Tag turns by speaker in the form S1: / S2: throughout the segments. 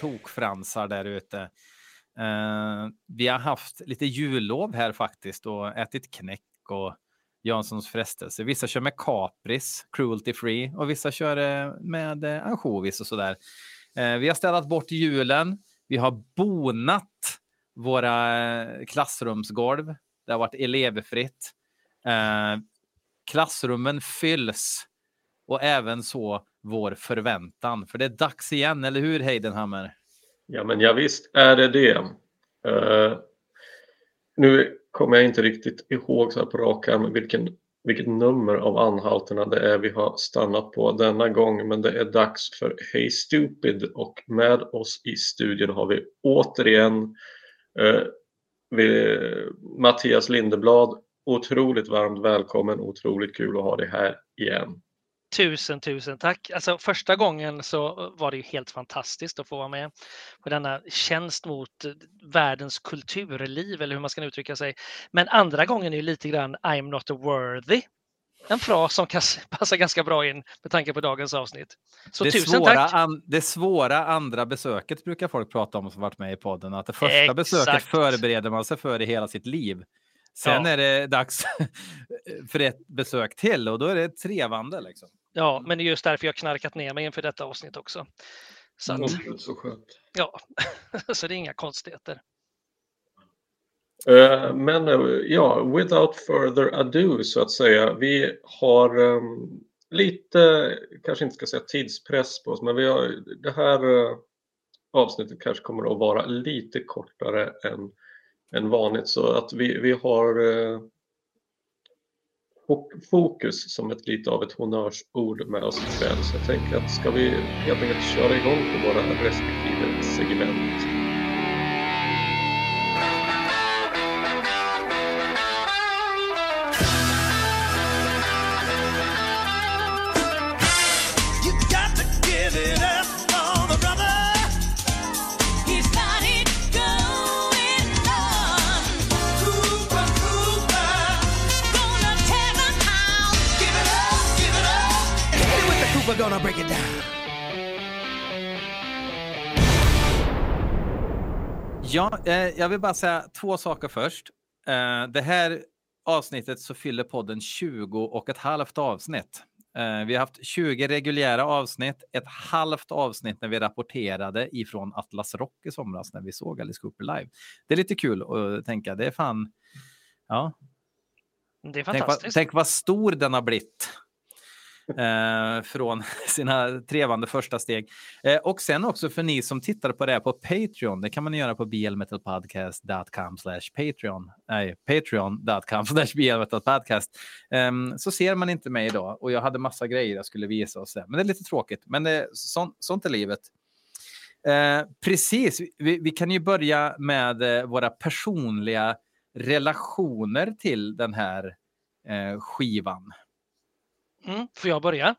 S1: tokfransar där ute. Uh, vi har haft lite jullov här faktiskt och ätit knäck och Janssons frestelse. Vissa kör med kapris, cruelty free, och vissa kör eh, med eh, ansjovis och sådär. Uh, vi har städat bort julen. Vi har bonat våra klassrumsgolv. Det har varit elevfritt. Uh, klassrummen fylls och även så vår förväntan. För det är dags igen, eller hur Heidenhammer?
S2: Ja, men ja, visst är det det. Uh, nu kommer jag inte riktigt ihåg så här på rak arm vilken, vilket nummer av anhalterna det är vi har stannat på denna gång, men det är dags för Hey Stupid och med oss i studion har vi återigen uh, vi, Mattias Lindeblad. Otroligt varmt välkommen, otroligt kul att ha dig här igen.
S3: Tusen, tusen tack. Alltså, första gången så var det ju helt fantastiskt att få vara med på denna tjänst mot eh, världens kulturliv eller hur man ska uttrycka sig. Men andra gången är ju lite grann I'm not worthy. En fras som kan passa ganska bra in med tanke på dagens avsnitt. Så
S1: det
S3: tusen
S1: svåra,
S3: tack!
S1: An, det svåra andra besöket brukar folk prata om som varit med i podden. Att det första
S3: Exakt.
S1: besöket förbereder man sig för i hela sitt liv. Sen
S3: Ja.
S1: är det dags för ett besök till och då är det trevande. Liksom.
S3: Ja, men det är just därför jag knarkat ner mig inför detta avsnitt också. Så, att,
S2: Mm. Så skönt.
S3: ja. så det är inga konstigheter.
S2: Eh, Men eh, ja, without further ado så att säga. Vi har um, lite, kanske inte ska säga tidspress på oss, men vi har, det här eh, avsnittet kanske kommer att vara lite kortare än, än vanligt så att vi, vi har och fokus som ett lite av ett honnörsord med oss ikväll. Så jag tänker att ska vi helt enkelt köra igång på våra respektive segment.
S1: Ja, eh, jag vill bara säga två saker först. Eh, det här avsnittet så fyller podden 20 och ett halvt avsnitt. Eh, vi har haft 20 reguljära avsnitt, ett halvt avsnitt när vi rapporterade ifrån Atlas Rock i somras när vi såg Alice Cooper live. Det är lite kul att tänka. Det är fan. Ja,
S3: Det är
S1: tänk vad,
S3: fantastiskt.
S1: tänk vad stor den har blivit. Eh, från sina trevande första steg. Eh, och sen också för ni som tittar på det här på Patreon. Det kan man göra på blmetalpodcast.com slash Patreon. Nej, patreon.com slash blmetalpodcast. Um, så ser man inte mig idag och jag hade massa grejer jag skulle visa och så. Men det är lite tråkigt. Men det, sånt, sånt är livet. Eh, precis, vi, vi kan ju börja med eh, våra personliga relationer till den här eh, skivan.
S3: Mm, får jag börja?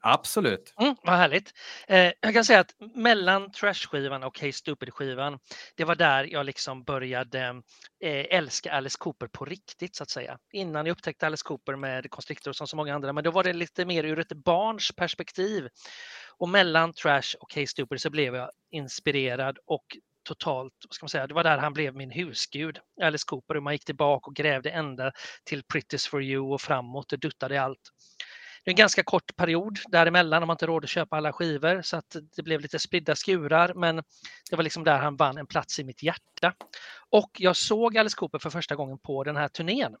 S1: Absolut.
S3: Mm, vad härligt. Eh, jag kan säga att mellan Trash-skivan och Hey Stupid-skivan, det var där jag liksom började eh, älska Alice Cooper på riktigt så att säga. Innan jag upptäckte Alice Cooper med Constrictor som så många andra, men då var det lite mer ur ett barns perspektiv. Och mellan Trash och Hey Stupid så blev jag inspirerad och totalt, vad ska man säga, det var där han blev min husgud, Alice Cooper, och man gick tillbaka och grävde ända till Pretty's for you och framåt och duttade allt. Det är en ganska kort period däremellan om man inte råd att köpa alla skivor så att det blev lite spridda skurar men det var liksom där han vann en plats i mitt hjärta. Och jag såg Alice Cooper för första gången på den här turnén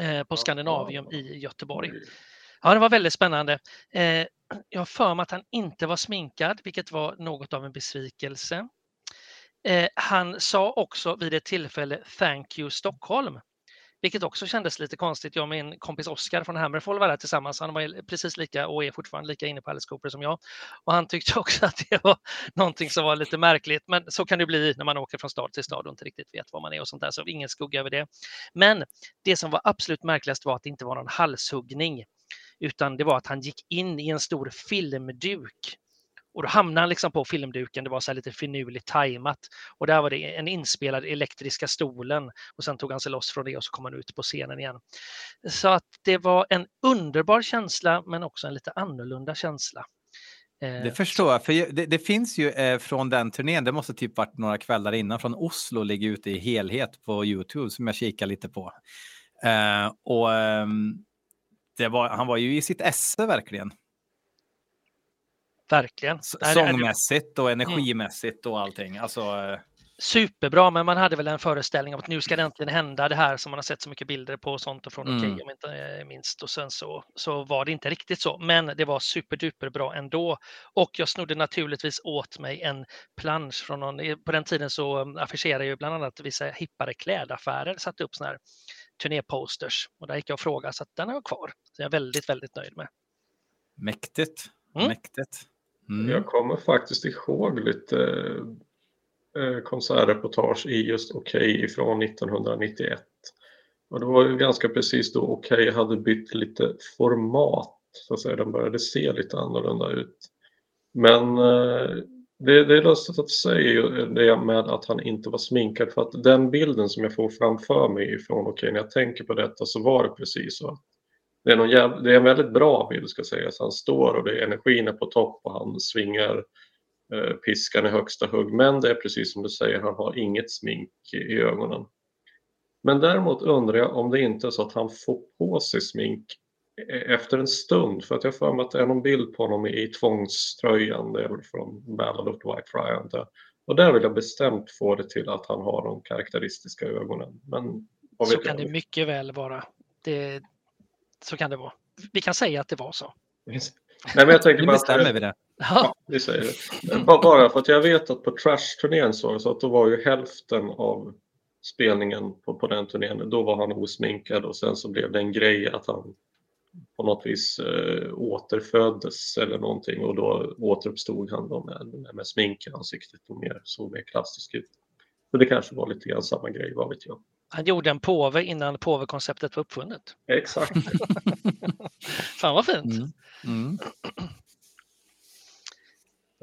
S3: eh, på Scandinavium i Göteborg. Ja, det var väldigt spännande. Eh, jag har för mig att han inte var sminkad, vilket var något av en besvikelse. Eh, han sa också vid ett tillfälle Thank you Stockholm vilket också kändes lite konstigt. Jag och min kompis Oskar från Hammerfall var där tillsammans. Han var precis lika och är fortfarande lika inne på Alice Cooper som jag. Och han tyckte också att det var någonting som var lite märkligt. Men så kan det bli när man åker från stad till stad och inte riktigt vet var man är och sånt där. Så ingen skugga över det. Men det som var absolut märkligast var att det inte var någon halshuggning. Utan det var att han gick in i en stor filmduk och då hamnade han liksom på filmduken, det var så här lite finurligt tajmat. Och där var det en inspelad elektriska stolen och sen tog han sig loss från det och så kom han ut på scenen igen. Så att det var en underbar känsla men också en lite annorlunda känsla. Eh,
S1: Det förstår jag, för det, det finns ju eh, från den turnén, det måste typ varit några kvällar innan, från Oslo ligger ute i helhet på Youtube som jag kikar lite på. Eh, och ehm, var, han var ju i sitt esse verkligen.
S3: Verkligen.
S1: Sångmässigt och energimässigt och allting. Alltså, eh,
S3: superbra, men man hade väl en föreställning om att nu ska det äntligen hända det här som man har sett så mycket bilder på och sånt och från
S1: Mm.
S3: Okej om inte eh, minst. Och sen så, så var det inte riktigt så, men det var superduper bra ändå. Och jag snodde naturligtvis åt mig en plansch från någon, i- på den tiden så um, affischerade ju bland annat vissa hippare klädaffärer, satte upp sådana här turnéposters och där gick jag och frågade så att den har jag kvar. Så jag är väldigt, väldigt nöjd med.
S1: mäktigt.
S3: Mm.
S1: Mäktigt. Mm.
S2: Jag kommer faktiskt ihåg lite eh, konsertreportage i just Okej ifrån 1991. Och det var ju ganska precis då Okej hade bytt lite format, så att säga. Den började se lite annorlunda ut. Men eh, det, det är lustigt att säga det med att han inte var sminkad för att den bilden som jag får framför mig ifrån Okej när jag tänker på detta så var det precis så. Det är, jävla, det är en väldigt bra bild ska sägas. Han står och det energin är på topp och han svingar eh, piskan i högsta hugg. Men det är precis som du säger, han har inget smink i, i ögonen. Men däremot undrar jag om det inte är så att han får på sig smink eh, efter en stund. För att jag har för mig att det är någon bild på honom i tvångströjan. Det är väl från Ballad of the White Friar. Och där vill jag bestämt få det till att han har de karaktäristiska ögonen. Men
S3: Så kan det mycket väl vara. Det, så kan det vara. Vi kan säga att det var så.
S2: Nej, men jag tänker
S1: Nu
S2: bara att,
S1: bestämmer vi det.
S2: Ja, vi säger det. Bara- för att jag vet att på Trash-turnén så, så att då var ju hälften av spelningen på, på den turnén, då var han osminkad och sen så blev det en grej att han på något vis eh, återföddes eller någonting och då återuppstod han då med, med, med smink i ansiktet och mer, såg mer klassisk ut. Så det kanske var lite grann samma grej, vad vet jag.
S3: Han gjorde en påve innan påvekonceptet var uppfunnet.
S2: Exakt.
S3: Fan vad fint.
S1: Mm. Mm.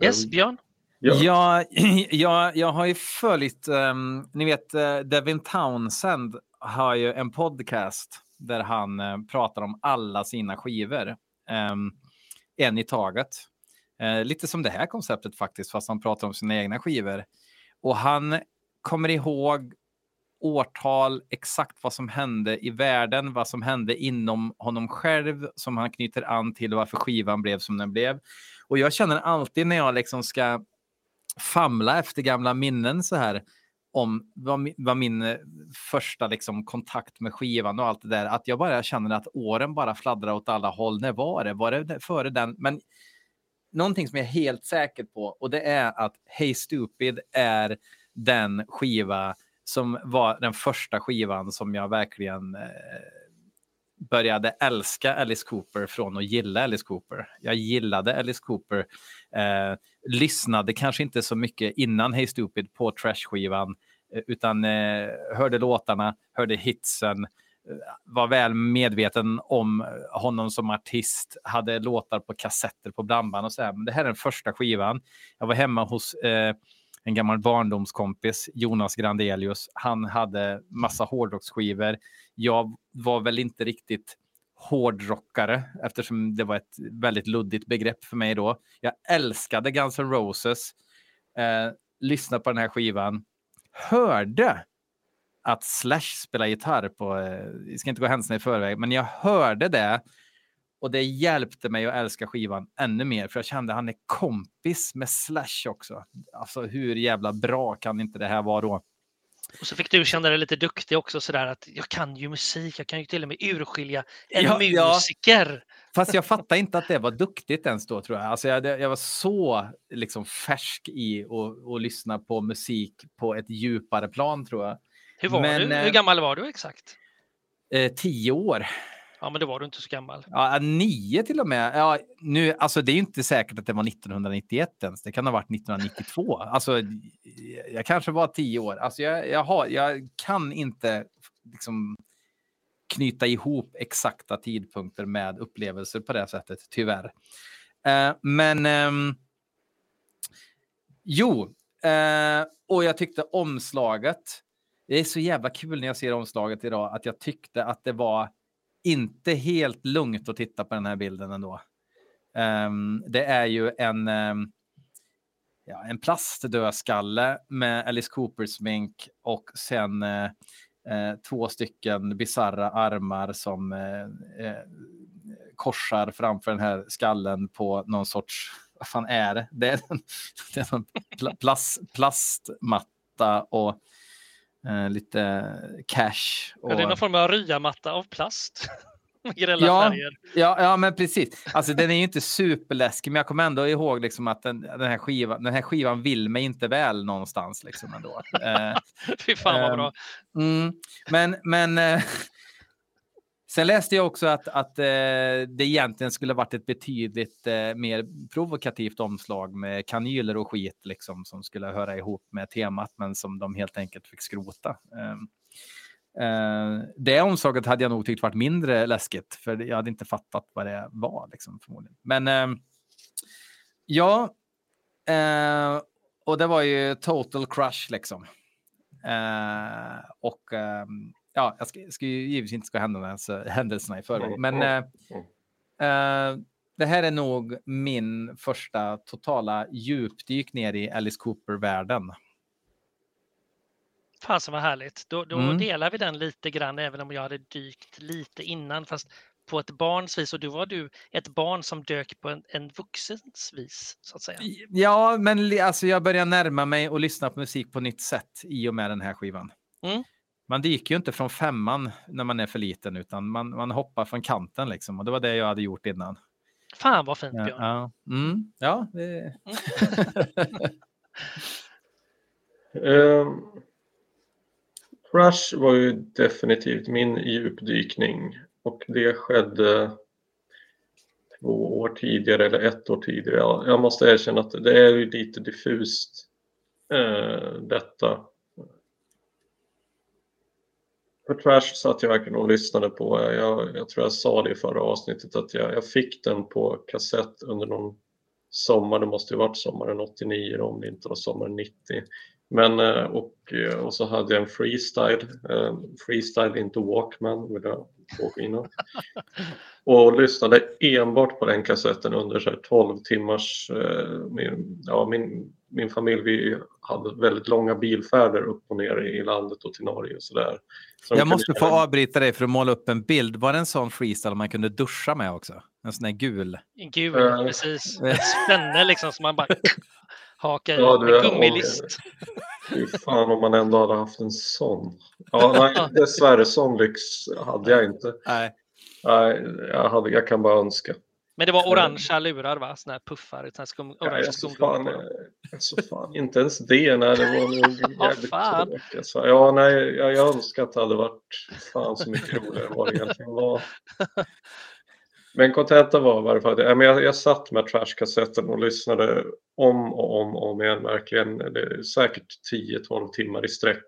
S3: Yes, Björn?
S2: Ja.
S1: Ja, jag, jag har ju följt, um, ni vet uh, Devin Townsend har ju en podcast där han eh, pratar om alla sina skivor. Ehm, en i taget. Eh, lite som det här konceptet faktiskt, fast han pratar om sina egna skivor. Och han kommer ihåg årtal, exakt vad som hände i världen, vad som hände inom honom själv som han knyter an till varför skivan blev som den blev. Och jag känner alltid när jag liksom ska famla efter gamla minnen så här om vad, vad min eh, första liksom, kontakt med skivan och allt det där, att jag bara känner att åren bara fladdrar åt alla håll. När var det? Var det före den? Men någonting som jag är helt säker på och det är att Hey Stupid är den skiva som var den första skivan som jag verkligen eh, började älska Alice Cooper från att gilla Alice Cooper. Jag gillade Alice Cooper, eh, lyssnade kanske inte så mycket innan Hey Stupid på Trash-skivan, eh, utan eh, hörde låtarna, hörde hitsen, eh, var väl medveten om honom som artist, hade låtar på kassetter på blandband och så här. Men det här är den första skivan. Jag var hemma hos eh, en gammal barndomskompis, Jonas Grandelius. Han hade massa hårdrocksskivor. Jag var väl inte riktigt hårdrockare eftersom det var ett väldigt luddigt begrepp för mig då. Jag älskade Guns N' Roses, eh, lyssnade på den här skivan, hörde att Slash spelar gitarr på, eh, vi ska inte gå händelserna i förväg, men jag hörde det och det hjälpte mig att älska skivan ännu mer för jag kände att han är kompis med Slash också. Alltså hur jävla bra kan inte det här vara då?
S3: Och så fick du känna dig lite duktig också sådär att jag kan ju musik, jag kan ju till och med urskilja en
S1: Ja, ja.
S3: musiker.
S1: Fast jag fattade inte att det var duktigt ens då tror jag. Alltså jag, jag var så liksom färsk i att lyssna på musik på ett djupare plan tror jag.
S3: Hur var
S1: Men,
S3: du?
S1: eh,
S3: Hur gammal var du exakt?
S1: Eh, tio år.
S3: Ja, men det var du inte så gammal.
S1: Ja, äh, nio till och med. Ja, nu, alltså det är ju inte säkert att det var 1991 ens. Det kan ha varit 1992. Alltså, jag kanske var tio år. Alltså, jag, jag, har, jag kan inte liksom knyta ihop exakta tidpunkter med upplevelser på det sättet, tyvärr. Eh, men Eh, jo, eh, och jag tyckte omslaget. Det är så jävla kul när jag ser omslaget idag att jag tyckte att det var inte helt lugnt att titta på den här bilden ändå. Um, det är ju en, um, ja, en plastdödskalle med Alice Cooper smink och sen uh, uh, två stycken bizarra armar som uh, korsar framför den här skallen på någon sorts, vad fan är det? Det är en, det är en pl plast, plastmatta och eh, lite cash. Och,
S3: Är det någon form av ryamatta av plast? Grälla
S1: Ja.
S3: färger.
S1: Ja, ja, men precis. Alltså, den är ju inte superläskig, men jag kommer ändå ihåg liksom att den, den, här skivan, den här skivan vill mig inte väl någonstans. Liksom ändå. Eh,
S3: Fy fan vad
S1: Ehm,
S3: bra.
S1: mm, men men eh, sen läste jag också att, att eh, det egentligen skulle varit ett betydligt eh, mer provokativt omslag med kanyler och skit liksom, som skulle höra ihop med temat, men som de helt enkelt fick skrota. Eh, Eh, det omslaget hade jag nog tyckt varit mindre läskigt, för jag hade inte fattat vad det var. Liksom, förmodligen. Men eh, ja, eh, och det var ju total crush liksom. Eh, och eh, ja, jag ska, ska ju givetvis inte ska händelserna, händelserna i förväg,
S2: Mm,
S1: men
S2: mm,
S1: eh, det här är nog min första totala djupdyk ner i Alice Cooper-världen.
S3: Fasen vad härligt. Då, då
S1: Mm.
S3: delar vi den lite grann, även om jag hade dykt lite innan, fast på ett barns vis. Och då var du ett barn som dök på en, en vuxens vis, så att säga.
S1: Ja, men alltså jag börjar närma mig och lyssna på musik på nytt sätt i och med den här skivan.
S3: Mm.
S1: Man dyker ju inte från femman när man är för liten, utan man, man hoppar från kanten liksom. Och det var det jag hade gjort innan.
S3: Fan vad fint
S1: Ja,
S3: Björn.
S1: ja. Mm, ja det...
S2: Ehm, Crush var ju definitivt min djupdykning och det skedde två år tidigare eller ett år tidigare. Ja, Jag måste erkänna att det är ju lite diffust eh, detta. För Trash satt jag verkligen och lyssnade på. Jag, jag tror jag sa det i förra avsnittet att jag, jag fick den på kassett under någon sommar. Det måste ju varit sommaren 89 om det inte var sommaren 90. Men eh, och, eh, och så hade jag en freestyle, eh, freestyle inte Walkman vill jag påskina. Och lyssnade enbart på den kassetten under så här 12 timmars, min, ja, min, min familj vi hade väldigt långa bilfärder upp och ner i landet och till Norge och sådär. Så
S1: Jag
S2: kunde
S1: måste få avbryta dig för att måla upp en bild. Var det en sån freestyle man kunde duscha med också? En sån här gul.
S3: Gul,
S2: Eh.
S3: precis. Ett spänne liksom som man bara hakar i
S2: Ja, du är-
S3: gummilist.
S2: Fy fan om man ändå hade haft en sån. Ja, nej, dessvärre sån lyx hade jag inte.
S1: Nej.
S2: Nej, jag, hade, jag kan bara önska.
S3: Men det var orangea lurar va? Såna här puffar. Såna här skum, orange
S2: alltså,
S3: skumgummi
S2: fan, eh, alltså, fan, inte ens det. Nej, det var nog jävligt
S3: fan?
S2: tråkigt. Alltså, ja, nej, jag, jag önskar att det hade varit fan så mycket roligare än vad det egentligen var. Men kontentan var i varje fall att jag, jag satt med trashkassetten och lyssnade om och om och om igen. Verkligen, det är säkert 10-12 timmar i sträck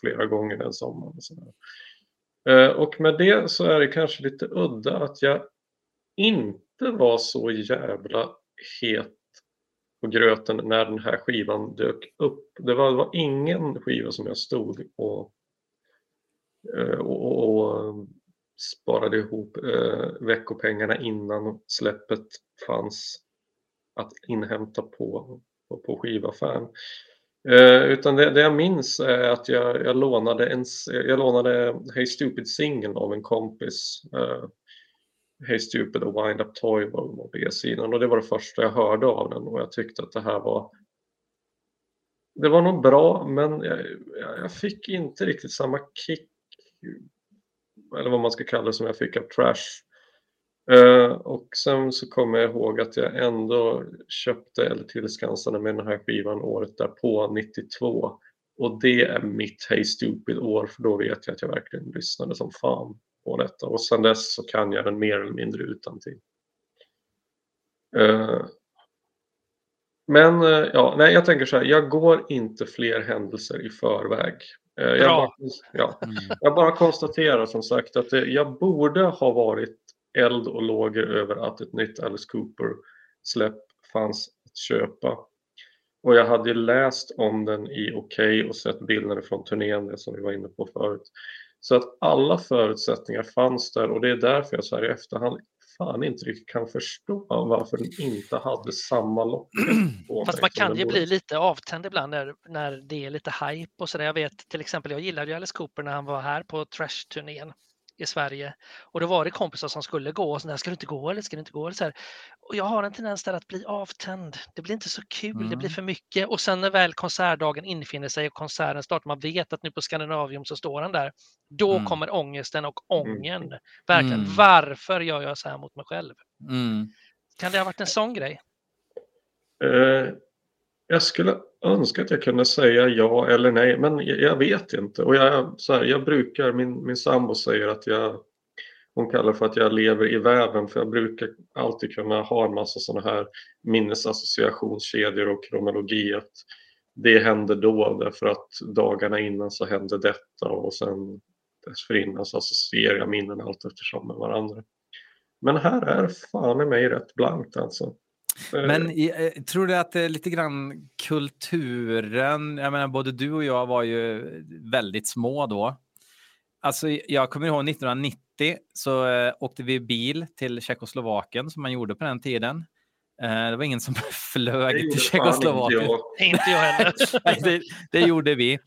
S2: flera gånger den sommaren. Och, eh, och med det så är det kanske lite udda att jag inte var så jävla het på gröten när den här skivan dök upp. Det var, det var ingen skiva som jag stod och, eh, och, och, och sparade ihop eh, veckopengarna innan släppet fanns att inhämta på, på, på skivaffären. Eh, utan det, det jag minns är att jag, jag lånade en, jag lånade Hey Stupid singeln av en kompis. Eh, Hey Stupid och Wind Up Toy var på B-sidan och det var det första jag hörde av den och jag tyckte att det här var det var nog bra men jag jag fick inte riktigt samma kick eller vad man ska kalla det som jag fick av Trash. Eh, och sen så kommer jag ihåg att jag ändå köpte eller tillskansade med den här skivan året därpå, 92. Och det är mitt Hey Stupid år för då vet jag att jag verkligen lyssnade som fan på detta. Och sen dess så kan jag den mer eller mindre utan till. Eh, men eh, ja, nej, jag tänker så här, jag går inte fler händelser i förväg. Eh, Jag
S3: Bra.
S2: bara, ja,
S1: Mm.
S2: jag bara konstaterar som sagt att det, jag borde ha varit eld och lågor över att ett nytt Alice Cooper-släpp fanns att köpa. Och jag hade läst om den i Okej och sett bilder från turnén, det som vi var inne på förut. Så att alla förutsättningar fanns där och det är därför jag så här i efterhand fan inte riktigt kan förstå varför den inte hade samma lock
S3: Fast man kan ju
S2: borde.
S3: bli lite avtänd ibland när, när det är lite hype och sådär. Jag vet till exempel, jag gillade ju Alice Cooper när han var här på Trash-turnén i Sverige. Och då var det kompisar som skulle gå och sådär, ska du inte gå eller ska du inte gå? Eller så här. Och jag har en tendens där att bli avtänd. Det blir inte så kul, det blir
S1: Mm.
S3: för mycket. Och sen när väl konsertdagen infinner sig och konserten startar, man vet att nu på Scandinavium så står han där. Då
S1: Mm.
S3: kommer ångesten och ången. Verkligen,
S1: Mm.
S3: varför gör jag så här mot mig själv?
S1: Mm.
S3: Kan det ha varit en sån grej?
S2: Eh, jag skulle önska att jag kunde säga ja eller nej, men jag, vet inte. Och jag, så här, jag brukar, min, min sambo säger att jag, hon kallar för att jag lever i väven, för jag brukar alltid kunna ha en massa sådana här minnesassociationskedjor och kronologi. Att det hände då därför att dagarna innan så hände detta och sen dessförinnan så associerar jag minnen allt eftersom med varandra. Men här är fan i mig rätt blankt alltså. Eh,
S1: Men eh, tror du att det är lite grann kulturen? Jag menar, både du och jag var ju väldigt små då. Alltså, jag kommer ihåg 1990 så eh, åkte vi bil till Tjeckoslovakien som man gjorde på den tiden. Eh, det var ingen som flög till Tjeckoslovakien.
S3: Inte jag heller.
S1: Det, det gjorde vi.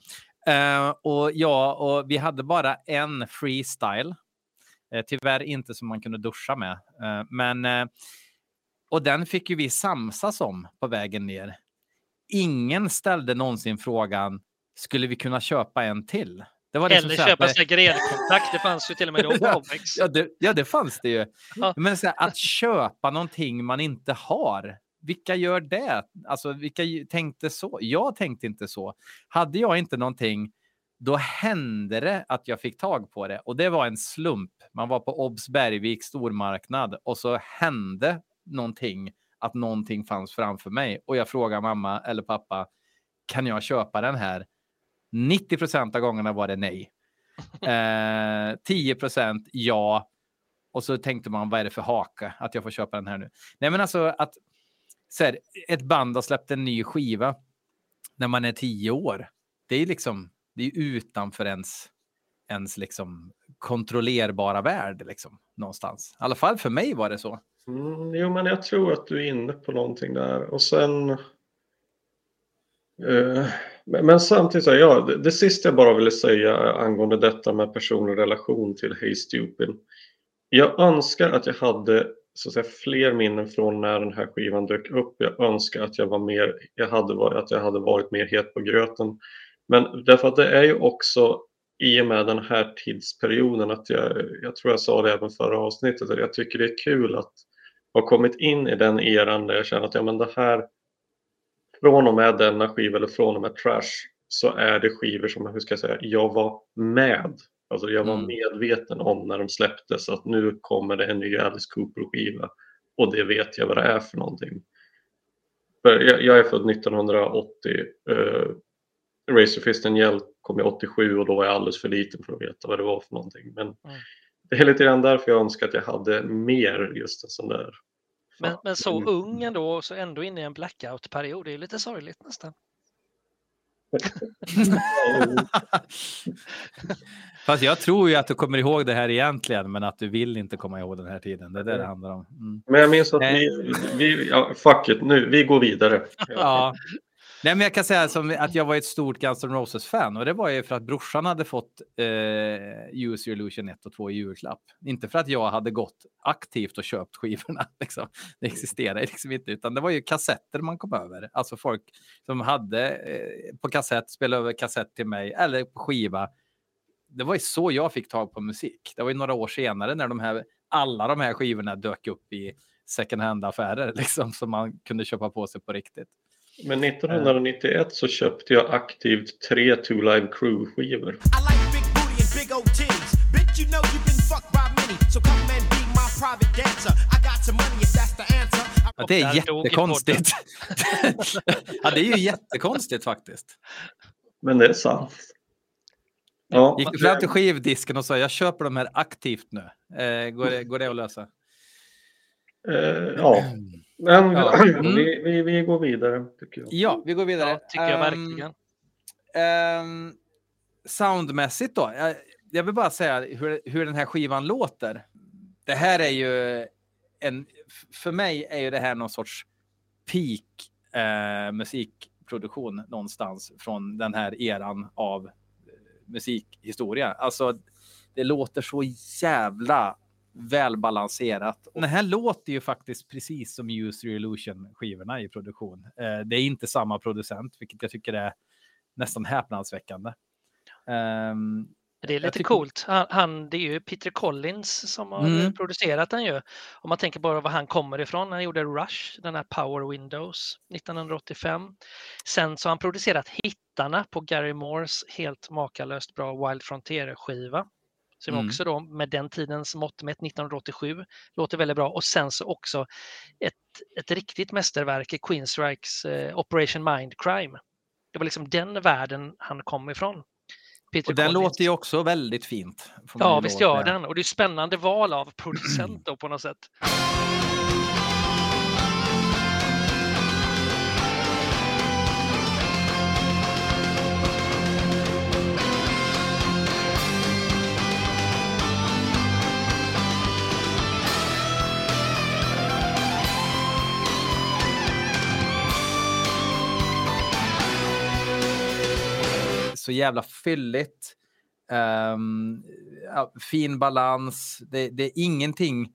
S1: Eh, och ja, och vi hade bara en freestyle. Tyvärr inte som man kunde duscha med. Eh, men, eh, och den fick ju vi samsas om på vägen ner. Ingen ställde någonsin frågan, skulle vi kunna köpa en till? Det var liksom
S3: Eller köpa sig gredkontakt, det fanns ju till och med då Obex.
S1: Ja det, ja, det fanns det ju.
S3: Ja.
S1: Men här, att köpa någonting man inte har. Vilka gör det? Alltså, vilka tänkte så? Jag tänkte inte så. Hade jag inte någonting, då hände det att jag fick tag på det. Och det var en slump. Man var på Obs Bergvik stormarknad och så hände någonting, att någonting fanns framför mig. Och jag frågade mamma eller pappa, kan jag köpa den här? 90 procent av gångerna var det nej. Eh, 10 procent ja. Och så tänkte man, vad är det för haka att jag får köpa den här nu? Nej, men alltså att så här, ett band har släppt en ny skiva när man är tio år. Det är liksom, det är utanför ens, ens liksom kontrollerbara värld liksom någonstans. I alla fall för mig var det så.
S2: Mm, jo, men jag tror att du är inne på någonting där. Och sen... Eh, men, men samtidigt, ja, det, det sista jag bara ville säga angående detta med personlig relation till Hey Stupid. Jag önskar att jag hade så att säga, fler minnen från när den här skivan dök upp. Jag önskar att jag var mer, jag hade varit, att jag hade varit mer het på gröten. Men därför att det är ju också i och med den här tidsperioden att jag, jag tror jag sa det även förra avsnittet, att jag tycker det är kul att ha kommit in i den eran där jag känner att ja, men det här från och med denna skiva eller från och med Trash så är det skivor som hur ska jag säga, jag var med. Alltså jag var
S1: Mm.
S2: medveten om när de släpptes att nu kommer det en ny Alice Cooper-skiva och det vet jag vad det är för någonting. För jag, jag är född 1980. Uh, Razor Fist and Yell kom jag 87 och då var jag alldeles för liten för att veta vad det var för någonting. Men det är lite grann därför jag önskar att jag hade mer just en sån där.
S3: Men, men så
S2: Mm.
S3: ung ändå, och så ändå inne i en blackout-period. Det är lite sorgligt nästan.
S1: Fast jag tror ju att du kommer ihåg det här egentligen, men att du vill inte komma ihåg den här tiden. Det är det det handlar om. Mm.
S2: Men jag minns att vi, vi ja, fuck it, nu, vi går vidare.
S1: Ja. Nej, men jag kan säga som att jag var ett stort Guns N' Roses-fan och det var ju för att brorsan hade fått eh, Use Your Illusion 1 och 2 i julklapp. Inte för att jag hade gått aktivt och köpt skivorna. Liksom. Det existerar liksom inte, utan det var ju kassetter man kom över. Alltså folk som hade eh, på kassett, spelade över kassett till mig eller på skiva. Det var ju så jag fick tag på musik. Det var ju några år senare när de här, alla de här skivorna dök upp i second hand-affärer liksom, som man kunde köpa på sig på riktigt.
S2: Men 1991 så köpte jag aktivt tre Two Live Crew-skivor.
S1: Ja, det är jättekonstigt. ja, det är ju jättekonstigt faktiskt.
S2: Men det är sant. Ja,
S1: Gick du fram till skivdisken och sa jag köper de här aktivt nu? Eh, går, det, går det att lösa?
S2: eh, ja. Men
S1: Ja. Mm.
S2: vi, vi, vi går vidare tycker jag.
S1: Ja, vi går vidare.
S3: Ja, tycker jag
S1: Ehm,
S3: verkligen.
S1: ehm, soundmässigt då. Jag, jag vill bara säga hur, hur den här skivan låter. Det här är ju en, för mig är ju det här någon sorts peak eh, musikproduktion någonstans från den här eran av eh, musikhistoria. Alltså, det låter så jävla välbalanserat. Den här låter ju faktiskt precis som Use Your Illusion-skivorna i produktion. Eh, det är inte samma producent, vilket jag tycker är nästan häpnadsväckande. Ehm,
S3: Det är lite
S1: tycker-
S3: coolt. Han, han, det är ju Peter Collins som har
S1: Mm.
S3: producerat den ju. Om man tänker bara var han kommer ifrån. Han gjorde Rush, den här Power Windows 1985. Sen så har han producerat hittarna på Gary Moores helt makalöst bra Wild Frontier-skiva. Som
S1: Mm.
S3: också då med den tidens mått mätt 1987 låter väldigt bra. Och sen så också ett, ett riktigt mästerverk i Queensryches eh, Operation Mindcrime. Det var liksom den världen han kom ifrån. Peter
S1: och den
S3: Collins.
S1: låter ju också väldigt fint.
S3: Ja, visst gör den. Och det är spännande val av producent då på något sätt.
S1: Så jävla fylligt. Ja, fin balans. Det, det är ingenting.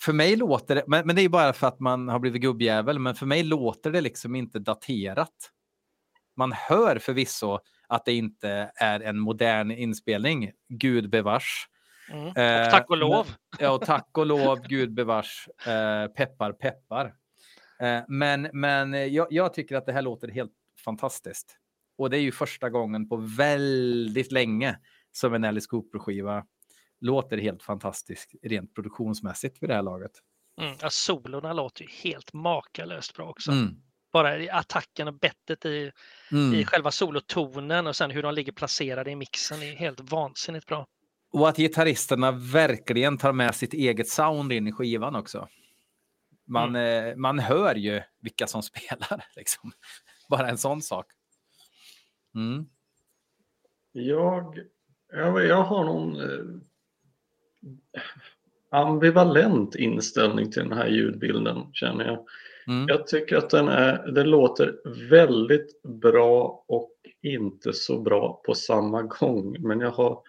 S1: För mig låter det, men, men det är bara för att man har blivit gubbjävel, men för mig låter det liksom inte daterat. Man hör förvisso att det inte är en modern inspelning, gud bevars.
S3: Mm.
S1: Eh,
S3: Och tack och lov.
S1: Ja, och tack och lov, gud bevars, eh, peppar, peppar. Eh, men men eh, jag, jag tycker att det här låter helt fantastiskt. Och det är ju första gången på väldigt länge som en Alice Cooper-skiva låter helt fantastisk rent produktionsmässigt vid det här laget.
S3: Mm. Ja, solorna låter ju helt makalöst bra också.
S1: Mm.
S3: Bara attacken och bettet i,
S1: Mm.
S3: i själva solotonen och sen hur de ligger placerade i mixen är helt vansinnigt bra.
S1: Och att gitarristerna verkligen tar med sitt eget sound in i skivan också. Man, eh, man hör ju vilka som spelar. Liksom. Bara en sån sak. Mm.
S2: Jag, jag, jag har någon eh, ambivalent inställning till den här ljudbilden känner jag.
S1: Mm.
S2: Jag tycker att den, är, den låter väldigt bra och inte så bra på samma gång. Men jag har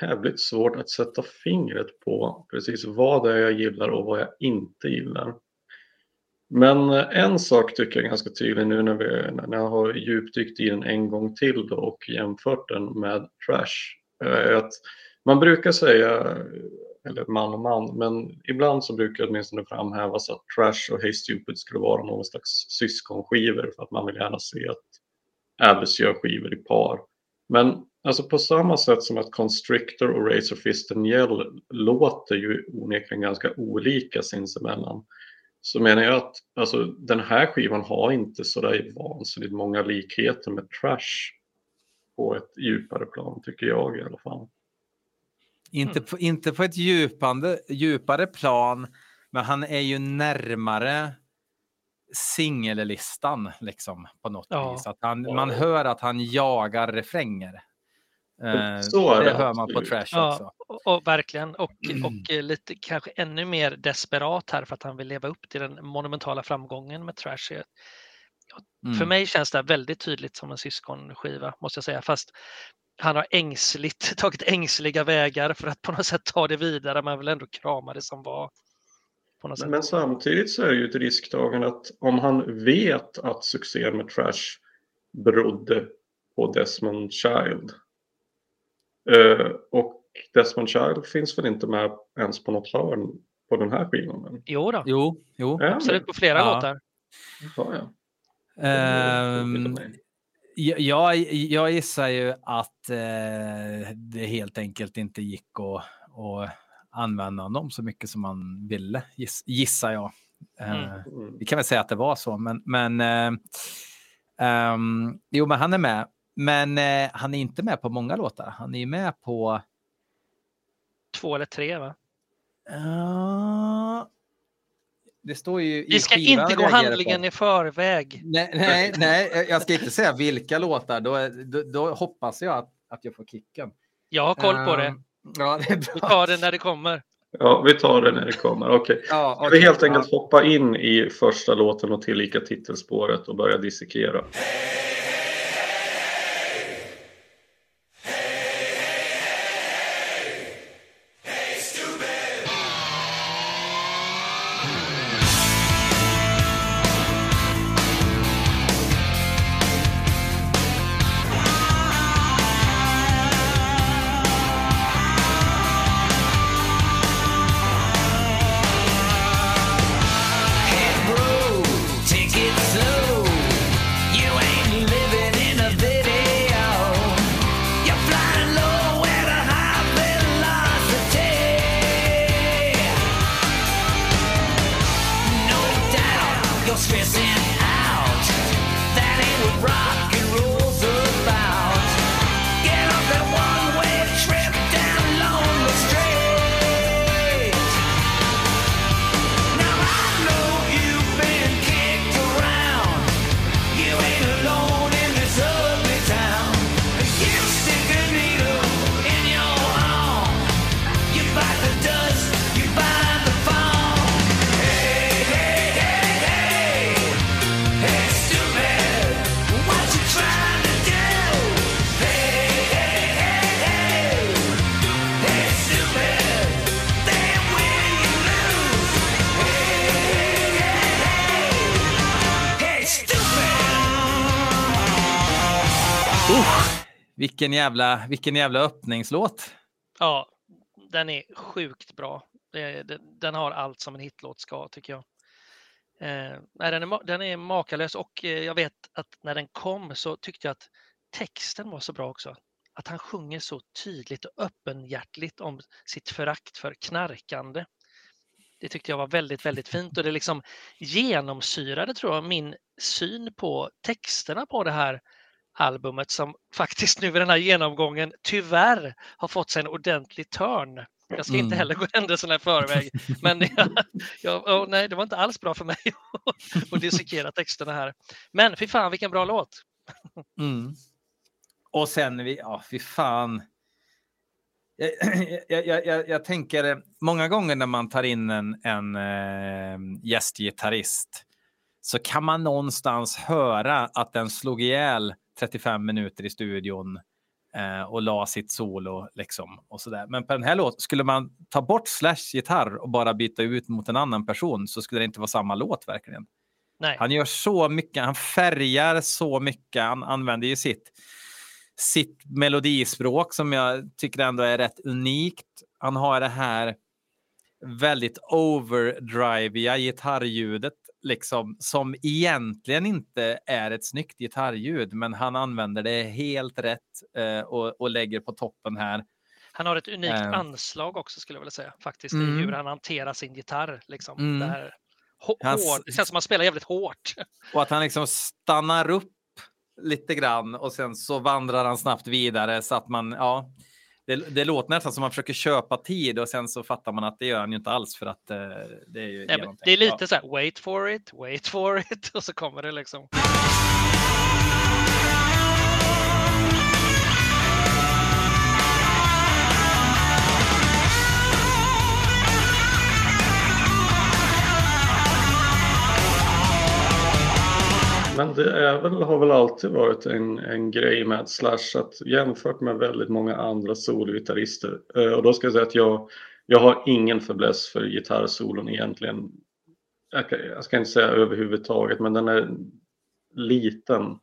S2: jävligt svårt att sätta fingret på precis vad det är jag gillar och vad jag inte gillar. Men eh, en sak tycker jag är ganska tydlig nu när, vi, när jag har djupdykt i den en gång till då och jämfört den med Trash. är att man brukar säga, eller man och man, men ibland så brukar det åtminstone framhävas att Trash och Hey Stupid skulle vara någon slags syskonskivor för att man vill gärna se att Abbas gör skivor i par. Men alltså på samma sätt som att Constrictor och Razor Fist and Yell låter ju onekligen ganska olika sinsemellan så menar jag att alltså, den här skivan har inte så där vansinnigt många likheter med Trash på ett djupare plan tycker jag i alla fall.
S1: Inte,
S3: Mm.
S1: på, inte på ett djupande, djupare plan, men han är ju närmare singellistan liksom på något
S3: Ja.
S1: vis. Att han. Man hör att han jagar refränger. Eh,
S2: Så är
S1: det
S2: det
S1: hör man på. Trash
S3: Ja,
S1: också.
S3: och, och verkligen. Och, och eh, lite kanske ännu mer desperat här för att han vill leva upp till den monumentala framgången med Trash. Jag- För
S1: Mm.
S3: mig känns det här väldigt tydligt som en syskonskiva måste jag säga. Fast han har ängsligt tagit ängsliga vägar för att på något sätt ta det vidare. Man vill ändå krama det som var. På något
S2: Men,
S3: sätt.
S2: men samtidigt så är det ju ett risktagande att om han vet att succén med Trash berodde på Desmond Child. Eh, och Desmond Child finns väl inte med ens på något hörn på den här skivan?
S3: Jo då,
S1: Jo, jo.
S3: Absolut på flera
S1: Ja.
S3: låtar.
S2: Ja, ja.
S1: Ehm, jag, jag, gissar ju att eh, det helt enkelt inte gick att, att använda honom så mycket som man ville, giss, gissar jag. Eh,
S3: Mm.
S2: Mm.
S1: Vi kan väl säga att det var så, men, men eh, ehm, jo, men han är med. Men eh, han är inte med på många låtar. Han är ju med på
S3: Två eller tre va?
S1: eh, det står ju i
S3: Vi ska inte gå
S1: reagerar på.
S3: handlingen i förväg.
S1: Nej, nej, nej, jag ska inte säga vilka låtar. Då, då, då hoppas jag att, att jag får kicken.
S3: Jag har koll på det.
S1: Ehm, Ja, det
S3: Vi tar det när det kommer.
S2: Ja, vi tar det när det kommer. Okej.
S1: Ja,
S2: Ska
S1: okej.
S2: vi helt enkelt hoppa in i första låten och tillika titelspåret och börja dissekera?
S4: Hey
S1: Vilken jävla, vilken jävla öppningslåt.
S3: Ja, den är sjukt bra. Den har allt som en hitlåt ska, tycker jag. Eh, nej, den, är, den är makalös och eh, jag vet att när den kom så tyckte jag att texten var så bra också. Att han sjunger så tydligt och öppenhjärtligt om sitt förakt för knarkande. Det tyckte jag var väldigt, väldigt fint och det liksom genomsyrade, tror jag, min syn på texterna på det här albumet som faktiskt nu i den här genomgången tyvärr har fått sig en ordentlig törn. Jag ska inte
S1: Mm.
S3: heller gå händelserna i förväg, men jag, jag, åh, nej, det var inte alls bra för mig att- dissekera texterna här. Men fy fan vilken bra låt!
S1: Mm. Och sen, vi, ja, fy fan. Jag, jag, jag, tänker många gånger när man tar in en, en eh, gästgitarrist så kan man någonstans höra att den slog ihjäl 35 minuter i studion eh, och la sitt solo liksom och så där. Men på den här låten skulle man ta bort Slash gitarr och bara byta ut mot en annan person så skulle det inte vara samma låt verkligen.
S3: Nej,
S1: Han gör så mycket, han färgar så mycket, han använder ju sitt, sitt melodispråk som jag tycker ändå är rätt unikt. Han har det här väldigt overdriviga gitarrljudet liksom, som egentligen inte är ett snyggt gitarrljud, men han använder det helt rätt eh, och, och lägger på toppen här.
S3: han har ett unikt
S1: Eh.
S3: anslag också skulle jag vilja säga, faktiskt, i
S1: Mm.
S3: hur han hanterar sin gitarr. Liksom.
S1: Mm.
S3: Det, här, hård, det känns som att han spelar jävligt hårt.
S1: Och att han liksom stannar upp lite grann och sen så vandrar han snabbt vidare så att man, ja, det, det låter nästan som att man försöker köpa tid och sen så fattar man att det gör han ju inte alls för att eh, det är ju
S3: Nej, det är lite
S1: Ja.
S3: så här, wait for it, wait for it, och så kommer det liksom.
S2: Men det är väl, har väl alltid varit en, en grej med Slash att jämfört med väldigt många andra sologitarrister eh, och då ska jag säga att jag, jag har ingen fäbless för gitarrsolon egentligen. Jag, kan- jag ska inte säga överhuvudtaget men den är liten.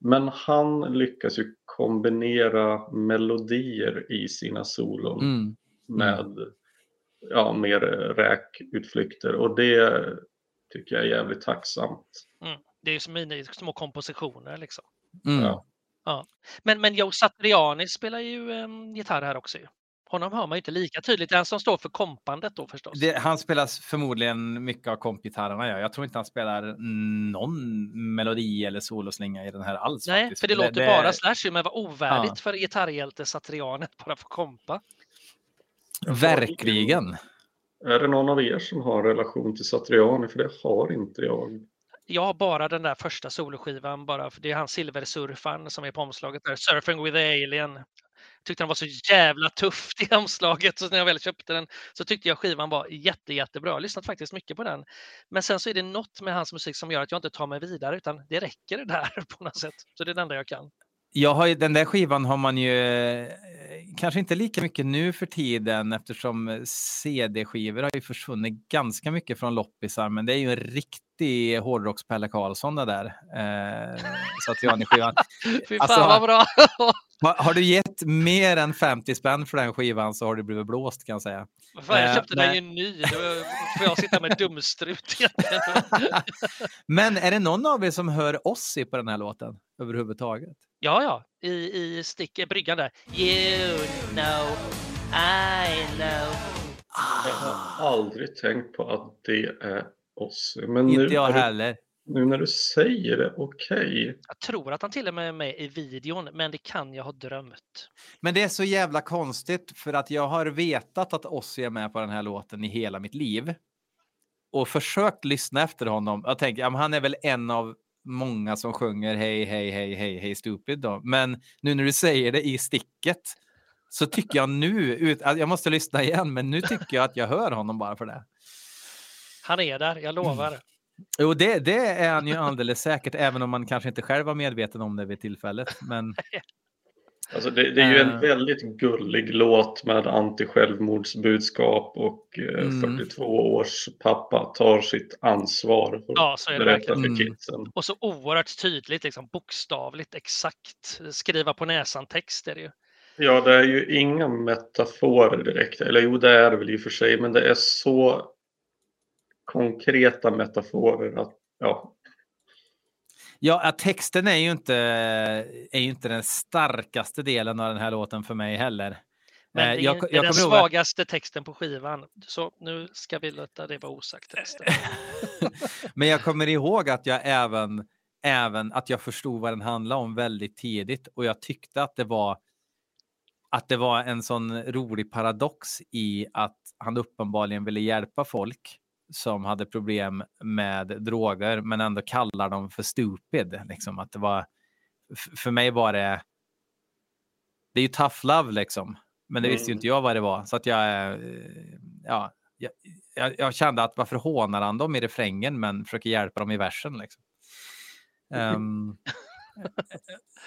S2: Men han lyckas ju kombinera melodier i sina solon
S1: Mm.
S2: med ja, mer räkutflykter och det tycker jag är jävligt tacksamt.
S3: Mm. Det är som mini, små kompositioner liksom.
S1: Mm.
S2: Ja.
S3: Men, men Joe Satriani spelar ju um, gitarr här också. Ju. Honom hör man ju inte lika tydligt. Det är han som står för kompandet då förstås.
S1: Det, han spelar förmodligen mycket av kompgitarrerna. Ja. Jag tror inte han spelar någon melodi eller soloslinga i den här alls.
S3: Nej,
S1: faktiskt.
S3: för det, låter
S1: det,
S3: bara Slash, ju, men vad ovärdigt
S1: Ja.
S3: för gitarrhjälte Satriani att bara få kompa.
S1: Verkligen.
S2: Är det någon av er som har relation till Satriani? För det har inte jag.
S3: Jag har bara den där första soloskivan, bara för det är han silversurfaren som är på omslaget där, Surfing with the Alien. tyckte den var så jävla tufft i omslaget. Så när jag väl köpte den så tyckte jag skivan var jätte, jättebra. Jag har lyssnat faktiskt mycket på den. Men sen så är det något med hans musik som gör att jag inte tar mig vidare utan det räcker det där på något sätt. Så det är det enda jag kan.
S1: Jag har ju, den där skivan har man ju eh, kanske inte lika mycket nu för tiden eftersom CD-skivor har ju försvunnit ganska mycket från loppisar. Men det är ju en riktig hårdrocks-Pelle Karlsson det där. Eh, så att jag skivan.
S3: Fy fan
S1: Alltså,
S3: vad bra!
S1: Har, har du gett mer än 50 spänn för den skivan så har du blivit blåst kan jag säga.
S3: Fan, jag
S1: Eh,
S3: köpte den
S1: nej.
S3: ju ny. Då får jag sitta med dumstrut.
S1: Men är det någon av er som hör Ozzy på den här låten överhuvudtaget?
S3: Ja, ja, i, i stick, bryggan där. You know, I know.
S2: Jag har aldrig tänkt på att det är oss. Men nu,
S1: Inte jag
S2: när du,
S1: heller.
S2: nu när du säger det, okej.
S3: Jag tror att han till och med är med i videon, men det kan jag ha drömt.
S1: Men det är så jävla konstigt för att jag har vetat att Ozzy är med på den här låten i hela mitt liv. Och försökt lyssna efter honom. Jag tänker, ja, han är väl en av många som sjunger hej, hej, hej, hej, hej, stupid då. Men nu när du säger det i sticket så tycker jag nu, ut, att jag måste lyssna igen, men nu tycker jag att jag hör honom bara för det.
S3: Han är där, jag lovar.
S1: Jo, det, det är han ju alldeles säkert, även om man kanske inte själv var medveten om det vid tillfället. Men
S2: Alltså det, det är ju en
S1: Eh.
S2: väldigt gullig låt med anti-självmordsbudskap och eh,
S1: Mm.
S2: 42 års pappa tar sitt ansvar och
S3: Ja, så är det verkligen.
S2: för kidsen.
S3: Och så oerhört tydligt, liksom, bokstavligt, exakt. Skriva på näsan-text är det ju.
S2: Ja, det är ju inga metaforer direkt. Eller jo, det är det väl i och för sig, men det är så konkreta metaforer att ja,
S1: Ja, texten är ju, inte, är ju inte den starkaste delen av den här låten för mig heller.
S3: Men
S1: Eh,
S3: det är,
S1: jag-
S3: det är
S1: jag
S3: den
S1: ihåg att-
S3: svagaste texten på skivan. Så nu ska vi låta det vara osagt resten.
S1: Men jag kommer ihåg att jag även, även att jag förstod vad den handlade om väldigt tidigt och jag tyckte att det var att det var en sån rolig paradox i att han uppenbarligen ville hjälpa folk som hade problem med droger men ändå kallar dem för stupid. Liksom att det var, för mig var det, det är ju tough love liksom, men det visste ju
S2: Mm.
S1: inte jag vad det var. Så att jag, eh, ja, jag, jag, kände att varför hånar han dem i refrängen men försöker hjälpa dem i versen liksom. Ehm,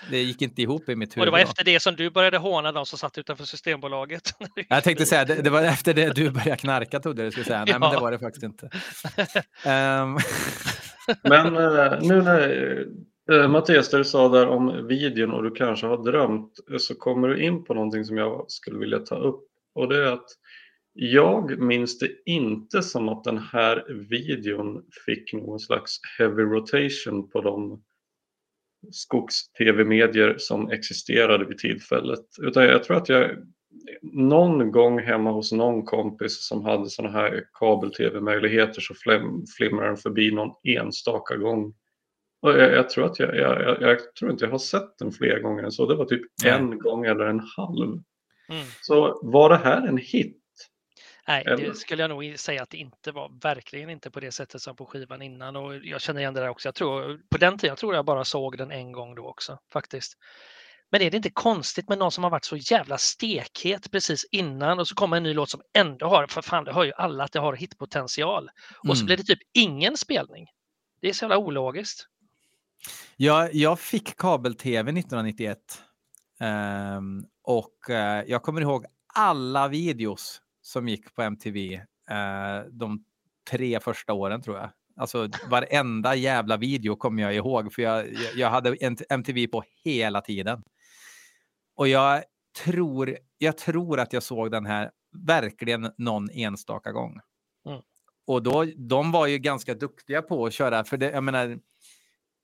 S1: det gick inte ihop i mitt
S3: Och
S1: huvud.
S3: det var efter det som du började håna de som satt utanför Systembolaget.
S1: Jag tänkte säga, det, det var efter det du började knarka trodde jag du skulle säga. Nej, men det
S3: Ja.
S1: var det faktiskt inte. Ehm,
S2: Men eh, nu när eh, Mattias, det du sa där om videon och du kanske har drömt eh, så kommer du in på någonting som jag skulle vilja ta upp. Och det är att jag minns det inte som att den här videon fick någon slags heavy rotation på de skogs-tv-medier som existerade vid tillfället. Utan jag tror att jag någon gång hemma hos någon kompis som hade sådana här kabel-tv-möjligheter så flim, flimrade den förbi någon enstaka gång. Och jag, jag tror att jag, jag, jag, tror inte jag har sett den fler gånger än så. Det var typ en gång eller en halv.
S3: Mm.
S2: Så var det här en hit?
S3: Nej, det skulle jag nog säga att det inte var. Verkligen inte på det sättet som på skivan innan. Och jag känner igen det där också. Jag tror, på den tiden jag tror jag bara såg den en gång då också faktiskt. Men är det inte konstigt med någon som har varit så jävla stekhet precis innan och så kommer en ny låt som ändå har, för fan det hör ju alla att det har hitpotential. Och så
S1: Mm.
S3: blir det typ ingen spelning. Det är så jävla ologiskt.
S1: jag, jag fick kabel-tv 1991. Ehm, och eh, jag kommer ihåg alla videos som gick på MTV eh, de tre första åren tror jag. Alltså varenda jävla video kommer jag ihåg för jag, jag, jag hade MTV på hela tiden. Och jag tror, jag tror att jag såg den här verkligen någon enstaka gång.
S3: Mm.
S1: Och då, de var ju ganska duktiga på att köra, för det, jag menar,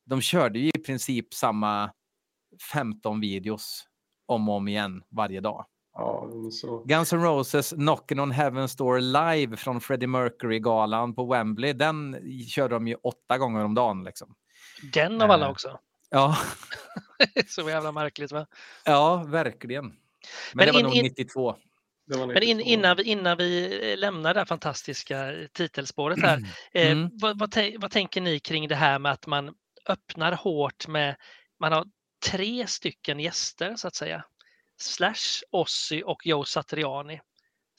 S1: de körde ju i princip samma 15 videos om och om igen varje dag.
S2: Ja, så.
S1: Guns N' Roses Knockin' on Heaven's Door live från Freddie Mercury-galan på Wembley, den körde de ju åtta gånger om dagen. Liksom.
S3: Den av alla
S1: Eh.
S3: också.
S1: Ja,
S3: så jävla märkligt va?
S1: ja, verkligen. Men,
S3: Men
S1: det var
S3: in-
S1: nog
S3: in-
S1: 92.
S2: Det var
S3: Men in,
S2: 92.
S3: innan, vi, innan vi eh, lämnar det här fantastiska titelspåret här. Eh,
S1: Mm.
S3: vad, vad, tän- vad tänker ni kring det här med att man öppnar hårt med, man har tre stycken gäster så att säga. Slash, Ozzy och Joe Satriani.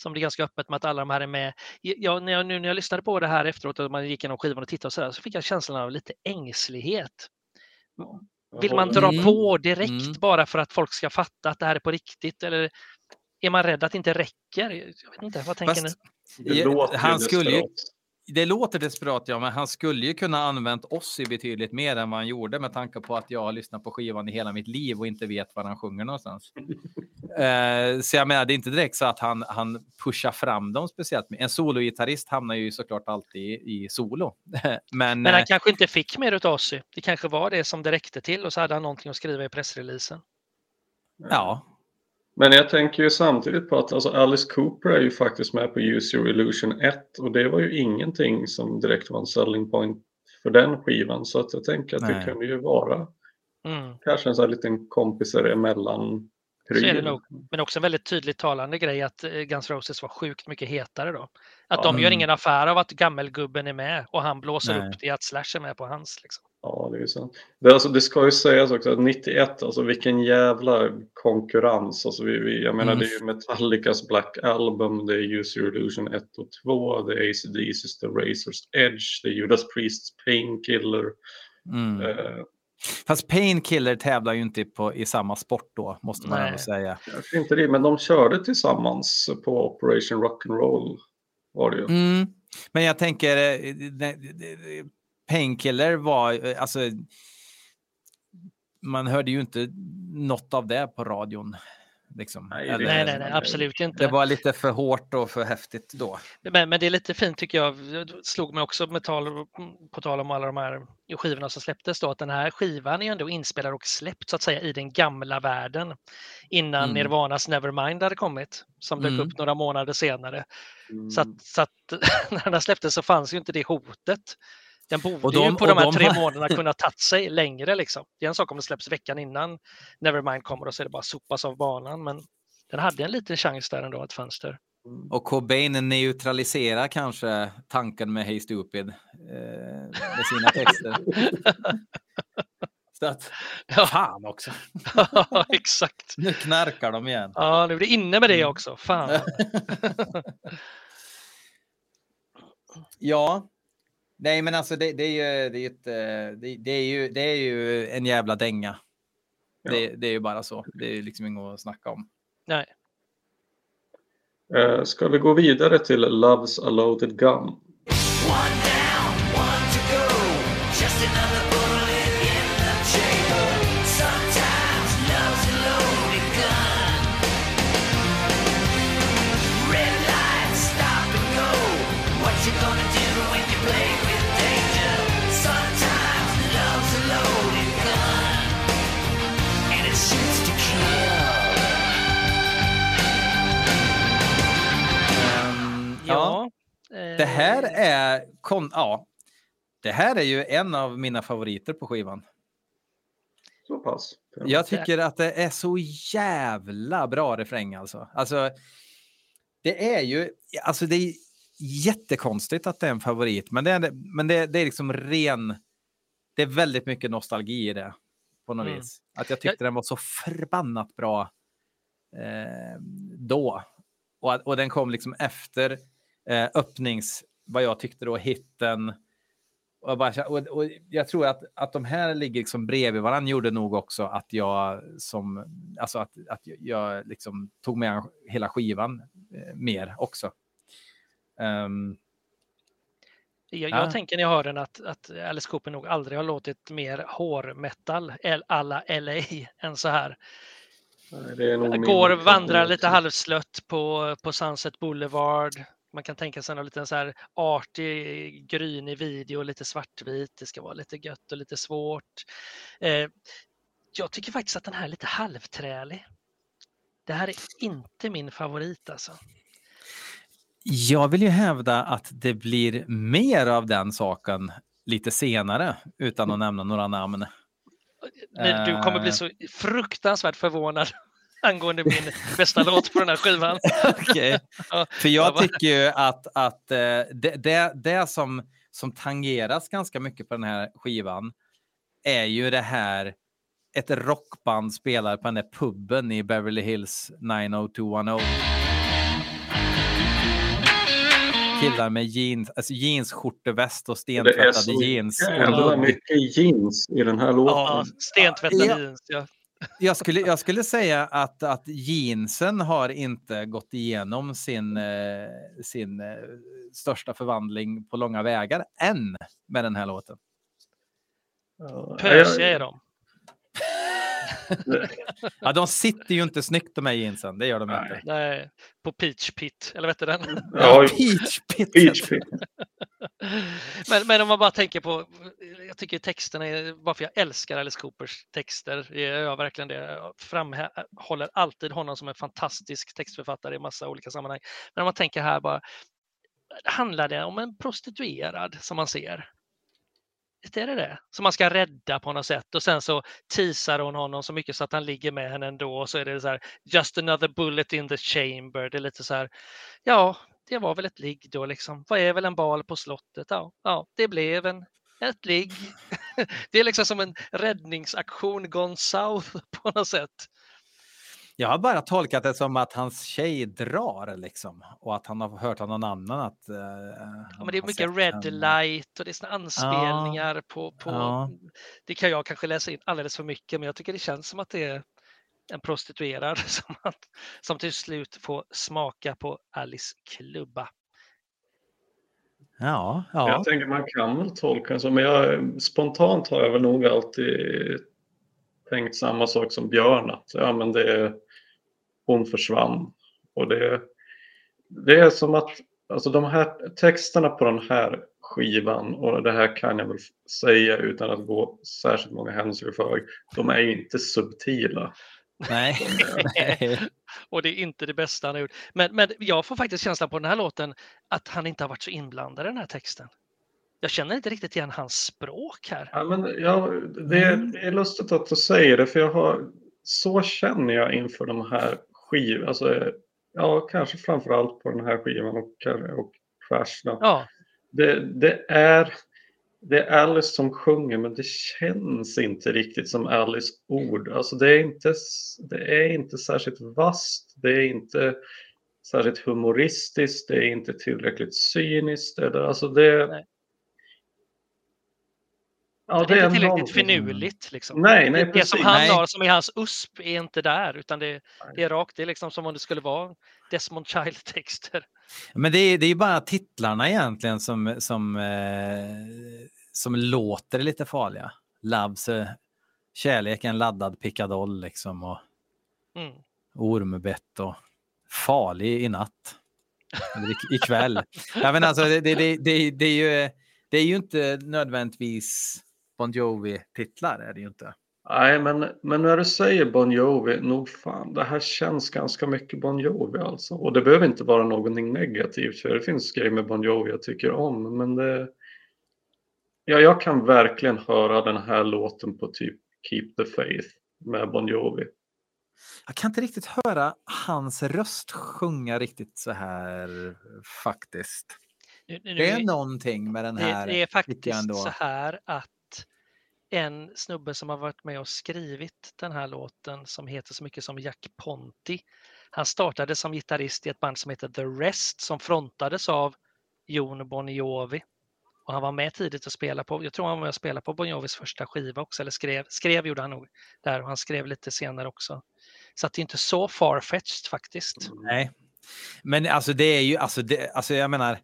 S3: Som det är ganska öppet med att alla de här är med. Jag, när jag, nu när jag lyssnade på det här efteråt och man gick igenom skivan och tittade och så, där, så fick jag känslan av lite ängslighet. Vill man dra
S1: Mm.
S3: på direkt
S1: Mm.
S3: bara för att folk ska fatta att det här är på riktigt? Eller är man rädd att det inte räcker? Jag vet inte, vad tänker
S1: Fast-
S3: ni?
S2: Det
S1: Ja,
S2: låter
S1: han skulle ju-. Det låter desperat, ja, men han skulle ju kunna använt Ozzy betydligt mer än vad han gjorde med tanke på att jag har lyssnat på skivan i hela mitt liv och inte vet var han sjunger någonstans. eh, så jag menar, det är inte direkt så att han, han pushar fram dem speciellt. En sologitarrist hamnar ju såklart alltid i, i solo. men
S3: Men han
S1: eh,
S3: kanske inte fick mer utav Ozzy. Det kanske var det som det räckte till och så hade han någonting att skriva i pressreleasen.
S1: ja,
S2: Men jag tänker ju samtidigt på att alltså Alice Cooper är ju faktiskt med på Use Your Illusion 1 och det var ju ingenting som direkt var en selling point för den skivan så att jag tänker att det
S1: Nej.
S2: kunde ju vara
S3: Mm.
S2: kanske en sån här liten kompisar emellan
S3: Så är det nog. Men också en väldigt tydligt talande grej att eh, Guns Roses var sjukt mycket hetare då. Att
S2: Ja.
S3: de gör ingen affär av att gammelgubben är med och han blåser
S1: Nej.
S3: upp det att Slash är med på hans. Liksom.
S2: Ja, det är ju sant. Det, alltså, det ska ju sägas också att 91, alltså vilken jävla konkurrens. Alltså, vi, vi, jag menar
S1: Mm.
S2: det är ju Metallicas Black Album, det är Use Your Illusion 1 och 2, det är AC/DC's The Razor's Edge, det är Judas Priests Painkiller.
S1: mm.
S2: Eh,
S1: fast Painkiller tävlar ju inte på, i samma sport då, måste man
S3: Nej.
S1: ändå säga.
S2: kanske inte det, men de körde tillsammans på Operation Rock'n'Roll var det ju.
S1: Mm. Men jag tänker, eh, Painkiller var, eh, alltså, man hörde ju inte något av det på radion. Liksom.
S2: Nej, det-
S1: Eller-
S3: Nej, nej, nej, absolut
S1: Det
S3: inte.
S1: var lite för hårt och för häftigt då.
S3: Men, men det är lite fint tycker jag. Det slog mig också med tal, på tal om alla de här skivorna som släpptes då, att den här skivan är ändå inspelad och släppt så att säga i den gamla världen innan
S1: Mm.
S3: Nirvanas Nevermind hade kommit, som dök
S1: Mm.
S3: upp några månader senare.
S2: Mm.
S3: Så att, så att när den här släpptes så fanns ju inte det hotet. Den borde
S1: Och
S3: ju
S1: de-
S3: på
S1: och
S3: de här
S1: de
S3: tre månaderna kunna tagit sig längre. Liksom. Det är en sak om det släpps veckan innan Nevermind kommer och så är det bara sopas av banan. Men den hade en liten chans där ändå, ett fönster.
S2: Mm.
S1: Och Cobain neutraliserar kanske tanken med Hey Stupid eh, med sina texter. Så att,
S3: Ja,
S1: fan också.
S3: exakt.
S1: Nu knarkar de igen.
S3: Ja, nu är det inne med det
S1: Mm.
S3: också. Fan.
S1: Ja. Nej, men alltså det, det är ju, det är ju, ett, eh, det, det är ju, det är ju en jävla dänga. Det, det är ju bara så. Det är ju liksom inget att snacka om.
S3: Nej.
S2: Eh, ska vi gå vidare till Love's a loaded gun?
S5: One
S1: det här är kon, ja, det här är ju en av mina favoriter på skivan.
S2: Så pass.
S1: Jag tycker att det är så jävla bra refräng alltså. Alltså, det är ju, alltså det är jättekonstigt att det är en favorit, men det är, men det, det är liksom ren, det är väldigt mycket nostalgi i det på något
S3: Mm.
S1: vis. Att jag tyckte den var så förbannat bra eh, då. Och, att- och den kom liksom efter eh, öppnings, vad jag tyckte då, hitten. Och jag, bara, och, och jag tror att, att de här ligger liksom bredvid varandra gjorde nog också att jag som, alltså att, att jag liksom tog med hela skivan eh, mer också. Ehm,
S3: Jag,
S1: Ja.
S3: jag tänker när jag hör den att, att Alice Cooper nog aldrig har låtit mer hårmetal el- alla LA än så här.
S2: Nej, det är nog min
S3: Går,
S2: uppfattning
S3: vandrar lite halvslött på, på Sunset Boulevard. Man kan tänka sig en liten så här artig, grynig video, lite svartvit. Det ska vara lite gött och lite svårt. Eh, jag tycker faktiskt att den här är lite halvträlig. Det här är inte min favorit alltså.
S1: Jag vill ju hävda att det blir mer av den saken lite senare utan att nämna några namn.
S3: Men Du kommer bli
S1: Eh.
S3: så fruktansvärt förvånad angående min bästa låt på den här skivan.
S1: Okej.
S3: Ja,
S1: För
S3: jag
S1: tycker ju att, att eh, det, det, det som, som tangeras ganska mycket på den här skivan är ju det här ett rockband spelar på den där puben i Beverly Hills 90210. Killar med jeans, alltså jeansskjorteväst och
S2: Det är
S1: stentvättade
S2: så
S1: jeans. Och
S2: jävla mycket jeans i den här låten.
S3: Ja, stentvättade
S1: Ja.
S3: jeans. Ja.
S1: Jag skulle, jag skulle säga att, att jeansen har inte gått igenom sin, eh, sin eh, största förvandling på långa vägar än med den här låten.
S3: Pösiga är de.
S1: Ja, de sitter ju inte snyggt de här jeansen, det gör de inte.
S3: Nej, på Peach Pit, eller vet du den?
S2: Ja,
S1: Peach Pit.
S2: Peach Pit.
S3: men, men om man bara tänker på, jag tycker texterna är, varför jag älskar Alice Coopers texter, jag gör verkligen det, jag framhåller alltid honom som en fantastisk textförfattare i massa olika sammanhang. Men om man tänker här bara, handlar det om en prostituerad som man ser? Visst är det det? Som man ska rädda på något sätt och sen så teasar hon honom så mycket så att han ligger med henne ändå och så är det så här just another bullet in the chamber. Det är lite så här, ja, det var väl ett ligg då liksom. Vad är väl en bal på slottet? Ja, ja det blev en, ett ligg. det är liksom som en räddningsaktion gone south på något sätt.
S1: Jag har bara tolkat det som att hans tjej drar liksom och att han har hört av någon annan att. eh,
S3: Ja, men det är mycket red
S1: henne.
S3: light och det är såna anspelningar på, på
S1: Ja.
S3: det kan jag kanske läsa in alldeles för mycket, men jag tycker det känns som att det är en prostituerad som, att, som till slut får smaka på Alice klubba.
S1: Ja, ja.
S2: Jag tänker man kan väl tolka det så, men jag, spontant har jag väl nog alltid tänkt samma sak som Björn. Att, ja, men det är, hon försvann. Och det, det är som att alltså de här texterna på den här skivan, och det här kan jag väl säga utan att gå särskilt många händelser i förväg, de är inte subtila.
S1: Nej.
S3: Och det är inte det bästa han har gjort. Men, men jag får faktiskt känslan på den här låten att han inte har varit så inblandad i den här texten. Jag känner inte riktigt igen hans språk här.
S2: Ja, men ja, det,
S1: Mm.
S2: det är lustigt att du säger det, för jag har, så känner jag inför de här skivorna. Alltså, ja, kanske framför allt på den här skivan och, och Crash. Då.
S3: Ja,
S2: Det, det, är, det är Alice som sjunger, men det känns inte riktigt som Alice ord. Alltså, det, är inte, det är inte särskilt vasst, det är inte särskilt humoristiskt, det är inte tillräckligt cyniskt. Eller, alltså det,
S3: Nej.
S2: Ja,
S3: det är inte tillräckligt finurligt. Liksom.
S2: Nej, nej,
S3: det, det
S2: precis.
S3: som han
S1: Nej.
S3: har, som är hans USP, är inte där, utan det, det är rakt. Det är liksom som om det skulle vara Desmond Child-texter.
S1: Men det är, det är ju bara titlarna egentligen som, som, eh, som låter lite farliga. Loves, eh, kärlek, en laddad pickadoll liksom och
S3: Mm.
S1: ormbett och farlig i natt. Eller i- ikväll. ja, men alltså, det, det, det, det, det, är ju, det är ju inte nödvändigtvis Bon Jovi-titlar. Är det ju inte.
S2: Nej, men, men när du säger Bon Jovi, nog fan, det här känns ganska mycket Bon Jovi alltså. Och det behöver inte vara någonting negativt, för det finns grejer med Bon Jovi jag tycker om, men det... Ja, jag kan verkligen höra den här låten på typ Keep the Faith med Bon Jovi.
S1: Jag kan inte riktigt höra hans röst sjunga riktigt så här faktiskt.
S3: Nu- nu-
S1: Det är någonting med den
S3: det,
S1: här.
S3: det är
S1: tycker jag
S3: faktiskt
S1: ändå.
S3: så här att en snubbe som har varit med och skrivit den här låten som heter så mycket som Jack Ponti. Han startade som gitarrist i ett band som heter The Rest som frontades av Jon Bon Jovi. Och han var med tidigt och spelade på, jag tror han var med och spelade på Bon Jovis första skiva också, eller skrev, skrev gjorde han nog där och han skrev lite senare också. Så att det är inte så farfetched faktiskt.
S1: Nej, men alltså det är ju, alltså, det, alltså jag menar,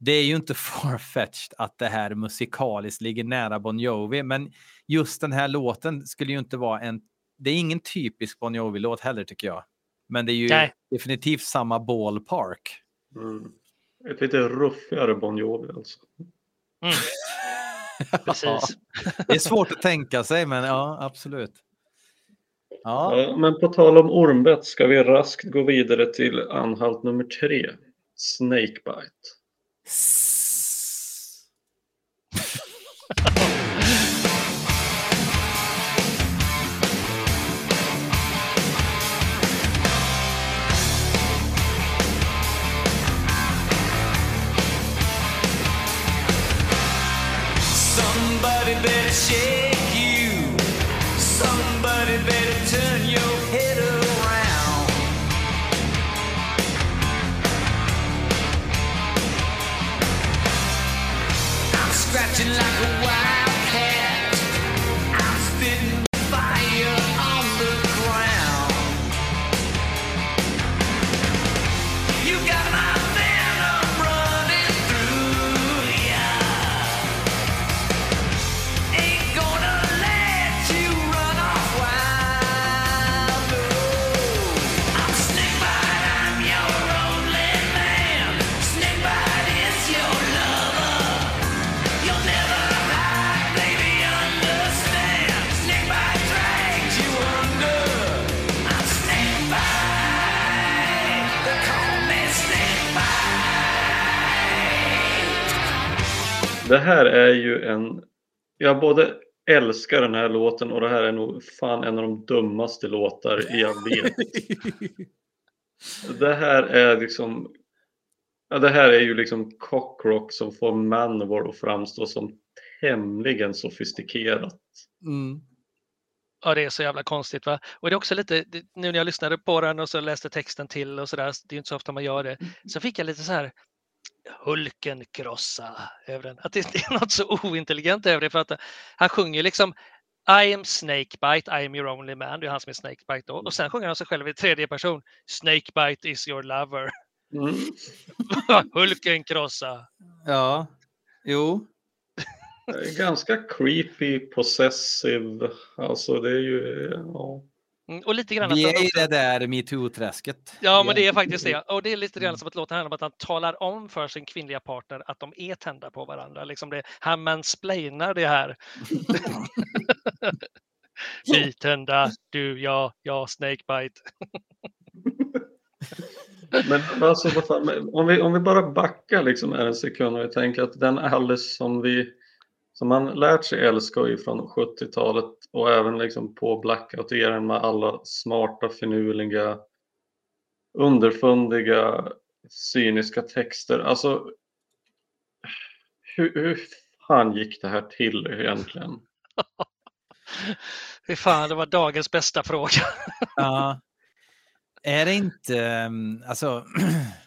S1: det är ju inte farfetched att det här musikaliskt ligger nära Bon Jovi, men just den här låten skulle ju inte vara en, det är ingen typisk Bon Jovi-låt heller tycker jag. Men det är ju
S3: Nej.
S1: definitivt samma ballpark.
S2: Mm. Ett lite ruffigare Bon Jovi alltså.
S3: Mm, precis.
S1: Det är svårt att tänka sig, men ja, absolut. Ja,
S2: Ja, men på tal om ormbett ska vi raskt gå vidare till anhalt nummer tre. Snakebite.
S5: Somebody better shake
S2: Det här är ju en... Jag både älskar den här låten och det här är nog fan en av de dummaste låtar jag vet. Det här är liksom... Ja, det här är ju liksom cockrock som får Manowar att framstå som tämligen sofistikerat.
S1: Mm.
S3: Ja, det är så jävla konstigt. va? Och det är också lite, nu när jag lyssnade på den och så läste texten till och sådär, det är ju inte så ofta man gör det, så fick jag lite så här Hulken krossa över den. Att det är något så ointelligent över det för att han sjunger liksom I am Snakebite, I am your only man. Det är han som är Snakebite då. Och sen sjunger han sig själv i tredje person. Snakebite is your lover.
S2: Mm.
S3: Hulken krossa.
S1: Ja, jo.
S2: Det är Ganska creepy, possessive. Alltså det är ju... Ja.
S3: Mm, Och lite grann
S1: Vi är i
S3: också-
S1: det där metoo-träsket.
S3: Ja, men det är faktiskt det. Och det är lite grann
S1: Mm.
S3: som att låten handlar om att han talar om för sin kvinnliga partner att de är tända på varandra. Liksom det, han mansplainar det här. Vi tända, du, jag, jag, Snakebite.
S2: Men alltså, fan, om, vi, om vi bara backar liksom en sekund och vi tänker att den Alice som vi som man lärt sig älska ifrån 70-talet och även liksom på blackout-eran med alla smarta, finurliga, underfundiga, cyniska texter. Alltså, hur, hur fan gick det här till egentligen?
S3: Fy fan, det var dagens bästa fråga.
S1: Ja. Är det inte, ehm, alltså,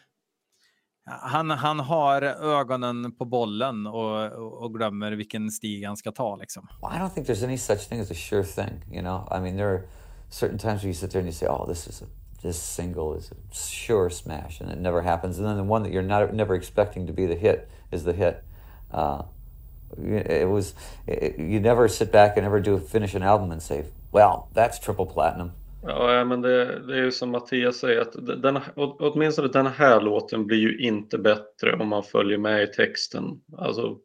S1: han, han har ögonen på bollen och, och glömmer vilken stig han ska ta liksom.
S6: I don't think there's any such thing as a sure thing. You know, I mean, there are certain times where you sit there and you say, "Oh, this is a this single is a sure smash," and it never happens. And then the one that you're not never expecting to be the hit is the hit. Uh, it was it, you never sit back and ever do finish an album and say, "Well, that's triple platinum."
S2: Ja, men det, det är ju som Mattias säger att den, åtminstone den här låten blir ju inte bättre om man följer med i texten. Alltså,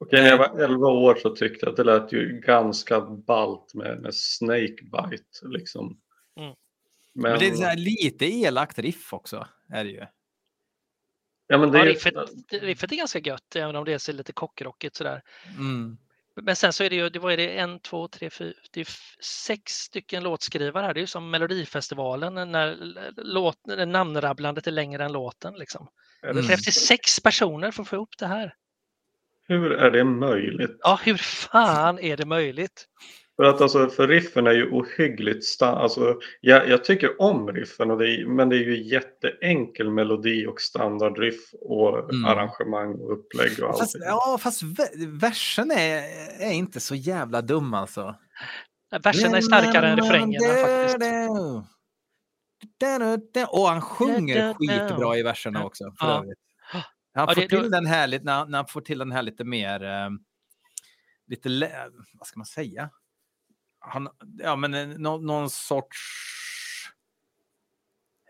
S2: okej, när jag var 11 år så tyckte jag att det lät ju ganska ballt med, med Snakebite liksom.
S3: Mm.
S2: Men,
S1: Men det är så här lite elakt riff också. Är det ju.
S2: ja, men det
S3: Ja, riffet, riffet är ganska gött, även om det ser lite kockrockigt sådär.
S1: Mm.
S3: Men sen så är det ju, det var det en, två, tre, fyra, det är sex stycken låtskrivare här. Det är ju som Melodifestivalen när låt, namnrabblandet är längre än låten. Liksom.
S2: är
S3: Det krävs sex personer för att få ihop det här.
S2: hur är det möjligt?
S3: Ja, hur fan är det möjligt?
S2: För att alltså, för riffen är ju ohyggligt sta- alltså, jag, jag tycker om riffen, och det är, men det är ju jätteenkel melodi och standardriff och
S1: Mm.
S2: arrangemang och upplägg och
S1: Fast,
S2: allting.
S1: ja, fast ve- versen är, är inte så jävla dum alltså.
S3: Verserna är starkare än refrängerna faktiskt.
S1: Och han sjunger skitbra i verserna också. För
S3: Ja.
S1: övrigt. Han
S3: Ja,
S1: får
S3: det-
S1: till den här lite, när, när han får till den här lite mer, eh, lite, vad ska man säga? Han, ja, men eh, någon, någon sorts,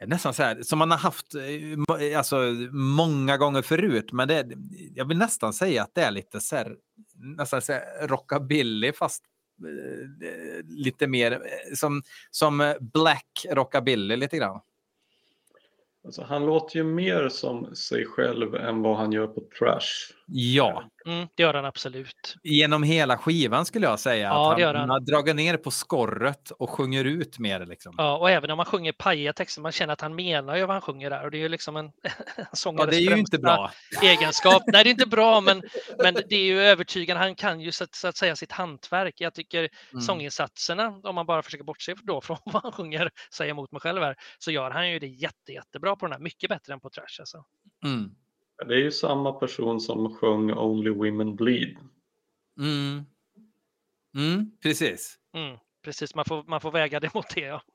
S1: nästan så här, som man har haft eh, eh, alltså, många gånger förut. Men det, jag vill nästan säga att det är lite så här, nästan så här rockabilly fast eh, lite mer som, som black rockabilly lite grann.
S2: Alltså, han låter ju mer som sig själv än vad han gör på Trash.
S1: Ja,
S3: Mm, det gör han absolut.
S1: Genom hela skivan skulle jag säga.
S3: Ja,
S1: att han,
S3: han.
S1: har dragit ner på skorret och sjunger ut mer. Liksom.
S3: Ja, och även om man sjunger pajiga texter, man känner att han menar ju vad han sjunger där. Och det är ju liksom en, en
S1: Ja,
S3: sångares
S1: det är ju inte bra.
S3: egenskap. Nej, det är inte bra, men, men det är ju övertygande. Han kan ju så att, så att säga sitt hantverk. Jag tycker
S1: Mm.
S3: sånginsatserna, om man bara försöker bortse då från vad han sjunger, säga emot mig själv här, så gör han ju det jätte, jättebra på den här. Mycket bättre än på Trash. Alltså.
S1: Mm.
S2: Det är ju samma person som sjöng Only Women Bleed.
S1: Mm. Mm, precis.
S3: Mm, precis, man får, man får väga det mot det. Ja.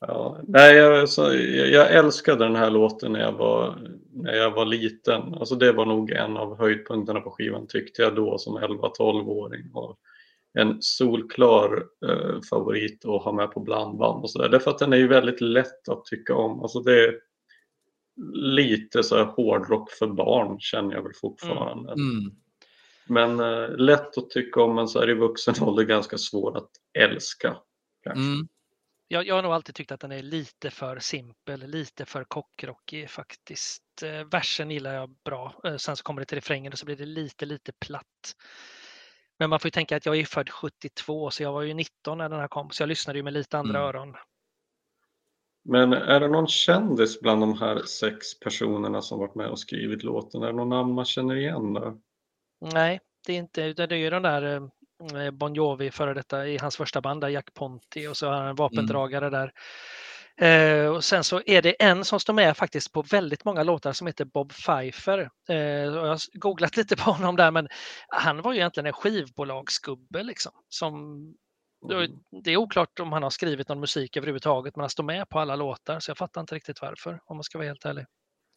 S2: Ja, nej, jag, så, jag, jag älskade den här låten när jag, var, när jag var liten. Alltså det var nog en av höjdpunkterna på skivan tyckte jag då som 11-12-åring. Och en solklar eh, favorit att ha med på blandband och sådär. Därför att den är ju väldigt lätt att tycka om. Alltså det lite så här hårdrock för barn känner jag väl fortfarande.
S1: Mm.
S2: Men eh, lätt att tycka om men så här i vuxen ålder ganska svår att älska. Kanske.
S1: Mm.
S3: Jag, jag har nog alltid tyckt att den är lite för simpel, lite för kockrockig faktiskt. Eh, versen gillar jag bra. Eh, sen så kommer det till refrängen och så blir det lite, lite platt. Men man får ju tänka att jag är född 72 så jag var ju 19 när den här kom så jag lyssnade ju med lite andra
S1: Mm.
S3: öron.
S2: Men är det någon kändis bland de här sex personerna som varit med och skrivit låten? Är det någon namn man känner igen där?
S3: Nej, det är inte, utan det är ju den där eh, Bon Jovi före detta i hans första band där, Jack Ponti och så har han en vapendragare där. Eh, och sen så är det en som står med faktiskt på väldigt många låtar som heter Bob Pfeiffer. Eh, jag har googlat lite på honom där men han var ju egentligen en skivbolagsgubbe liksom. Som, det är oklart om han har skrivit någon musik överhuvudtaget men han står med på alla låtar så jag fattar inte riktigt varför om man ska vara helt ärlig.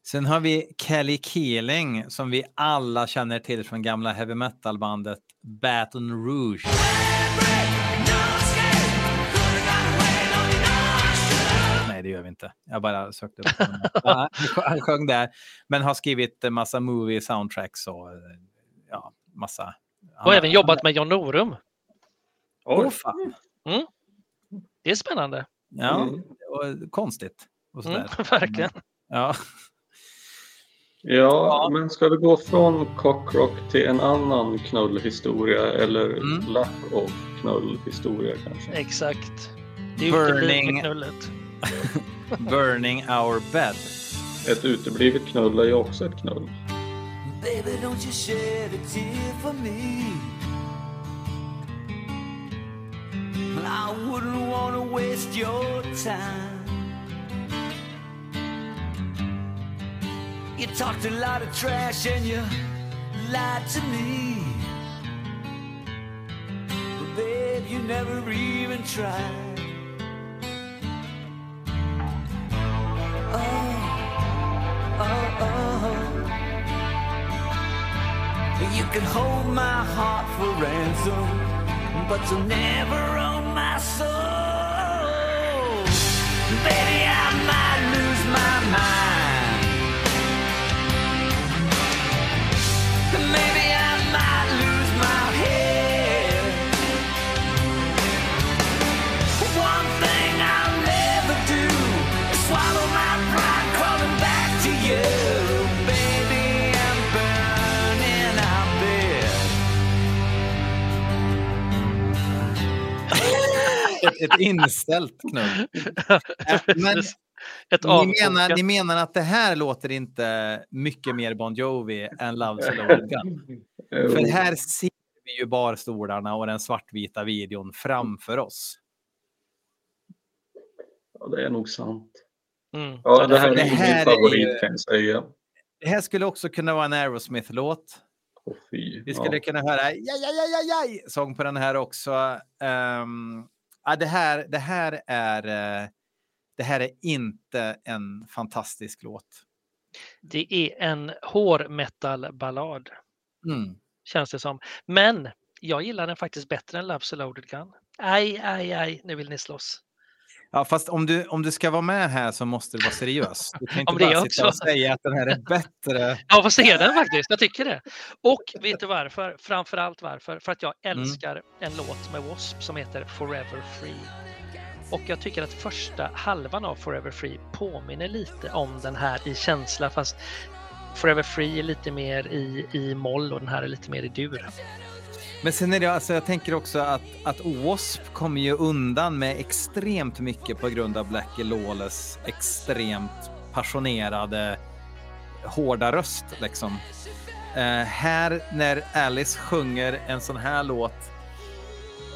S1: Sen har vi Kelly Keeling som vi alla känner till från gamla heavy metal-bandet Baton Rouge. Nej, det gör vi inte. Jag bara sökte upp honom. Han sjöng där, men har skrivit en massa movie soundtracks och eh, ja, massa.
S3: Och även jobbat med John Norum.
S1: Åh, fan.
S3: Det är spännande.
S1: Ja,
S2: Mm.
S1: och konstigt. Och
S3: Mm,
S1: sådär.
S3: verkligen.
S1: Ja.
S2: Ja, men ska vi gå från cockrock till en annan knullhistoria eller
S1: Mm.
S2: lack of knullhistoria kanske?
S3: Exakt. Det är
S1: Burning. Burning our bed.
S2: Ett uteblivet knull är ju också ett knull.
S4: Baby, I wouldn't want to waste your time. You talked a lot of trash and you lied to me. But babe, you never even tried. Oh, oh, oh. You can hold my heart for ransom, but you'll never own my soul. Baby, I might
S1: Ett, ett inställt knull. Äh, Men
S3: Ett
S1: ni menar, ni menar att det här låter inte mycket mer Bon Jovi än loaded gun? För här ser vi ju barstolarna och den svartvita videon framför oss.
S2: Ja, det är nog sant.
S3: Mm.
S2: Ja, det här är
S1: det
S2: min
S1: här är
S2: favorit
S1: ju-
S2: kan jag säga.
S1: Det här skulle också kunna vara en Aerosmith-låt.
S2: Fy.
S1: Vi skulle
S2: Ja.
S1: kunna höra ja, ja, ja, ja, ja, sång på den här också. Ehm, ja, det, här, det, här är, eh, det här är inte en fantastisk låt.
S3: Det är en hårmetal-ballad,
S1: Mm.
S3: känns det som. Men jag gillar den faktiskt bättre än Love's a loaded gun. Aj, aj, aj, nu vill ni slåss.
S1: Ja, fast om du, om du ska vara med här så måste du vara seriös. Du kan inte bara sitta och
S3: också.
S1: säga att den här är bättre.
S3: Ja, vad säger den faktiskt? Jag tycker det. Och vet du varför? Framför allt varför? För att jag
S1: Mm.
S3: älskar en låt med W.A.S.P. som heter Forever Free. Och jag tycker att första halvan av Forever Free påminner lite om den här i känsla fast Forever Free är lite mer i, i moll och den här är lite mer i dur.
S1: Men sen är det, alltså jag tänker också att, att W.A.S.P. kommer ju undan med extremt mycket på grund av Blackie Lawless extremt passionerade, hårda röst liksom. Eh, här när Alice sjunger en sån här låt,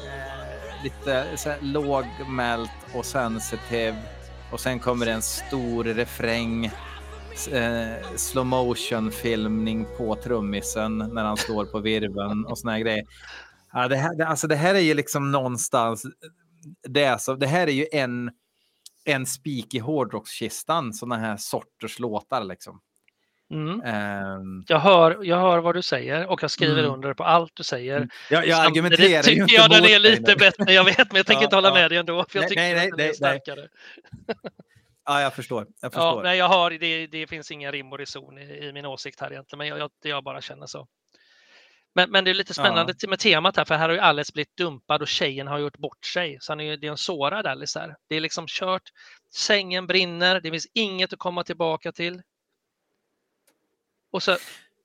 S1: eh, lite så här lågmält och sensitive och sen kommer det en stor refräng, eh, slow motion filmning på trummisen när han slår på virveln och såna här grejer. Ja, det, här, alltså det här är ju liksom någonstans, det, så, det här är ju en, en spik i hårdrockskistan, såna här sorters låtar liksom.
S3: Mm.
S1: Ehm,
S3: Jag, hör, jag hör vad du säger och jag skriver
S1: Mm.
S3: under på allt du säger.
S1: jag, jag
S3: Samtidigt
S1: argumenterar ju inte
S3: jag den
S1: mot
S3: är
S1: dig
S3: lite
S1: nu.
S3: bättre, jag vet, men jag tänker
S1: Ja,
S3: inte hålla
S1: ja.
S3: med dig ändå. För jag
S1: Nej,
S3: tycker
S1: nej,
S3: att
S1: nej,
S3: den är
S1: nej, nej.
S3: starkare.
S1: Ja, jag förstår. Jag
S3: Ja,
S1: förstår.
S3: nej, jag har, det, det finns ingen rim och reson i, i min åsikt här egentligen, men jag, jag, jag bara känner så. Men, men det är lite spännande med temat här, för här har ju Alice blivit dumpad och tjejen har gjort bort sig. Så han är det är en sårad Alice här. Det är liksom kört, sängen brinner, det finns inget att komma tillbaka till. Och så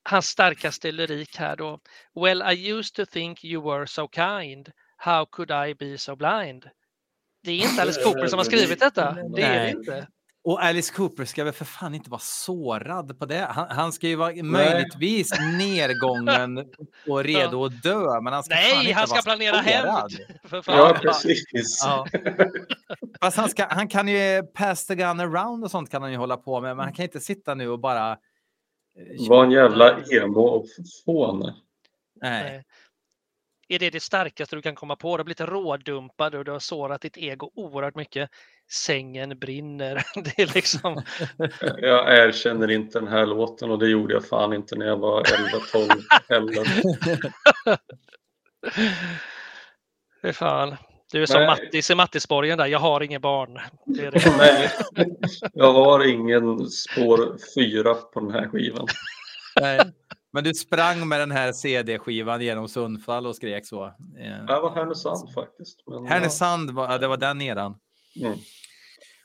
S3: hans starkaste lyrik här då. Well, I used to think you were so kind. How could I be so blind? Det är inte Alice Cooper som har skrivit detta. Det är det
S1: Nej.
S3: inte.
S1: Och Alice Cooper ska väl för fan inte vara sårad på det. Han, han ska ju vara möjligtvis nedgången och redo att dö, men han ska
S3: Nej,
S1: inte
S3: han ska
S1: vara
S3: planera hämnd. Fan.
S2: Ja, precis.
S1: Ja. Fast han, ska, han kan ju pass the gun around och sånt kan han ju hålla på med, men han kan inte sitta nu och bara... eh,
S2: Var en jävla emo och fån.
S1: Nej.
S3: Är det det starkaste du kan komma på? Du har blivit rådumpad och du har sårat ditt ego oerhört mycket. Sängen brinner. Det är liksom...
S2: Jag erkänner inte den här låten och det gjorde jag fan inte när jag var 11-12 heller.
S3: Fy fan. Du är som
S2: Nej.
S3: Mattis i Mattisborgen där. Jag har inget barn. Det är det.
S2: Nej, jag har ingen spår fyra på den här skivan.
S1: Nej. Men du sprang med den här CD-skivan genom Sundsvall och skrek så. Eh,
S2: Det var Härnösand faktiskt. Men,
S1: Härnösand, var, ja, det var den eran.
S2: ja. Mm.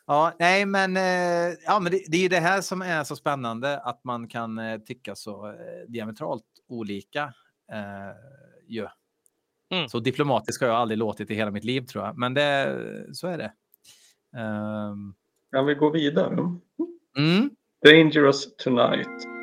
S1: Ja, nej, men, eh, ja, men det, det är ju det här som är så spännande, att man kan eh, tycka så eh, diametralt olika. Eh, ju.
S3: Mm.
S1: Så diplomatiskt har jag aldrig låtit i hela mitt liv tror jag, men det, så är det. Ehm,
S2: Kan vi gå vidare?
S1: mm.
S2: Dangerous Tonight.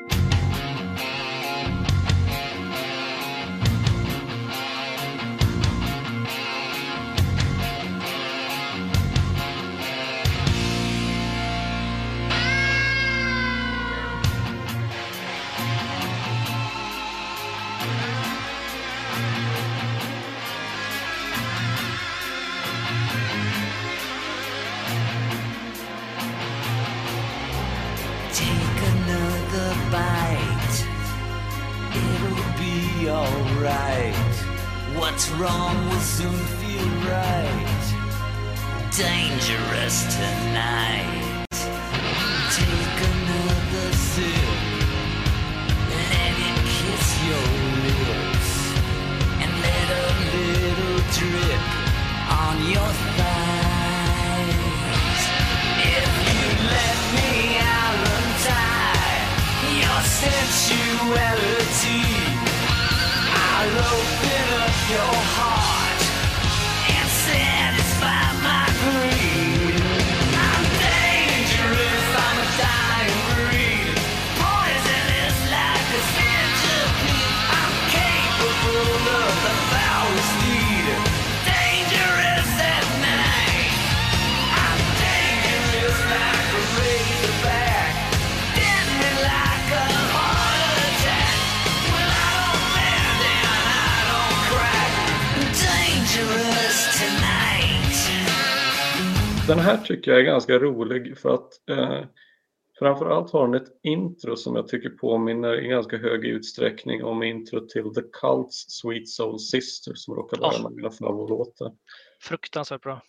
S2: Den här tycker jag är ganska rolig för att eh, framförallt har den ett intro som jag tycker påminner i ganska hög utsträckning om intro till The Cults Sweet Soul Sister som råkar vara en av mina favoritlåtar.
S3: Fruktansvärt bra.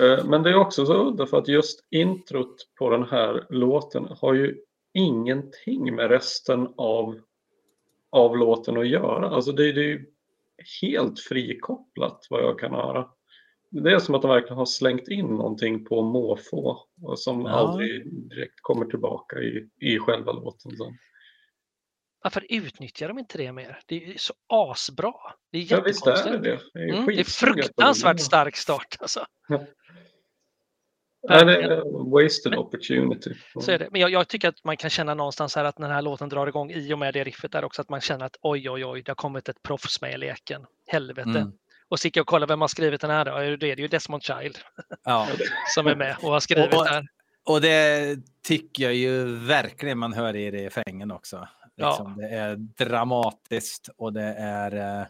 S2: Eh, Men det är också så udda för att just introt på den här låten har ju ingenting med resten av, av låten att göra. Alltså det, det är ju helt frikopplat vad jag kan höra. Det är som att de verkligen har slängt in någonting på måfå och som
S1: Ja.
S2: aldrig direkt kommer tillbaka i, i själva låten. Så.
S3: Varför utnyttjar de inte det mer? Det är så asbra. Det är
S2: Ja, visst är det det. Det är,
S3: Mm, det är fruktansvärt stark start. Alltså.
S2: Ja, det är wasted opportunity.
S3: Så är det. Men jag, jag tycker att man kan känna någonstans här att när den här låten drar igång i och med det riffet där också att man känner att oj, oj, oj, det har kommit ett proffs med i leken. Helvete.
S1: Mm.
S3: Och så gick jag och kollade vem har skrivit den här då. Det är det ju Desmond Child
S1: Ja.
S3: som är med och har skrivit
S1: Och- och-
S3: den.
S1: Och det tycker jag ju verkligen man hör i refrängen också.
S3: Ja.
S1: Liksom, Det är dramatiskt och det är... eh,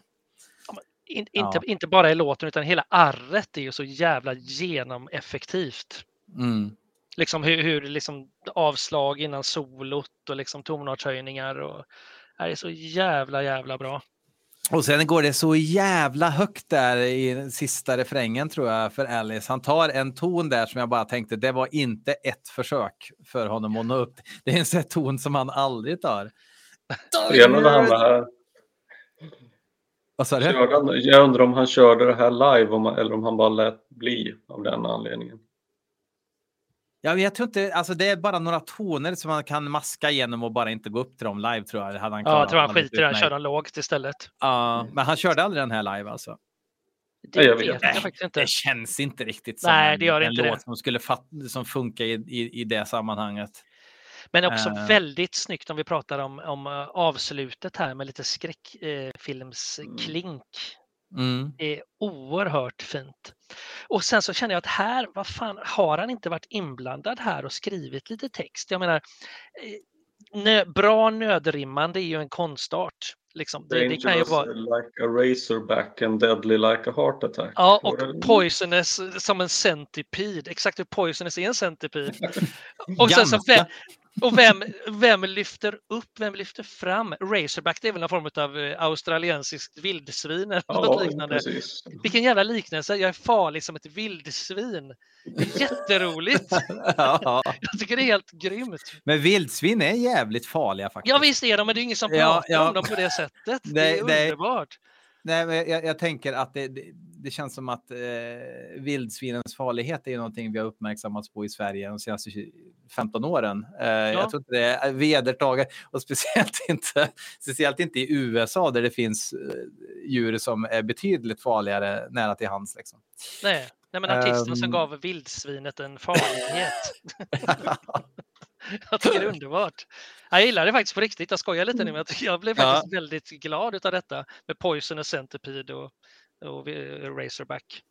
S3: In,
S1: Ja.
S3: inte, inte bara i låten utan hela arret är ju så jävla genomeffektivt.
S1: Mm.
S3: Liksom hur, hur liksom avslag innan solot och liksom tonartshöjningar. Och, det är så jävla jävla bra.
S1: Och sen går det så jävla högt där i sista refrängen tror jag för Alice. Han tar en ton där som jag bara tänkte, det var inte ett försök för honom att nå upp. Det är en sån ton som han aldrig tar.
S2: Spelade han det här?
S1: Vad sa du?
S2: Jag undrar om han körde det här live eller om han bara lät bli av den anledningen.
S1: Ja, jag tror inte, alltså det är bara några toner som man kan maska igenom och bara inte gå upp till dem live tror jag. Det hade han
S3: Ja, jag tror han skiter i den,
S1: utmärkt.
S3: kör den lågt istället.
S1: Ja, men han körde aldrig den här live alltså.
S3: Det
S2: jag
S3: vet jag, faktiskt inte.
S1: Det känns inte riktigt som
S3: Nej,
S1: en,
S3: det gör
S1: en
S3: inte
S1: låt
S3: det.
S1: som skulle som funkar i, i, i det sammanhanget.
S3: Men också
S1: Eh.
S3: väldigt snyggt om vi pratar om, om eh, avslutet här med lite skräckfilmsklink.
S1: Mm.
S3: Det är oerhört fint. Och sen så känner jag att här, vad fan, har han inte varit inblandad här och skrivit lite text? Jag menar, eh, nö, bra nödrimmande är ju en konstart. Liksom. Det, det kan ju vara...
S2: like a razorback and deadly like a heart attack.
S3: Ja, och poisonous som en centipede. Exakt hur poisonous är en centipede. Och, sen så och vem, vem lyfter upp, vem lyfter fram? Razorback det är väl någon form av eh, australiensiskt vildsvin eller något
S2: Ja,
S3: liknande.
S2: precis.
S3: Vilken jävla liknelse. Jag är farlig som ett vildsvin. Det Jätteroligt.
S1: ja.
S3: Jag tycker det är helt grymt.
S1: Men vildsvin är jävligt farliga faktiskt.
S3: Ja visst är de, men det är ingen som pratar
S1: ja.
S3: om dem på det sättet. Det
S1: Nej,
S3: är underbart.
S1: Nej, men jag, jag tänker att det, det, det känns som att eh, vildsvinens farlighet är ju någonting vi har uppmärksammats på i Sverige de senaste 20 15 åren. Eh, Jag tror inte det är vedertaget och speciellt inte, speciellt inte i USA där det finns eh, djur som är betydligt farligare nära till hands. Liksom.
S3: Nej, nej men artisten som
S1: Ehm.
S3: gav vildsvinet en farlighet. jag tycker det är underbart. Jag gillar det faktiskt på riktigt. Jag skojar lite nu, men jag, blev
S1: Ja.
S3: faktiskt väldigt glad av detta med Poisonous Centipede och, och Razorback.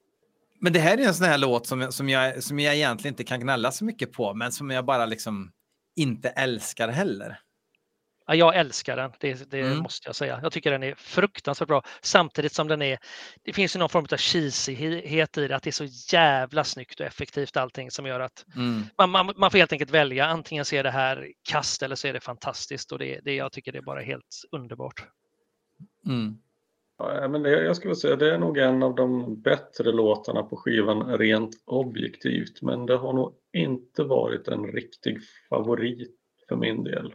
S1: Men det här är en sån här låt som, som, jag, som jag egentligen inte kan gnälla så mycket på, men som jag bara liksom inte älskar heller.
S3: Ja, jag älskar den, det, det
S1: Mm.
S3: måste jag säga. Jag tycker den är fruktansvärt bra. Samtidigt som den är, det finns ju någon form av cheesyhet i det, att det är så jävla snyggt och effektivt allting som gör att
S1: Mm.
S3: man, man, man får helt enkelt välja. Antingen så är det här kast eller så är det fantastiskt och det, det, jag tycker det är bara helt underbart.
S1: Mm.
S2: Ja, men det, jag skulle säga det är nog en av de bättre låtarna på skivan rent objektivt. Men det har nog inte varit en riktig favorit för min del.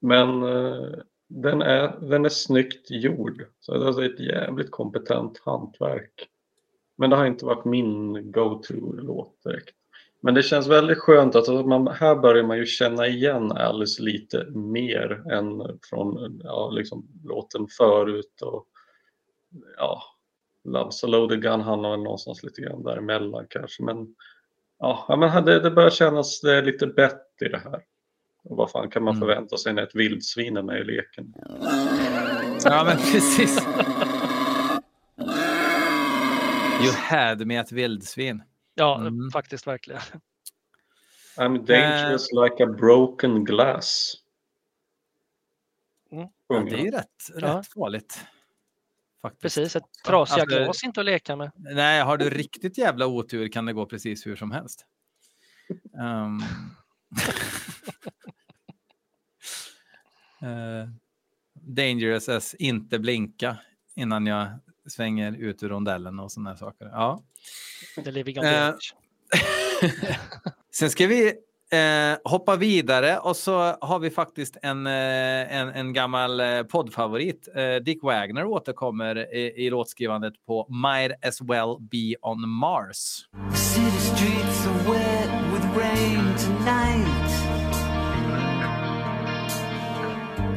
S2: Men eh, den, är, den är snyggt gjord. Så det är alltså ett jävligt kompetent hantverk. Men det har inte varit min go-to-låt direkt. Men det känns väldigt skönt att att man, här börjar man ju känna igen Alice lite mer än från ja, liksom, låten förut. Och, ja, Love's a loaded gun hamnar väl någonstans lite grann däremellan kanske. Men, ja, men det, det börjar kännas det är lite bättre i det här. Och vad fan kan man
S1: Mm.
S2: förvänta sig när ett vildsvin är med i leken?
S1: Ja, men precis. You had me ett vildsvin.
S3: Ja,
S1: Mm.
S3: faktiskt verkligen.
S2: I'm dangerous like a broken glass.
S3: Mm.
S1: Ja, det är ju
S2: han.
S1: rätt,
S3: Ja.
S1: rätt farligt. Faktiskt.
S3: Precis, ett trasiga
S1: Alltså-
S3: glas inte att leka med.
S1: Nej, har du riktigt jävla otur kan det gå precis hur som helst. Ehm. Eh, dangerous as inte blinka innan jag svänger ut ur rondellen och sådana saker. Ja.
S3: The living on the edge.
S1: Sen ska vi eh, hoppa vidare och så har vi faktiskt en, eh, en, en gammal eh, poddfavorit. Eh, Dick Wagner återkommer i, i låtskrivandet på Might as well be on Mars.
S4: City streets are wet with rain tonight.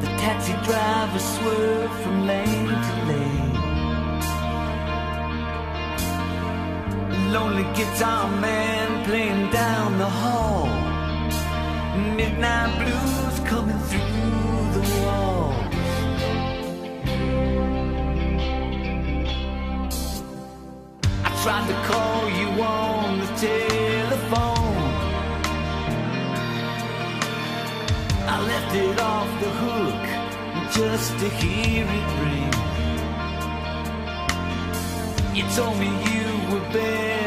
S4: The Taxi drivers swerve from lane to lane. Lonely guitar man playing down the hall. Midnight blues coming through the walls. I tried to call you on the telephone. I left it off the hook just to hear it ring. You told me you were better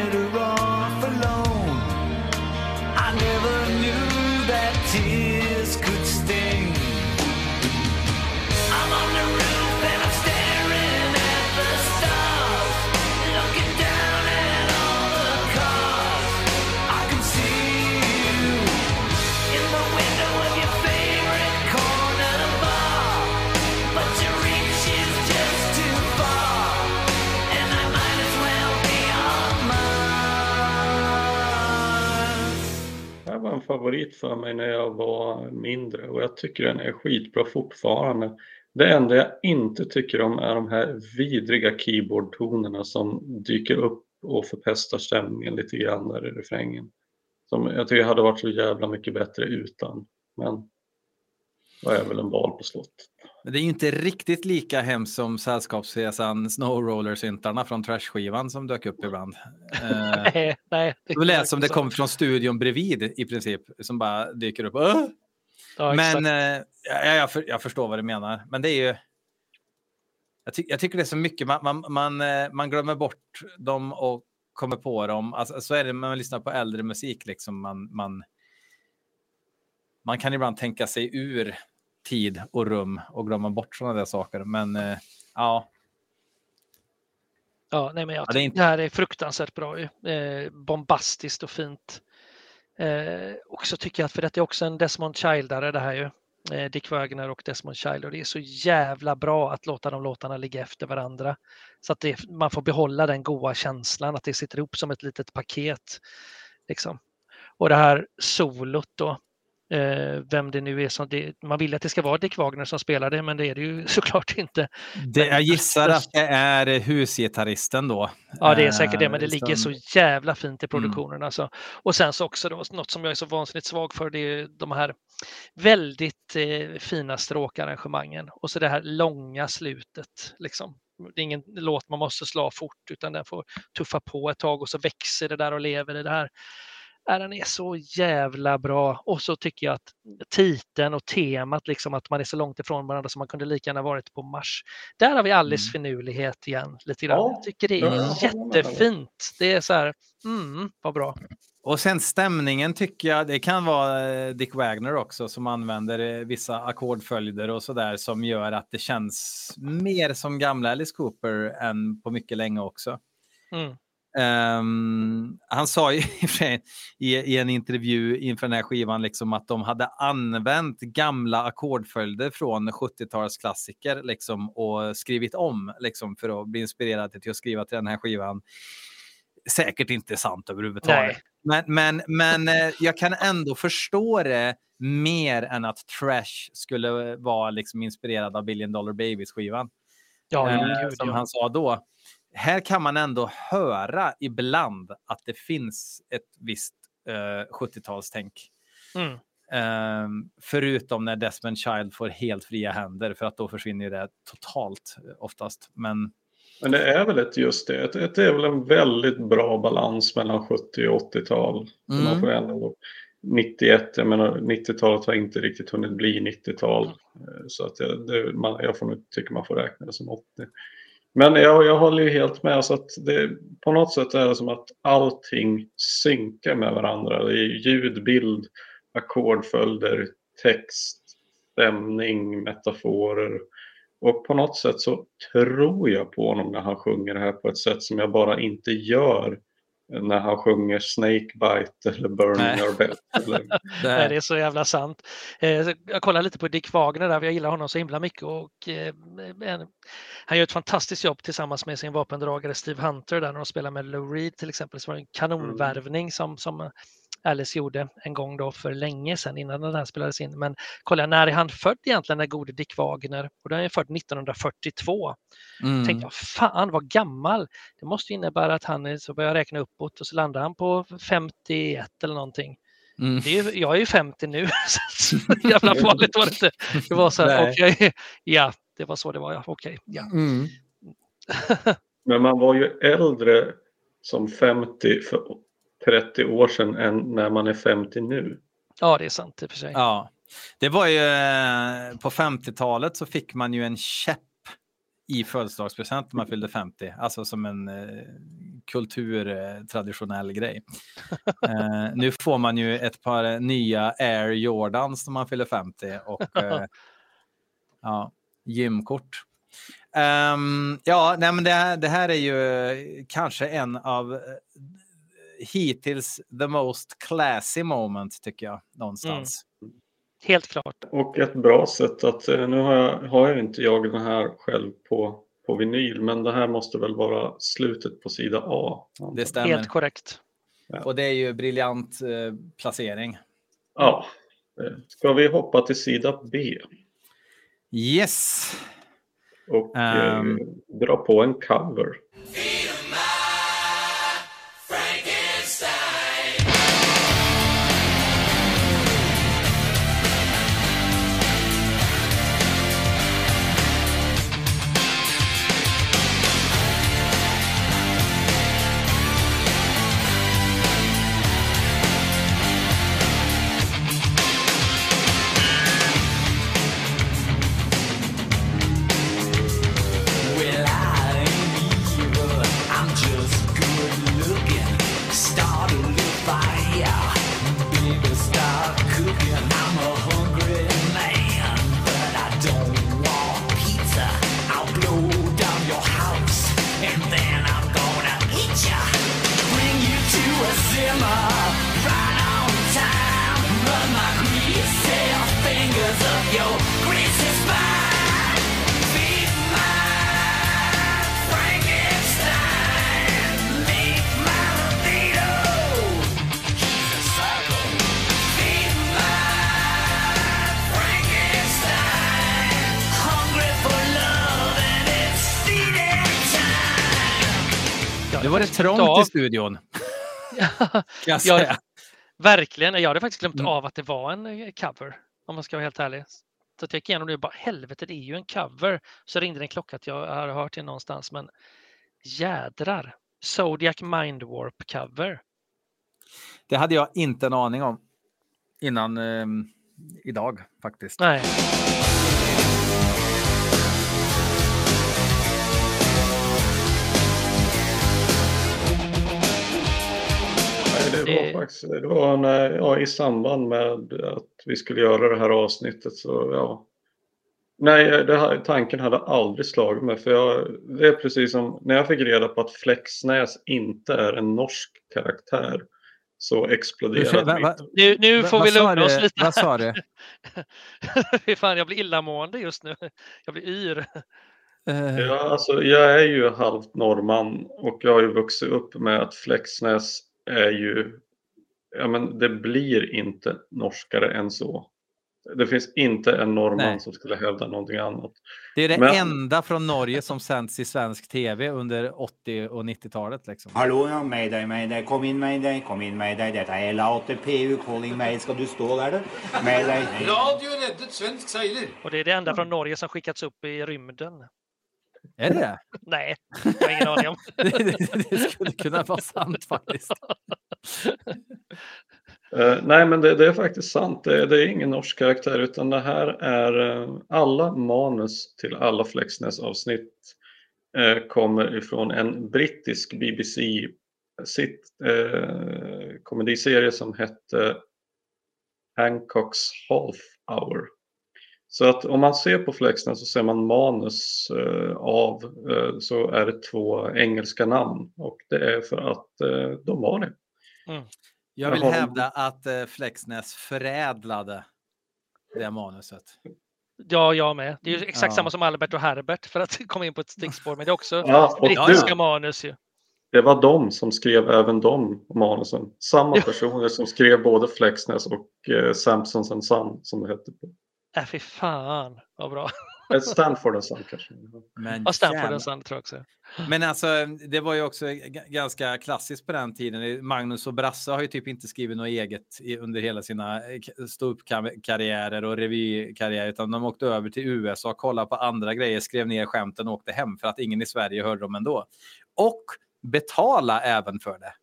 S2: favorit för mig när jag var mindre och jag tycker den är skitbra fortfarande. Det enda jag inte tycker om är de här vidriga keyboardtonerna som dyker upp och förpestar stämningen lite grann där i refrängen. Som jag tycker hade varit så jävla mycket bättre utan. Men jag är väl en val på slottet.
S1: Men det är ju inte riktigt lika hemskt som Sällskapsresan Snowroller-syntarna från Trash-skivan som dök upp ibland. Eh,
S3: Nej, nej.
S1: Det lät som det kom från studion bredvid i princip, som bara dyker upp. Åh!
S3: Ja,
S1: Men eh, ja, jag, för, jag förstår vad du menar. Men det är ju... Jag, ty, jag tycker det är så mycket, man, man, man, eh, man glömmer bort dem och kommer på dem. Alltså, så är det när man lyssnar på äldre musik. Liksom. Man, man, man kan ibland tänka sig ur tid och rum och glömma bort sådana där saker. Men eh, ja,
S3: Ja, nej, men jag
S1: Ja, det är inte-
S3: det här är fruktansvärt bra. Eh, bombastiskt och fint. Eh, och så tycker jag att för detta är också en Desmond Childare det här ju. Eh, Dick Wagner och Desmond Child och det är så jävla bra att låta de låtarna ligga efter varandra. Så att det, man får behålla den goa känslan att det sitter ihop som ett litet paket. Liksom. Och det här solot då, vem det nu är som det, man vill att det ska vara Dick Wagner som spelar det men det är det ju såklart inte.
S1: det, jag gissar att det är husgitarristen då.
S3: Ja, det är säkert det, men det
S1: Eh,
S3: ligger så jävla fint i produktionen. Alltså. Och sen så också då, något som jag är så vansinnigt svag för, det är de här väldigt eh, fina stråkarrangemangen och så det här långa slutet. Liksom. Det är ingen låt man måste slå fort, utan den får tuffa på ett tag och så växer det där och lever i det här. Ja, den är så jävla bra. Och så tycker jag att titeln och temat, liksom att man är så långt ifrån varandra som man kunde lika gärna varit på Mars. Där har vi Alice finurlighet igen lite grann.
S2: Ja,
S3: jag tycker det
S2: ja,
S3: är
S2: med.
S3: jättefint. Det är så här, mm, vad bra.
S1: Och sen stämningen tycker jag, det kan vara eh, Dick Wagner också som använder eh, vissa ackordföljder och sådär som gör att det känns mer som gamla Alice Cooper än på mycket länge också.
S3: Mm.
S1: Ehm, han sa ju i, i, en intervju inför den här skivan liksom att de hade använt gamla ackordföljder från 70-talsklassiker liksom, och skrivit om liksom, för att bli inspirerade till att skriva till den här skivan. Säkert inte sant överhuvudtaget.
S3: Nej.
S1: Men, men, men eh, jag kan ändå förstå det mer än att Trash skulle vara liksom inspirerad av Billion Dollar Babies-skivan.
S3: Ja,
S1: Eh, som
S3: ja.
S1: han sa då. Här kan man ändå höra ibland att det finns ett visst eh, 70-talstänk.
S3: Mm.
S1: Ehm, förutom när Desmond Child får helt fria händer för att då försvinner det totalt eh, oftast. Men
S2: Men det är väl ett just det. Ett, ett är väl en väldigt bra balans mellan 70 och 80-tal.
S1: Mm.
S2: Man får ändå 91, jag menar 90-talet har inte riktigt hunnit bli 90-tal. Eh, Så att jag, det, man, jag får tycka man får räkna det som 80. Men jag, jag håller ju helt med. Så att det, på något sätt är det som att allting synkar med varandra. Det är ljud, bild, ackordföljder, text, stämning, metaforer. Och på något sätt så tror jag på honom när han sjunger det här på ett sätt som jag bara inte gör när han sjunger Snakebite eller Burning
S1: Nej.
S2: Our Bed. Eller,
S1: det,
S3: Nej, det är så jävla sant. Eh, Jag kollar lite på Dick Wagner där, för jag gillar honom så himla mycket. Och, eh, han gör ett fantastiskt jobb tillsammans med sin vapendragare Steve Hunter där när de spelar med Lou Reed till exempel. Så var det en kanonvärvning som, som Alice gjorde en gång då för länge sedan innan den här spelades in. Men kolla, när är han född egentligen, den gode Dick Wagner? Och då är han född 1942.
S1: Mm.
S3: tänkte jag, fan vad gammal. Det måste ju innebära att han är, så börjar jag räkna uppåt och så landar han på 51 eller någonting.
S1: Mm.
S3: Det är, jag är ju 50 nu, så jävla farligt var det inte. Det var så här, okej, ja, det var så det var, ja, okej. ja.
S1: Mm.
S2: Men man var ju äldre som 50 för 30 år sedan än när man är 50 nu.
S3: ja, det är sant i och för sig.
S1: Ja, det var ju eh, på 50-talet så fick man ju en käpp i födelsedagspresent när man fyllde 50, alltså som en eh, kulturtraditionell grej. Eh, nu får man ju ett par nya Air Jordans när man fyller 50 och eh, ja, gymkort. Ehm, ja, nej, men det, här- det här är ju kanske en av hittills the most classy moment tycker jag någonstans.
S3: Helt klart.
S2: Och ett bra sätt att, eh, nu har jag, har jag inte jag den här själv på, på vinyl, men det här måste väl vara slutet på sida A.
S1: Det stämmer.
S3: Helt korrekt.
S1: Och det är ju briljant eh, placering.
S2: Ja. Eh, Ska vi hoppa till sida B
S1: Yes.
S2: och
S1: Ehm.
S2: eh, dra på en cover?
S3: Ja.
S1: studion. Jag
S3: Ja,
S1: säga.
S3: verkligen. Jag hade faktiskt glömt
S1: Mm.
S3: av att det var en eh, cover, om man ska vara helt ärlig. Så jag gick igenom det och bara, helvete, det är ju en cover. Så ringde det en klocka att jag har hört det någonstans, men jädrar. Zodiac Mind Warp cover.
S1: Det hade jag inte en aning om innan eh, idag faktiskt.
S3: Nej,
S2: det
S3: Det-
S2: var faktiskt, det var när, ja, i samband med att vi skulle göra det här avsnittet så ja. Nej, det här, tanken hade aldrig slagit mig för jag, det är precis som när jag fick reda på att Flexnäs inte är en norsk karaktär så exploderade
S1: Va- va-
S2: mitt.
S3: nu, nu
S1: va-
S3: får
S1: vad
S3: vi lugna oss lite.
S1: Vad sa du?
S3: Fan, jag blir illamående just nu. Jag blir yr.
S1: Eh,
S2: Ja, alltså, jag är ju halvt norrman och jag har ju vuxit upp med att Flexnäs är ju, ja men det blir inte norskare än så. Det finns inte en norrman
S1: Nej.
S2: som skulle hävda någonting annat.
S1: Det är det
S2: Men-
S1: enda från Norge som sänds i svensk tv under 80 och 90-talet. Liksom.
S7: Hallo, ja. Mayday, mayday. Kom inn, mayday. Kom inn, mayday. Dette er LATPU calling meg. Skal du stå du? Mayday.
S8: Radio räddet svensk seiler.
S3: Och det är det enda från Norge som skickats upp i rymden.
S1: Är det det?
S3: Nej, jag har ingen aning om.
S1: det? det- Det skulle kunna vara sant faktiskt.
S2: Eh, nej, men det, det är faktiskt sant. Det, det är ingen norsk karaktär utan det här är eh, alla manus till alla Flexnäs avsnitt eh, kommer ifrån en brittisk BBC sit, eh, komediserie som hette Hancocks Half Hour. Så att om man ser på Flexnäs så ser man manus eh, av eh, så är det två engelska namn och det är för att eh, de har det.
S1: Jag vill hävda att eh, Flexnäs förädlade det manuset.
S3: Ja, jag med. Det är ju exakt
S1: Ja.
S3: samma som Albert och Herbert för att komma in på ett stickspår, men det är också
S2: Ja,
S3: brittiska
S1: ja.
S3: manus ju.
S2: det var de som skrev även de manusen. Samma
S3: Ja.
S2: personer som skrev både Flexness och eh, Samsons and Son som det hette. på.
S3: Äh, fy fan vad bra.
S2: Stanford and Son kanske.
S1: Men,
S3: Och Stanford och Sand tror jag också.
S1: Men alltså, det var ju också ganska klassiskt på den tiden. Magnus och Brasse har ju typ inte skrivit något eget under hela sina eh, ståuppkarriärer och revykarriärer, utan de åkte över till USA, kollade på andra grejer, skrev ner skämten och åkte hem för att ingen i Sverige hörde dem ändå. Och betala även för det.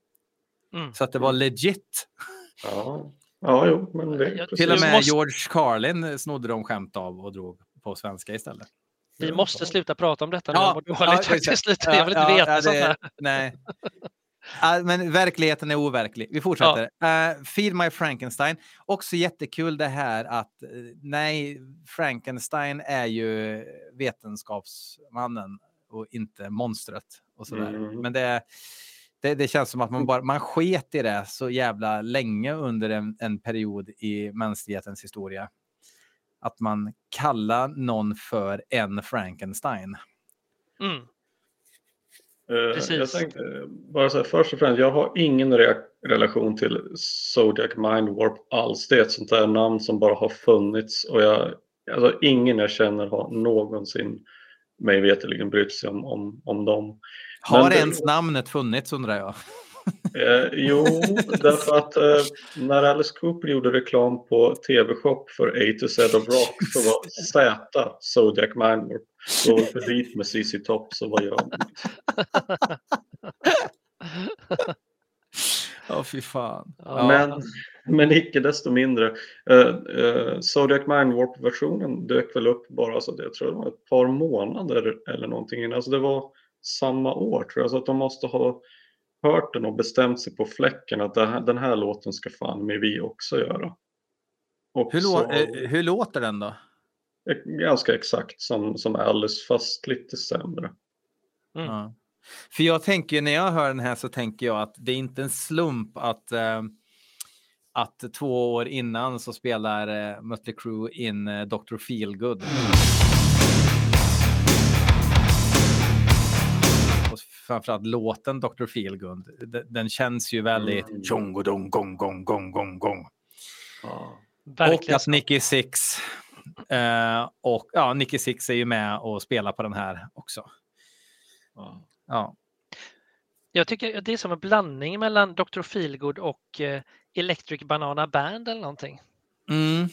S3: Mm.
S1: Så att det var legit.
S2: Ja, ja jo, men det
S3: Jag-
S1: Till och med
S3: måste-
S1: George Carlin snodde de skämt av och drog på svenska istället.
S3: Vi måste sluta prata om detta nu.
S1: Ja,
S3: Jag
S1: ja,
S3: faktiskt lite.
S1: Ja,
S3: Jag vill inte
S1: ja,
S3: veta
S1: ja,
S3: sånt här.
S1: Nej. Ja, men verkligheten är overklig. Vi fortsätter. Eh, Feed My Frankenstein. Också jättekul det här att eh, nej, Frankenstein är ju vetenskapsmannen och inte monstret. Och sådär.
S2: Mm.
S1: Men det, det, det känns som att man, bara, man sket i det så jävla länge under en, en period i mänsklighetens historia. Att man kallar någon för en Frankenstein.
S3: Mm.
S2: Eh,
S3: Precis.
S2: Jag tänkte bara så här, först och främst, jag har ingen re- relation till Zodiac Mind Warp alls. Det är ett sånt där namn som bara har funnits och jag, alltså ingen jag känner har någonsin mig veterligen brytt sig om, om, om dem.
S1: Har
S2: Men det-
S1: ens namnet funnits undrar jag?
S2: Eh, jo, därför att eh, när Alice Cooper gjorde reklam på TV-shop för A to Z of Rock så var Z Zodiac Mind Warp. Gå för dit med CC Top så vad gör man?
S1: Ja, fy fan.
S3: Ja.
S2: Men, men icke desto mindre. Uh, uh, Zodiac Mind Warp-versionen dök väl upp bara så det, jag tror det var ett par månader eller någonting innan. Alltså det var samma år tror jag. Så att de måste ha hört den och bestämt sig på fläcken att här, den här låten ska fan med vi också göra. Och
S1: Hur,
S2: så,
S1: eh, hur låter den då?
S2: Ganska exakt som, som Alice fast lite sämre.
S3: Mm.
S1: Ja. För jag tänker när jag hör den här så tänker jag att det är inte en slump att eh, att två år innan så spelar eh, Mötley Crüe in eh, Dr. Feelgood. Och framförallt låten Dr. Feelgood. Den, den känns ju väldigt
S2: Mm.
S1: tjongodong gong gong gong gong gong.
S2: Ja.
S1: Och
S3: Verkligen.
S1: att Nicky Six eh, och ja, Nicky Six är ju med och spelar på den här också.
S2: Ja.
S1: Ja.
S3: Jag tycker att det är som en blandning mellan Dr. Feelgood och eh, Electric Banana Band eller någonting.
S1: Mm.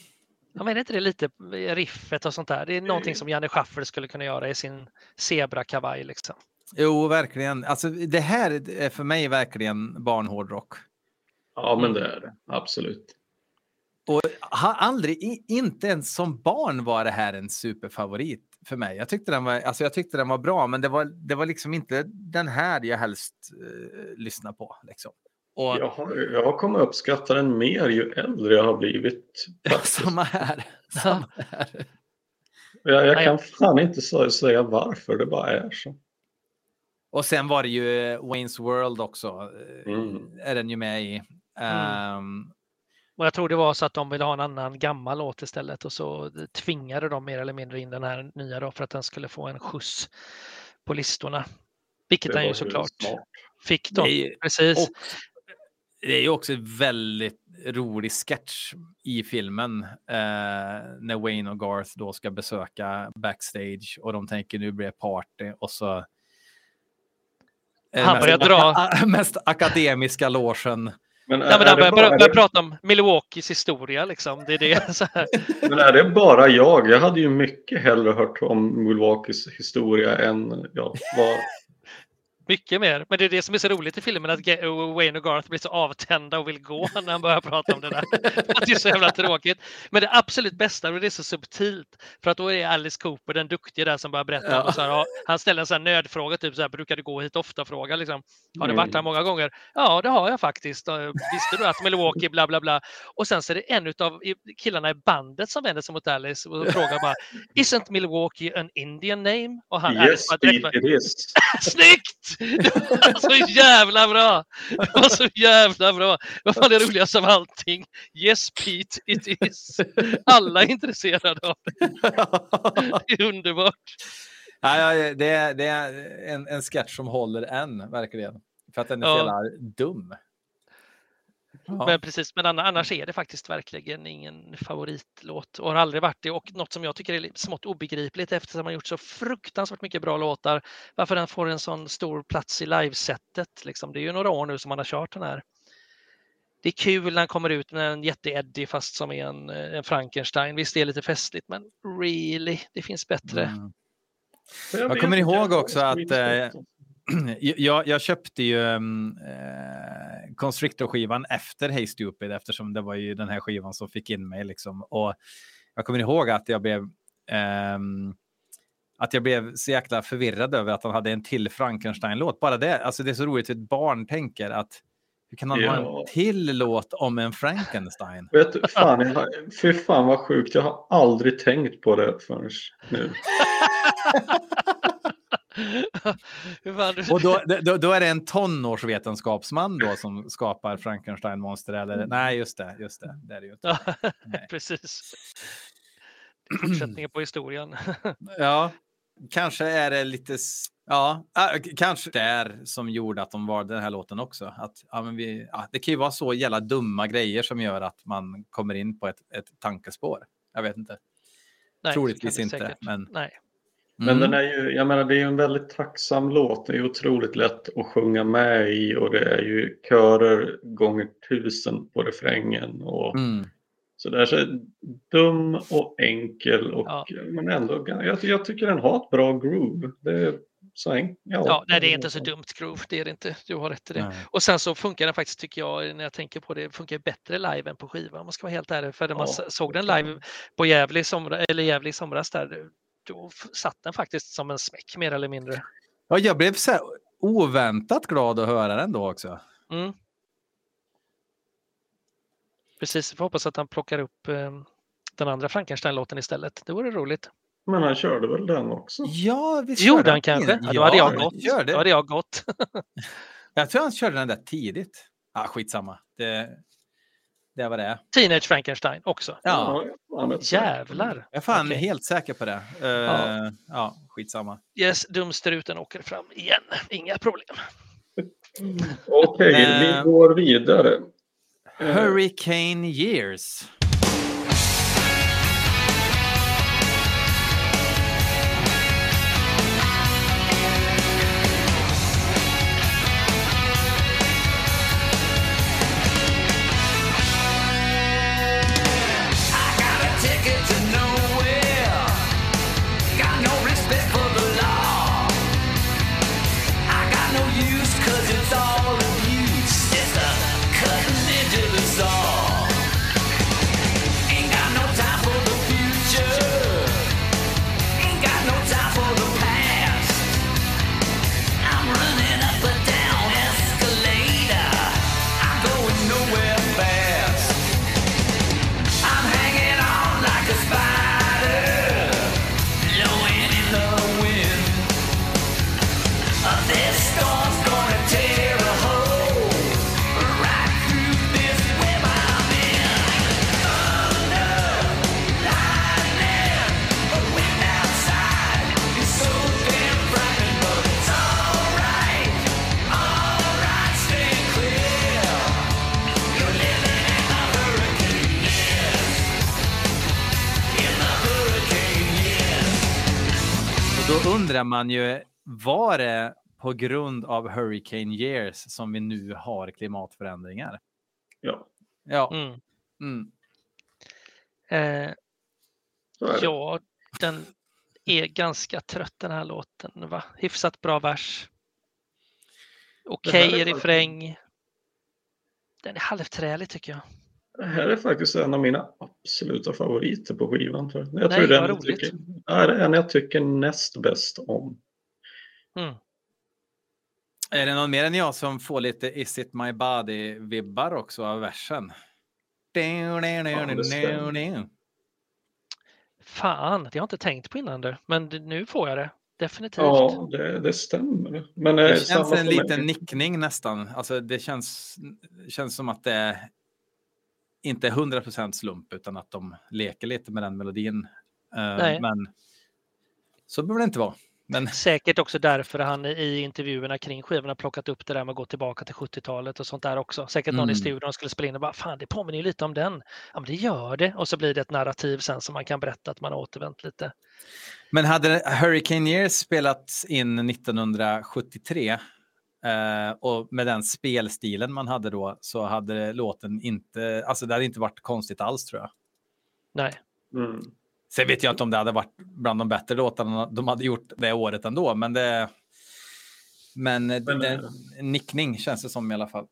S3: Jag menar inte det lite riffet och sånt där. Det är någonting som Janne Schaffer skulle kunna göra i sin zebra-kavaj liksom.
S1: Jo, verkligen. Alltså, det här är för mig verkligen barnhårdrock.
S2: ja, men det är det. Absolut.
S1: Och har aldrig, inte ens som barn var det här en superfavorit för mig. Jag tyckte den var, alltså jag tyckte den var bra, men det var, det var liksom inte den här jag helst eh, lyssnar på. Liksom. Och
S2: Jag har, jag kommit uppskatta den mer ju äldre jag har blivit.
S1: samma här. Samma här.
S2: Jag, jag kan fan inte säga varför, det bara är så.
S1: Och sen var det ju eh, Wayne's World också. eh,
S2: Mm.
S1: Är den ju med i. Ehm,
S3: Och jag tror det var så att de ville ha en annan gammal låt istället och så tvingade de mer eller mindre in den här nya då för att den skulle få en skjuts på listorna. Vilket den ju såklart
S2: smart.
S3: fick
S1: det,
S3: då. Precis.
S1: och, det är ju också väldigt rolig sketch i filmen eh, när Wayne och Garth då ska besöka backstage och de tänker nu blir det party och så. Det
S3: Han börjar dra-
S1: mest akademiska logen.
S2: Men
S3: Nej, men han börjar,
S2: bara,
S3: börjar, prata om Milwaukees historia liksom. Det är det. Så här.
S2: men är det bara jag? Jag hade ju mycket hellre hört om Milwaukees historia än ja, vad,
S3: Mycket mer. Men det är det som är så roligt i filmen, att Wayne och Garth blir så avtända och vill gå när han börjar prata om det där. det är så jävla tråkigt. Men det absolut bästa, och det är så subtilt, för att då är Alice Cooper den duktiga där som börjar berätta
S1: Ja.
S3: så här, Han ställer en sån här nödfråga, typ så här, brukar du gå hit ofta? Fråga liksom. Har du varit här
S2: Mm.
S3: många gånger? Ja, det har jag faktiskt. Visste du att Milwaukee, bla bla bla. Och sen så är det en av killarna i bandet som vänder sig mot Alice och frågar bara, Isn't Milwaukee an Indian name? Och han, Alice
S2: Yes,
S3: bara direkt bara,
S2: it is.
S3: Snyggt! Det var så jävla bra! Det var så jävla bra! Det var det roligaste av allting. Yes Pete, it is. Alla är intresserade av det. Det är underbart.
S1: Ja, det, är, det är en, en sketch som håller än, verkligen. För att den är så
S3: Ja.
S1: jävla dum. Ja.
S3: Men precis, men anna- annars är det faktiskt verkligen ingen favoritlåt och har aldrig varit det. Och något som jag tycker är smått obegripligt eftersom man gjort så fruktansvärt mycket bra låtar. Varför den får en sån stor plats i livesättet. Liksom. Det är ju några år nu som man har kört den här. Det är kul när han kommer ut med en jätte-Eddie fast som är en, en Frankenstein. Visst, det är lite festligt, men really, det finns bättre.
S1: Mm.
S2: Jag,
S1: kommer ihåg också att, eh, jag, jag köpte ju um, eh, Constrictor-skivan efter Hey Stupid eftersom det var ju den här skivan som fick in mig. Liksom. Och jag kommer ihåg att jag blev ehm, att jag blev så jäkla förvirrad över att han hade en till Frankenstein-låt. Bara det, alltså det är så roligt hur ett barn tänker att hur kan han ha
S2: Ja.
S1: en till låt om en Frankenstein?
S2: Vet du, fan, jag fy fan vad sjukt. Jag har aldrig tänkt på det förrän nu.
S1: Och då, då, då är det en tonårsvetenskapsman då som skapar Frankenstein-monster. Eller? Nej, just det, just det. det, är det ju inte.
S3: Precis. Fortsättningen på historien.
S1: Ja, kanske är det lite... Ja, ah, kanske det är som gjorde att de valde den här låten också. Att, ja, men vi, ja, det kan ju vara så jävla dumma grejer som gör att man kommer in på ett, ett tankespår. Jag vet inte.
S3: Nej,
S1: Troligtvis inte,
S3: säkert-
S1: men-
S3: Nej.
S2: Men
S1: Mm.
S2: den är ju, jag menar, det är ju en väldigt tacksam låt. Det är otroligt lätt att sjunga med i och det är ju körer gånger tusen på refrängen. Och,
S1: Mm.
S2: Så det är så dum och enkel och
S3: Ja.
S2: men ändå, jag, jag tycker den har ett bra groove. Det är så enkelt.
S3: Ja, nej, det är inte så dumt groove, det är det inte. Du har rätt i det.
S1: Nej.
S3: Och sen så funkar den faktiskt, tycker jag, när jag tänker på det, funkar bättre live än på skiva om man ska vara helt ärlig. För när man
S2: Ja.
S3: såg den live på Gävle i, somra, eller Gävle i somras där, då satt den faktiskt som en smäck mer eller mindre.
S1: Ja, jag blev så här oväntat glad att höra den då också.
S3: Mm. Precis, vi hoppas att han plockar upp eh, den andra Frankenstein-låten istället. Det vore roligt.
S2: Men han körde väl den också?
S1: Ja, visst
S3: Gjorde han kanske? Ja, då hade jag
S1: Ja,
S3: gått.
S1: gör det.
S3: Då hade jag gått.
S1: Jag tror han körde den där tidigt. Ah, skitsamma. Det, det var det.
S3: Teenage Frankenstein också.
S1: Ja,
S2: ja
S3: Jävlar!
S1: jag är fan
S3: Okej.
S1: helt säker på det. Uh, ja.
S3: Ja.
S1: skitsamma.
S3: Yes, dumstruten åker fram igen. Inga problem.
S2: Okej, vi
S1: Eh.
S2: går vidare.
S1: Hurricane Years. Undrar man ju, var det på grund av Hurricane Years som vi nu har klimatförändringar?
S2: Ja,
S1: Ja.
S3: Mm.
S1: Mm.
S3: Eh, ja, den är ganska trött den här låten. Va? Hyfsat bra vers. Okej
S2: faktiskt-
S3: refräng. Den är halvträlig tycker jag.
S2: Det här är faktiskt en av mina absoluta favoriter på skivan. För jag
S3: Nej,
S2: tror den
S3: vad
S2: jag
S3: roligt.
S2: tycker, det är den jag tycker näst bäst om.
S3: Mm.
S1: Är det någon mer än jag som får lite Is it my body-vibbar också av versen?
S2: det.
S3: Fan, det har jag inte tänkt på innan du. Men det- nu får jag det. Definitivt.
S2: Ja, det, det stämmer. Men, eh,
S1: Det
S2: samma
S1: känns en liten nickning nästan. Alltså det känns, känns som att det är inte 100% slump utan att de leker lite med den melodin. Eh,
S3: Nej.
S1: Men så behöver det inte vara. Men
S3: Säkert också därför han i intervjuerna kring skivorna plockat upp det där med att gå tillbaka till 70-talet och sånt där också. Säkert någon i
S1: Mm.
S3: studion skulle spela in och bara fan det påminner ju lite om den. Ja men det gör det och så blir det ett narrativ sen som man kan berätta att man har återvänt lite.
S1: Men hade Hurricane Years spelats in 1973 eh, och med den spelstilen man hade då så hade låten inte, alltså det hade inte varit konstigt alls tror jag.
S3: Nej.
S2: Mm.
S1: Sen vet jag inte om det hade varit bland de bättre låtarna de hade gjort det året ändå, men det... Men,
S2: Men,
S1: det,
S2: eh,
S1: nickning känns det som i alla fall.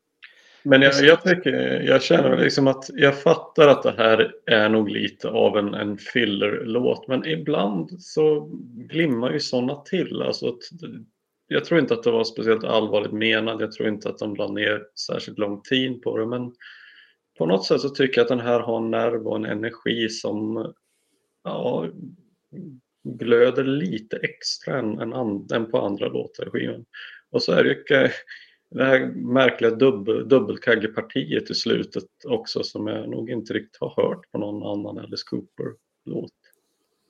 S2: Men jag, jag, tycker, jag känner liksom att jag fattar att det här är nog lite av en, en filler-låt. Men ibland så glimmar ju sådana till. Alltså att, jag tror inte att det var speciellt allvarligt menat. Jag tror inte att de la ner särskilt lång tid på det. Men på något sätt så tycker jag att den här har en nerv och en energi som ja, glöder lite extra än, än, an, än på andra låtar i skivan. Och så är det ju det här märkliga dubbel, dubbelkaggepartiet i slutet också som jag nog inte riktigt har hört på någon annan Alice Cooper-låt.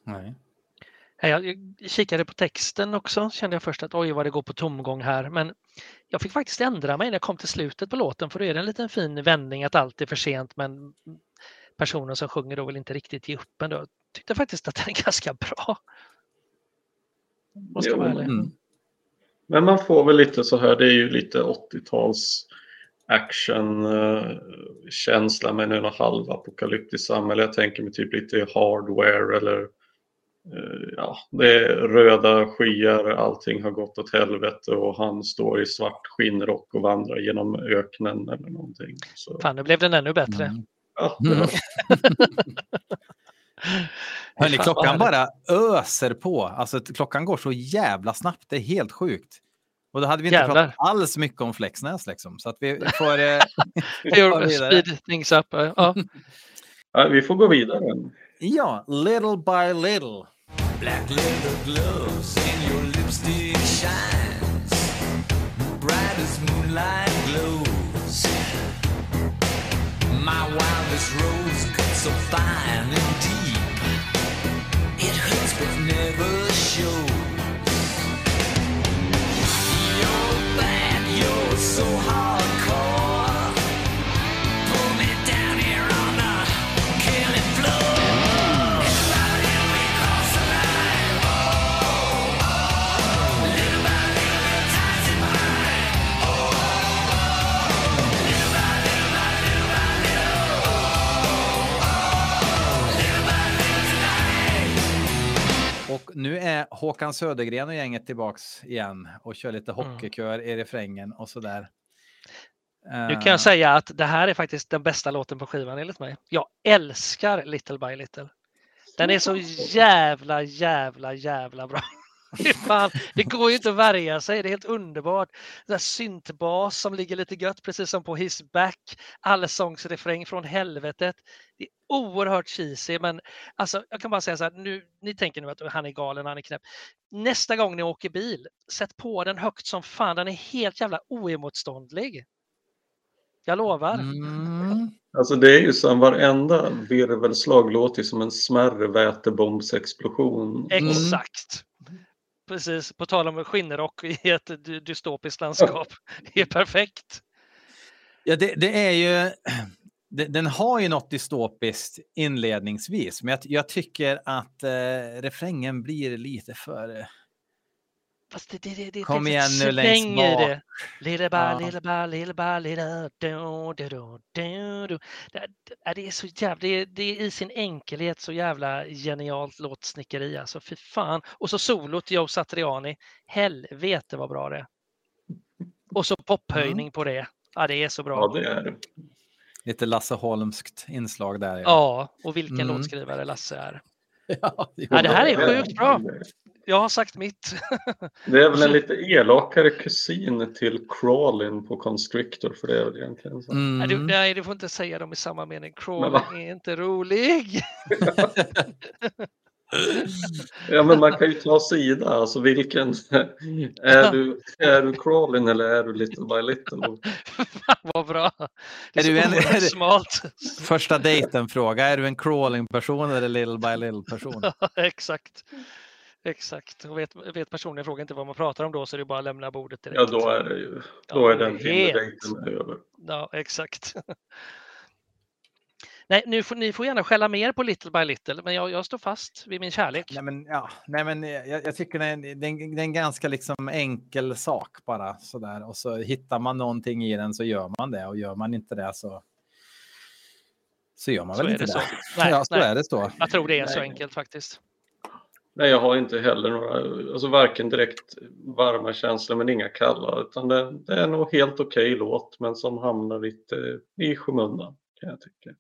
S1: Nej.
S3: Ja, Jag kikade på texten också, kände jag först att oj vad det går på tomgång här. Men jag fick faktiskt ändra mig när jag kom till slutet på låten för då är det en liten fin vändning att allt är för sent men personen som sjunger då vill inte riktigt ge upp ändå. Jag tyckte faktiskt att den är ganska bra. Måste
S2: Jo,
S3: vara.
S1: Mm.
S2: Men man får väl lite så här, det är ju lite 80-tals action-känsla men i något halvapokalyptiskt samhälle. Jag tänker mig typ lite hardware eller eh, ja, det är röda skyar, allting har gått åt helvete och han står i svart skinnrock och vandrar genom öknen eller någonting. Så,
S3: Fan, nu blev den ännu bättre.
S1: Mm.
S2: ja,
S1: Mm. Hörni, klockan bara öser på. Alltså, klockan går så jävla snabbt. Det är helt sjukt. Och då hade vi inte
S3: Jävlar.
S1: pratat alls mycket om Flexnäs liksom. Så att vi får... Eh,
S3: up. Ja.
S2: Ja, vi får gå vidare.
S1: Ja, little by little.
S4: Black leather gloves and your lipstick shines bright as moonlight glows. My wildest rose cut so fine and deep, it hurts but never shows. You're bad, you're so hardcore.
S1: Och nu är Håkan Södergren och gänget tillbaks igen och kör lite
S3: Mm.
S1: hockeykör i refrängen och sådär.
S3: Nu kan
S1: Eh,
S3: jag säga att det här är faktiskt den bästa låten på skivan enligt mig. Jag älskar Little by Little. Den är så jävla, jävla, jävla bra. Fan, det går ju inte att värja sig, det är helt underbart. Den där syntbas som ligger lite gött, precis som på His Back. Allsångsrefräng från helvetet. Det är oerhört cheesy, men alltså, jag kan bara säga så här, nu, ni tänker nu att han är galen, han är knäpp. Nästa gång ni åker bil, sätt på den högt som fan, den är helt jävla oemotståndlig. Jag lovar.
S1: Mm.
S2: Alltså det är ju som varenda virvelslag låter som en smärre vätebombsexplosion.
S3: Exakt. Precis, på tal om skinnrock i ett dy- dystopiskt landskap. Det är perfekt.
S1: Ja, det, det är ju... det- Den har ju något dystopiskt inledningsvis, men jag, jag tycker att eh, refrängen blir lite för...
S3: Fast det, det, det, det
S1: Kom igen nu längst bak.
S3: det. Lille ba,
S1: Ja.
S3: lille ba, lille ba, lille do, do, do, do, do. Det, det, det är så jävla, det, är- det är i sin enkelhet så jävla genialt låtsnickeri alltså. Fy fan. Och så solot Joe Satriani. Helvete vad bra det är. Och så popphöjning på det. Ja, det är så bra.
S2: Ja, det är det.
S1: Lite Lasse Holmskt inslag där.
S3: Ja, och vilken
S1: Mm.
S3: låtskrivare Lasse är.
S1: ja, det
S3: Ja, det här är
S2: Ja,
S3: sjukt bra. Jag har sagt mitt.
S2: Det är väl en lite elakare kusin till Crawlin på Constrictor för det är väl egentligen så.
S3: Nej, du,
S1: Mm.
S3: nej, du får inte säga dem i samma mening. Crawling är inte rolig.
S2: Ja men man kan ju ta sida, alltså vilken är du, är du Crawlin eller är du Little by Little?
S3: Fan vad bra. Det
S1: Är
S3: är,
S1: du en- är du-
S3: smalt.
S1: Första dejten-fråga. Är du en crawling-person eller little by little-person?
S3: Exakt. Exakt. Och vet, vet personen i fråga inte vad man pratar om då så är det bara att lämna bordet direkt.
S2: Ja, då är det ju, då
S3: Ja,
S2: är den
S3: helt.
S2: Tinder-dejten över.
S3: Ja, exakt. Nej, nu får, ni får gärna skälla mer på Little by Little, men jag, jag står fast vid min kärlek.
S1: Nej, men, ja, nej, men jag, jag tycker det är, det, är en, det är en ganska liksom enkel sak bara sådär. Och så hittar man någonting i den så gör man det och gör man inte det så. Så gör man
S3: Så
S1: väl
S3: är
S1: inte
S3: det
S1: det.
S3: så. Nej,
S1: ja, så
S3: nej.
S1: är det så.
S3: Jag tror det är så
S2: Nej.
S3: enkelt faktiskt.
S2: Nej, jag har inte heller några, alltså varken direkt varma känslor men inga kalla, utan det, det är nog helt okej låt, men som hamnar lite i skymundan kan jag tycka.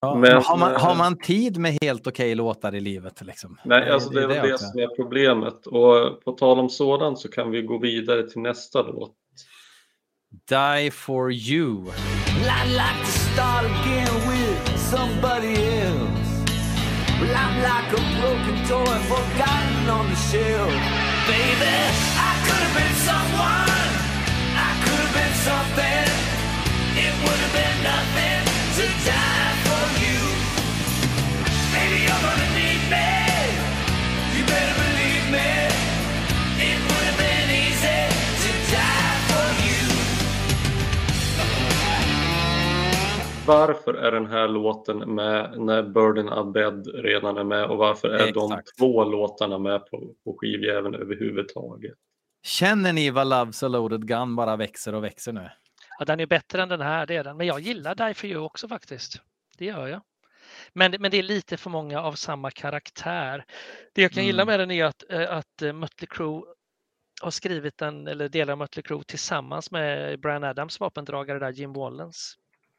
S1: Ja,
S2: Men,
S1: har, man, har
S2: eh,
S1: man tid med helt okej låtar i livet? Liksom?
S2: Nej, alltså det är väl det
S1: också.
S2: som är problemet. Och på tal om sådant så kan vi gå vidare till nästa låt.
S1: Die for you.
S4: I'd like to start again with somebody else. Well, I'm like a forgotten on the shelf. Baby, I could have been someone. I could have been something. It would have been
S2: Varför är den här låten med när Burden Abed redan är med och varför är de
S1: Exakt.
S2: två låtarna med på, på skivjäveln överhuvudtaget?
S1: Känner ni vad Love's a loaded gun bara växer och växer nu?
S3: Ja, den är bättre än den här, det är den. Men jag gillar Die for you också faktiskt. Det gör jag. Men, men det är lite för många av samma karaktär. Det jag kan gilla
S1: Mm.
S3: med den är att, eh, att eh, Mötley Crüe har skrivit den, eller delar av Mötley Crüe tillsammans med Brian Adams vapendragare där, Jim Wallens.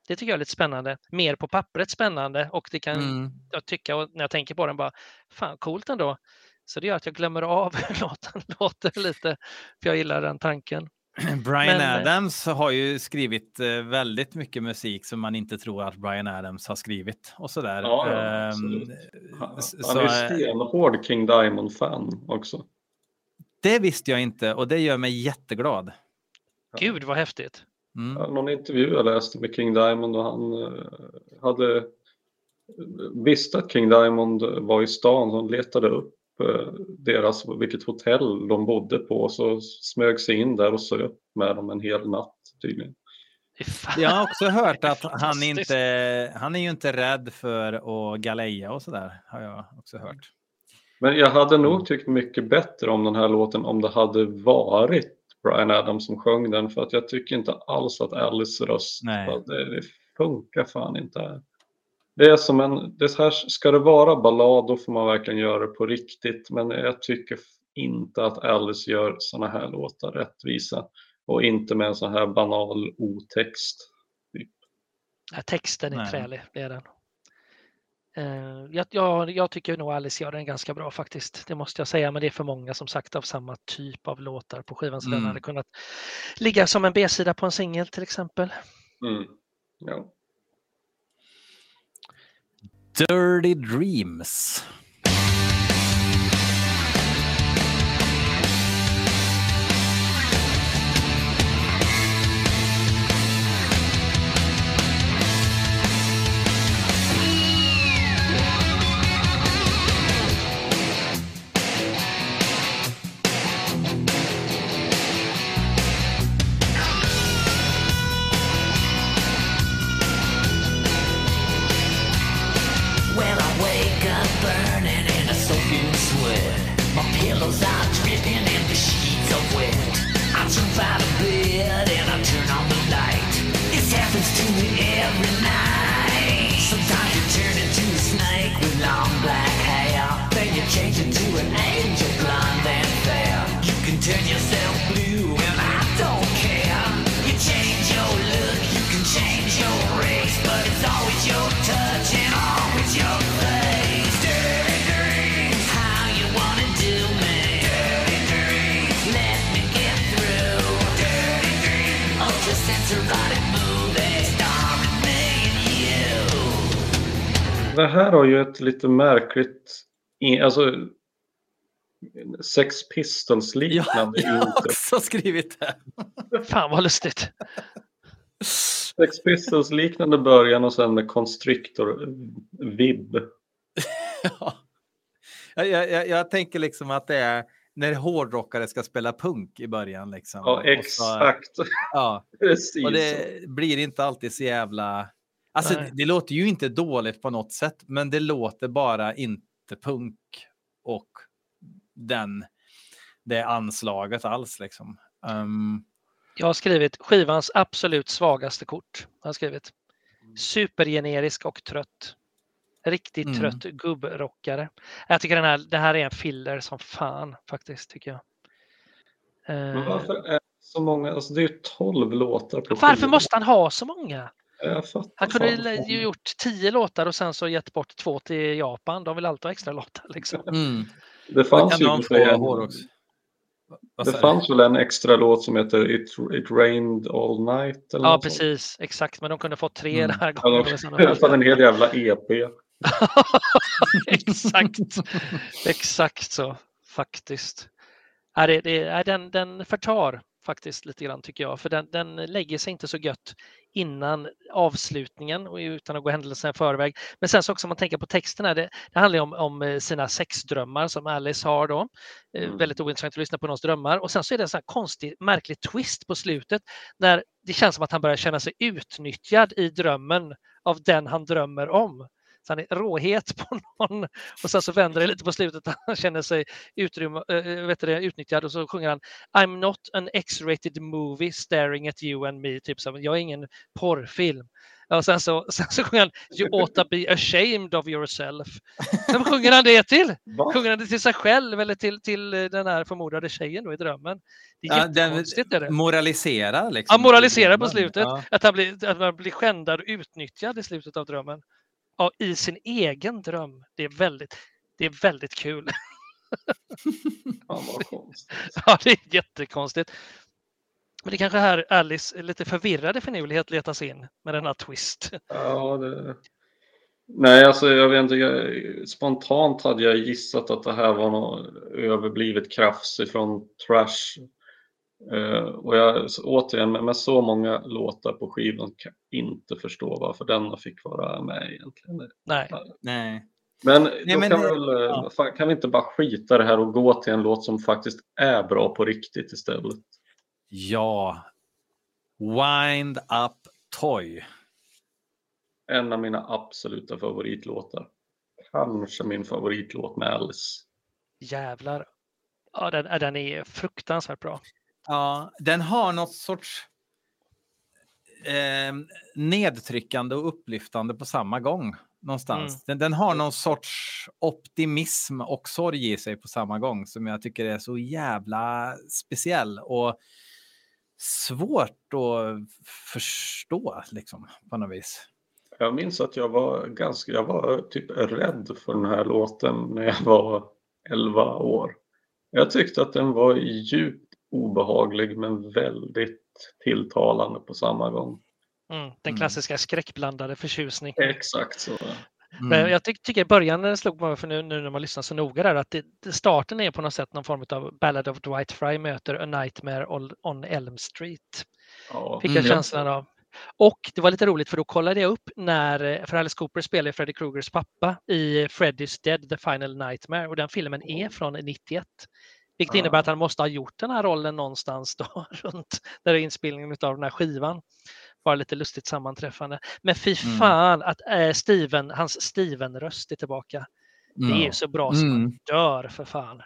S3: Det tycker jag är lite spännande. Mer på pappret spännande och det kan
S1: Mm.
S3: jag tycka och när jag tänker på den bara, fan coolt ändå. Så det gör att jag glömmer av hur låten låter lite, för jag gillar den tanken.
S1: Brian
S3: Men, eh,
S1: Adams har ju skrivit eh, väldigt mycket musik som man inte tror att Brian Adams har skrivit och sådär.
S2: Ja, ja,
S1: Ehm,
S2: absolut. Han, är
S1: eh,
S2: stenhård King Diamond-fan också.
S1: det visste jag inte och det gör mig jätteglad.
S3: Gud vad häftigt.
S1: Mm.
S2: Någon intervju jag läste med King Diamond och han eh, hade visste att King Diamond var i stan så han letade upp eh, deras, vilket hotell de bodde på och så smög sig in där och söp med dem en hel natt tydligen.
S1: Jag har också hört att han inte, han är ju inte rädd för att galeja och sådär, har jag också hört.
S2: Men jag hade nog tyckt mycket bättre om den här låten om det hade varit Brian Adams som sjöng den för att jag tycker inte alls att Alice röst,
S1: Nej.
S2: det, det funkar fan inte här. Det är som en, det här, ska det vara ballad då får man verkligen göra det på riktigt men jag tycker inte att Alice gör såna här låtar rättvisa och inte med en sån här banal otext.
S3: Ja, texten är
S1: Nej.
S3: trälig, det är den. Eh, jag, jag, jag tycker nog Alice gör den ganska bra faktiskt. Det måste jag säga, men det är för många som sagt av samma typ av låtar på skivan så den
S1: Mm.
S3: hade kunnat ligga som en B-sida på en singel till exempel.
S2: Mm. Ja.
S1: Dirty Dreams.
S2: Har ju ett lite märkligt, alltså Sex
S1: Ja,
S2: Pistols-liknande
S1: jag har också skrivit det.
S3: Fan vad lustigt.
S2: Sex Pistols-liknande början och sen med Constrictor Vib.
S1: Ja. Jag, jag, jag, tänker liksom att det är när hårdrockare ska spela punk i början. Liksom.
S2: Ja,
S1: Och så-
S2: exakt.
S1: ja.
S2: Precis.
S1: Och det blir inte alltid så jävla... Alltså,
S3: Nej.
S1: det låter ju inte dåligt på något sätt, men det låter bara inte punk och den, det anslaget alls. Liksom. Ehm,
S3: Jag har skrivit skivans absolut svagaste kort. Jag har skrivit supergenerisk och trött. Riktigt
S1: Mm.
S3: trött gubbrockare. Jag tycker den här, det här är en filler som fan faktiskt tycker jag.
S2: Men
S3: Eh,
S2: varför är det så många? Alltså det är ju 12 låtar på
S3: varför
S2: skivan.
S3: måste han ha så många? Han kunde ju gjort tio låtar och sen så gett bort två till Japan. De vill alltid ha extra låtar. Liksom.
S1: mm.
S2: Det fanns ju
S1: de
S2: för sig en, det fanns väl en extra låt som heter It, It Rained All Night? Eller
S3: Ja,
S2: något sånt.
S3: precis. Exakt. Men de kunde få tre
S1: Mm.
S3: den här
S2: Ja,
S3: gången.
S2: de- alla fall en hel jävla EP.
S3: Exakt. Exakt så, faktiskt. Ja, det, det, ja, den, den förtar faktiskt lite grann tycker jag, för den, den lägger sig inte så gött innan avslutningen och utan att gå händelserna i förväg. Men sen så också om man tänker på texterna, det, det handlar om, om eh, sina sexdrömmar som Alice har då. Eh,
S2: Mm.
S3: Väldigt ointressant att lyssna på någons drömmar. Och sen så är det en sån här konstig, märklig twist på slutet när det känns som att han börjar känna sig utnyttjad i drömmen av den han drömmer om. Så han är råhet på någon och sen så vänder det lite på slutet. Han känner sig utrymme, äh, vet du det, utnyttjad och så sjunger han I'm not an X-rated movie staring at you and me. Typ så, jag är ingen porrfilm. Ja, Och sen så, sen så sjunger han You ought to be ashamed of yourself. Vem sjunger han det till?
S2: Va?
S3: Sjunger han det till sig själv eller till, till eh, den här förmodade tjejen då i drömmen? Det är
S1: Ja, den
S3: jättekonstigt. är det.
S1: moraliserar liksom.
S3: Han moraliserar på slutet.
S1: Ja.
S3: Att, han blir, att man blir skändad och utnyttjad i slutet av drömmen. Ja, I sin egen dröm. Det är väldigt, det är väldigt kul.
S2: Konstigt.
S3: ja, det är jättekonstigt. Men det kanske här Alice lite förvirrade finurlighet letas in med denna twist.
S2: Ja, det... Nej, alltså jag vet inte. Jag, spontant hade jag gissat att det här var något överblivet krafs ifrån Trash. Eh, och jag, så, återigen, med, med så många låtar på skivan kan jag inte förstå varför denna fick vara med egentligen.
S3: Nej,
S1: Nej.
S2: Men,
S1: Nej,
S2: då
S1: men
S2: kan,
S1: det-
S2: vi väl, eh,
S1: ja.
S2: fan, kan vi inte bara skita det här och gå till en låt som faktiskt är bra på riktigt istället?
S1: Ja. Wind Up Toy.
S2: En av mina absoluta favoritlåtar. Kanske min favoritlåt med Alice.
S3: jävlar. Ja, den, den är fruktansvärt bra.
S1: Ja, den har något sorts eh, nedtryckande och upplyftande på samma gång. Någonstans.
S3: Mm.
S1: Den, den har någon sorts optimism och sorg i sig på samma gång som jag tycker är så jävla speciell och svårt att förstå liksom, på något vis.
S2: Jag minns att jag var ganska, jag var typ rädd för den här låten när jag var 11 år. Jag tyckte att den var djupt obehaglig men väldigt tilltalande på samma gång.
S3: Mm, den
S1: Mm.
S3: klassiska skräckblandade förtjusning.
S2: Exakt så.
S3: Men
S1: Mm.
S3: jag tyck, tycker i början när det slog mig, för nu, nu när man lyssnar så noga där, att det, starten är på något sätt någon form av Ballad of Dwight Fry möter A Nightmare on, Elm Street.
S2: Ja.
S3: Fick jag
S1: Mm.
S3: känslan av. Och det var lite roligt för då kollade jag upp när, eh, för Alice Cooper spelar Freddy Krugers pappa i Freddy's Dead, The Final Nightmare och den filmen är från 91. Vilket innebär att han måste ha gjort den här rollen någonstans då, runt där är inspelningen av den här skivan. Bara lite lustigt sammanträffande. Men fy
S1: Mm.
S3: fan att äh, Steven, hans Steven-röst är tillbaka. Det är
S1: Mm.
S3: så bra som man
S1: Mm.
S3: dör för fan.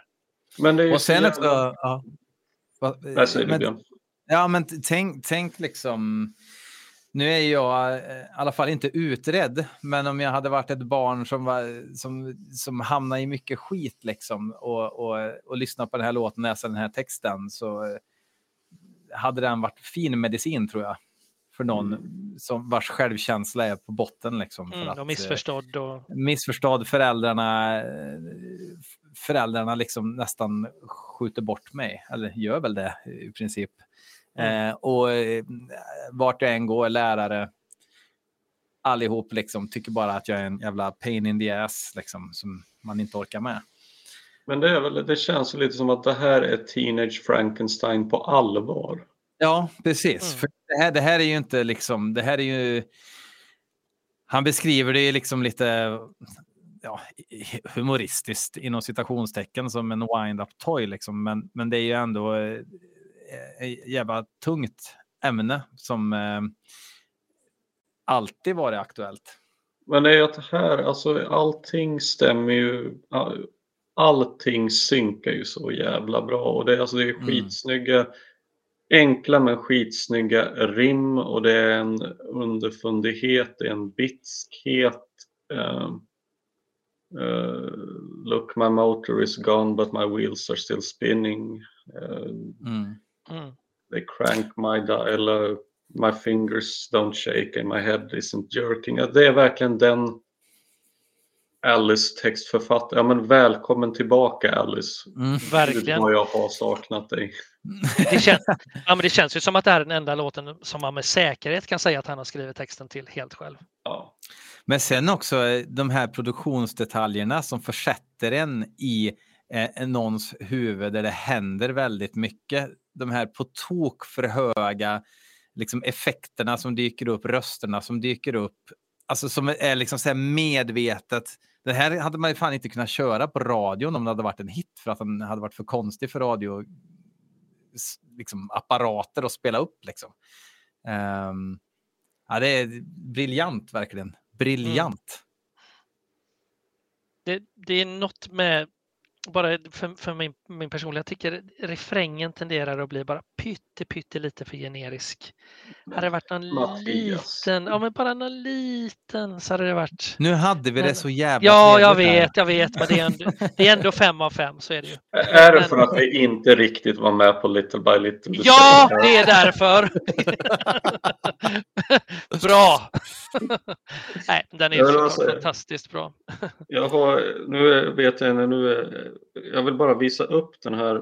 S2: Men det är ju
S1: Och
S2: så
S1: sen också... Ja. Va-
S2: Nej, säg det,
S1: men-
S2: Björn.
S1: Ja, men tänk, tänk liksom... Nu är jag eh, i alla fall inte utredd, men om jag hade varit ett barn som, var, som, som hamnade i mycket skit liksom, och, och, och lyssnade på den här låten, läsa den här texten, så eh, hade den varit fin medicin tror jag. För någon som vars självkänsla är på botten. Liksom, för
S3: Mm,
S1: att,
S3: och
S1: eh,
S3: missförstådd. Och,
S1: missförstådd. Föräldrarna, föräldrarna liksom nästan skjuter bort mig, eller gör väl det i princip. Eh, och eh, vart jag än går, lärare, allihop liksom tycker bara att jag är en jävla pain in the ass liksom, som man inte orkar med.
S2: Men det, är väl, det känns ju lite som att det här är Teenage Frankenstein på allvar.
S1: Ja, precis.
S3: Mm.
S1: För det, här, det här är ju inte liksom, det här är ju... Han beskriver det ju liksom lite ja, humoristiskt inom citationstecken som en wind-up toy. Liksom. Men, men det är ju ändå ett jävla tungt ämne som eh, alltid varit aktuellt.
S2: Men det är ju att här, alltså allting stämmer ju. all- Allting synkar ju så jävla bra och det, är- alltså, det är
S1: Mm.
S2: skitsnygga, enkla men skitsnygga rim och det är en underfundighet, det är en bitskhet. eh, eh, look my motor is gone but my wheels are still spinning. Eh,
S1: Mm.
S3: Mm.
S2: they crank my dial, my fingers don't shake and my head isn't jerking. Ja, det är verkligen den Alice textförfattare. Ja men välkommen tillbaka Alice.
S1: Mm.
S3: Verkligen.
S2: Vad jag har saknat dig.
S3: Det, kän, ja, men det känns ju som att det här är den enda låten som man med säkerhet kan säga att han har skrivit texten till helt själv.
S2: Ja.
S1: Men sen också eh, de här produktionsdetaljerna som försätter en i eh, någons huvud där det händer väldigt mycket. De här på tok för höga liksom, effekterna som dyker upp, rösterna som dyker upp. Alltså som är liksom så här medvetet. Det här hade man ju fan inte kunnat köra på radion om det hade varit en hit för att den hade varit för konstig för radio liksom, apparater att spela upp. Liksom. Ehm, ja, det är briljant verkligen. Briljant.
S3: Det, det är något med, bara för, för min, min personliga, jag tycker refrängen tenderar att bli bara pytte, pytte lite för generisk. Hade det varit någon
S2: Mattias.
S3: liten, ja men bara någon liten så hade det varit.
S1: Nu hade vi det så jävla
S3: Ja, jag vet, jag vet, men det är, ändå, det är ändå fem av fem, så är det ju.
S2: Är det
S3: Men-
S2: för att vi inte riktigt var med på Little by Little?
S3: Ja, det är därför. bra! Nej, den är
S2: säga-
S3: fantastiskt bra.
S2: Jag har, nu vet jag nu jag vill bara visa upp den här.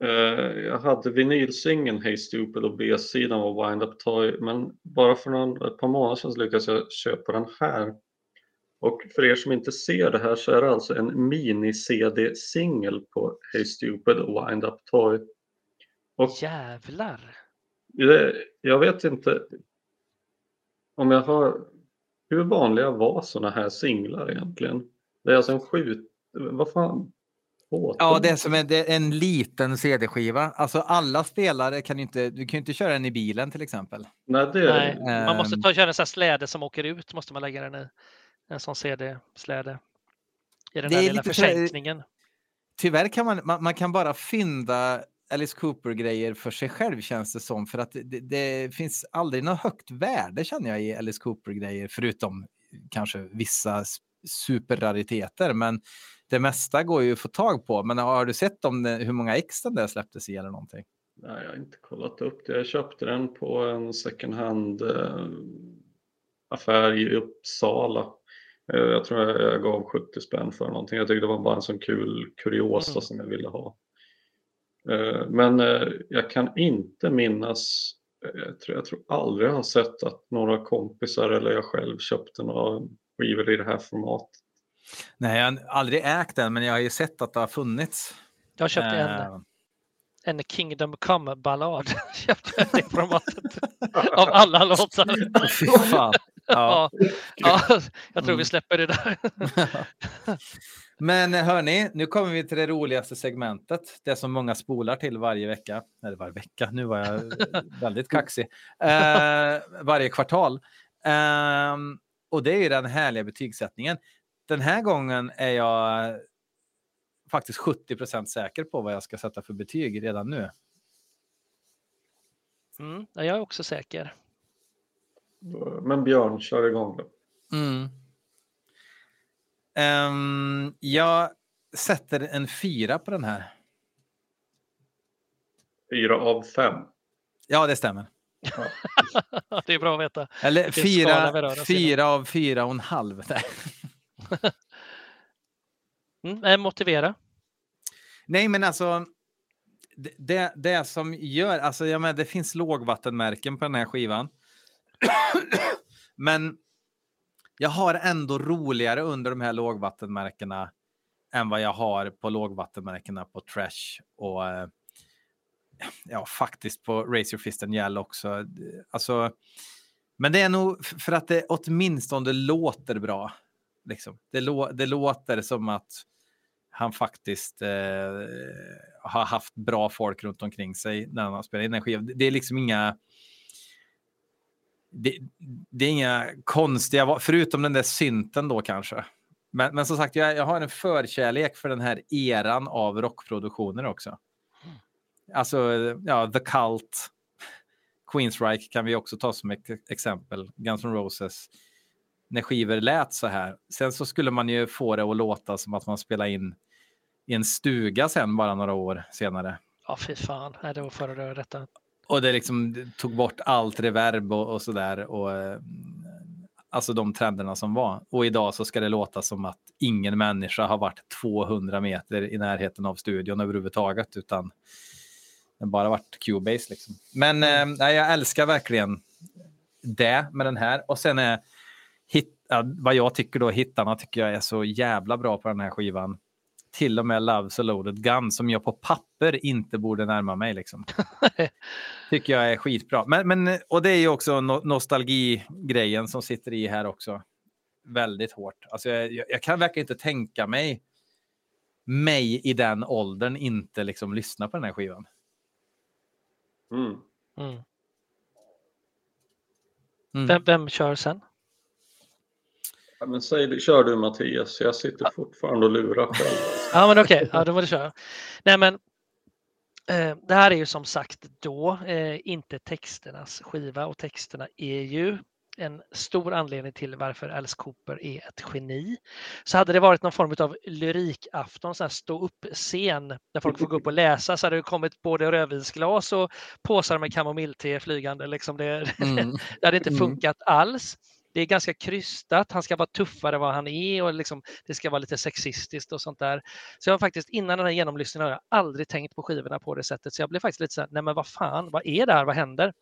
S2: Eh, jag hade vinylsingeln Hey Stupid och B-sidan var Wind Up Toy, men bara för någon, ett par månader sedan lyckades jag köpa den här. Och för er som inte ser det här så är det alltså en mini-CD-singel på Hey Stupid och Wind Up Toy. Och
S3: Jävlar!
S2: det, jag vet inte om jag har... Hur vanliga var sådana här singlar egentligen? Det är alltså en sju... Vad fan? Två,
S1: Ja, det är som en, det är en liten CD-skiva. Alltså alla spelare kan inte, du kan ju inte köra den i bilen till exempel.
S2: Nej, det är
S3: Nej, man måste ta köra en sån här släde som åker ut, måste man lägga den i. En sån CD-släde. I den
S1: Det
S3: där
S1: är
S3: lilla försänkningen.
S1: Tyvärr kan man, man, man kan bara fynda Alice Cooper-grejer för sig själv känns det som. För att det, det, finns aldrig något högt värde känner jag i Alice Cooper-grejer. Förutom kanske vissa superrariteter. Men det mesta går ju att få tag på. Men har du sett om det, hur många ex den där släpptes i eller någonting?
S2: Nej, jag har inte kollat upp det. Jag köpte den på en second hand eh, affär i Uppsala. Eh, jag tror jag, gav 70 spänn för någonting. Jag tyckte det var bara en sån kul kuriosa
S3: Mm.
S2: som jag ville ha. Eh, men jag kan inte minnas, jag tror, jag tror aldrig jag har sett att några kompisar eller jag själv köpte några skivor i det här formatet.
S1: Nej, jag har aldrig ägt den, men jag har ju sett att det har funnits.
S3: Jag köpte en,
S1: Eh,
S3: en Kingdom Come-ballad. köpte jag det formatet. Av alla låtar.
S1: Fy fan. Ja.
S3: Ja, ja, jag tror
S1: Mm.
S3: vi släpper det där.
S1: Men eh, hörni, nu kommer vi till det roligaste segmentet. Det som många spolar till varje vecka. Eller varje vecka, nu var jag väldigt kaxig. Eh, varje kvartal. Ehm, och det är ju den härliga betygssättningen. Den här gången är jag faktiskt 70% säker på vad jag ska sätta för betyg redan nu.
S3: Mm, ja, jag är också säker.
S2: Men Björn, kör igång då.
S1: Mm. Ehm, jag sätter en fyra på den här.
S2: Fyra av fem.
S1: Ja, det stämmer.
S3: det är bra att veta.
S1: Eller fyra, fyra av fyra och en halv.
S3: Mm, eh, motivera.
S1: Nej, men alltså. Det, det, det som gör, alltså jag menar, det finns lågvattenmärken på den här skivan. men jag har ändå roligare under de här lågvattenmärkena än vad jag har på lågvattenmärkena på Trash och eh, ja, faktiskt på Raise Your Fist and Yell också. Alltså, men det är nog för att det åtminstone låter bra. Liksom. Det, lå, det låter som att han faktiskt eh, har haft bra folk runt omkring sig när han har spelat in den skivan. Det är liksom inga... Det, det är inga konstiga, förutom den där synten då kanske. Men, men som sagt, jag, jag har en förkärlek för den här eran av rockproduktioner också. Alltså, ja, The Cult, Queensryche kan vi också ta som ett exempel, Guns N' Roses. När skivor lät så här. Sen så skulle man ju få det att låta som att man spelar in i en stuga sen bara några år senare.
S3: Ja, fy fan. Nej, det var före det detta.
S1: Och det liksom tog bort allt reverb och, och så där. Och, eh, alltså de trenderna som var. Och idag så ska det låta som att ingen människa har varit 200 meter i närheten av studion överhuvudtaget, utan det bara varit Cubase. Liksom. Men eh, nej, jag älskar verkligen det med den här. Och sen är hit, ja, vad jag tycker då, hittarna tycker jag är så jävla bra på den här skivan. Till och med Love's a loaded gun som jag på papper inte borde närma mig. Liksom. tycker jag är skitbra. Men, men, och det är ju också no nostalgigrejen som sitter i här också. Väldigt hårt. Alltså jag, jag, jag kan verkligen inte tänka mig mig i den åldern inte liksom lyssna på den här skivan.
S2: Mm.
S3: Mm.
S1: Mm.
S3: Vem, vem kör sen?
S2: Ja, men säg, kör du Mattias, jag sitter fortfarande och lurar själv.
S3: Ja, men okej, ja, då får du köra. Nej, men eh, det här är ju som sagt då eh, inte texternas skiva och texterna är ju en stor anledning till varför Alice Cooper är ett geni. Så hade det varit någon form av lyrikafton, så här stå upp scen där folk får gå upp och läsa så hade det kommit både rödvinsglas och påsar med kamomillte flygande. Liksom det,
S1: Mm.
S3: det hade inte
S1: Mm.
S3: funkat alls. Det är ganska krystat. Han ska vara tuffare än vad han är och liksom, det ska vara lite sexistiskt och sånt där. Så jag har faktiskt innan den här genomlyssningen har jag aldrig tänkt på skivorna på det sättet. Så jag blev faktiskt lite så här, nej men vad fan, vad är det här, vad händer?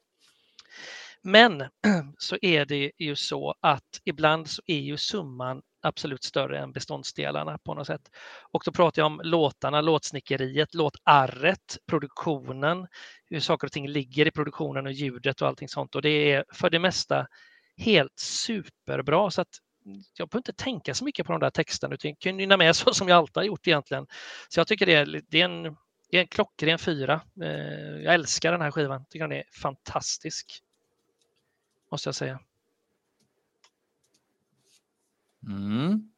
S3: Men så är det ju så att ibland så är ju summan absolut större än beståndsdelarna på något sätt. Och då pratar jag om låtarna, låtsnickeriet, låtarret, produktionen, hur saker och ting ligger i produktionen och ljudet och allting sånt. Och det är för det mesta helt superbra. Så att jag behöver inte tänka så mycket på de där texterna utan jag kan nynna med så som jag alltid har gjort egentligen. Så jag tycker det är, det är en, det är en klockren fyra. Eh, Jag älskar den här skivan. Tycker den är fantastisk. Måste jag säga.
S1: Mm.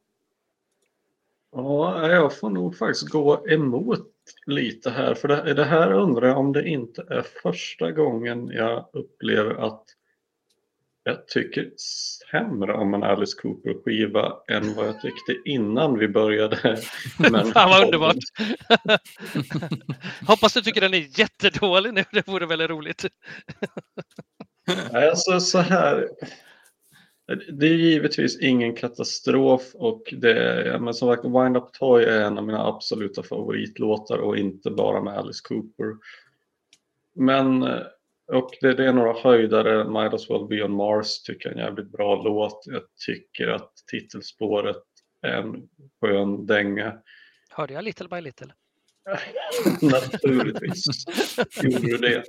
S2: Ja, jag får nog faktiskt gå emot lite här. För det, det här undrar jag om det inte är första gången jag upplever att jag tycker sämre om en Alice Cooper-skiva än vad jag tyckte innan vi började. Men-
S3: Fan vad underbart! Hoppas du tycker den är jättedålig nu. Det vore väldigt roligt.
S2: Alltså så här. Det är givetvis ingen katastrof och det är, men som sagt, Wind Up Toy är en av mina absoluta favoritlåtar och inte bara med Alice Cooper. Men, eh, och det, det är några höjdare, Might As Well Be On Mars tycker jag är en jävligt bra låt. Jag tycker att titelspåret är en skön dänga.
S3: Hörde jag Little by Little?
S2: Naturligtvis gjorde du det.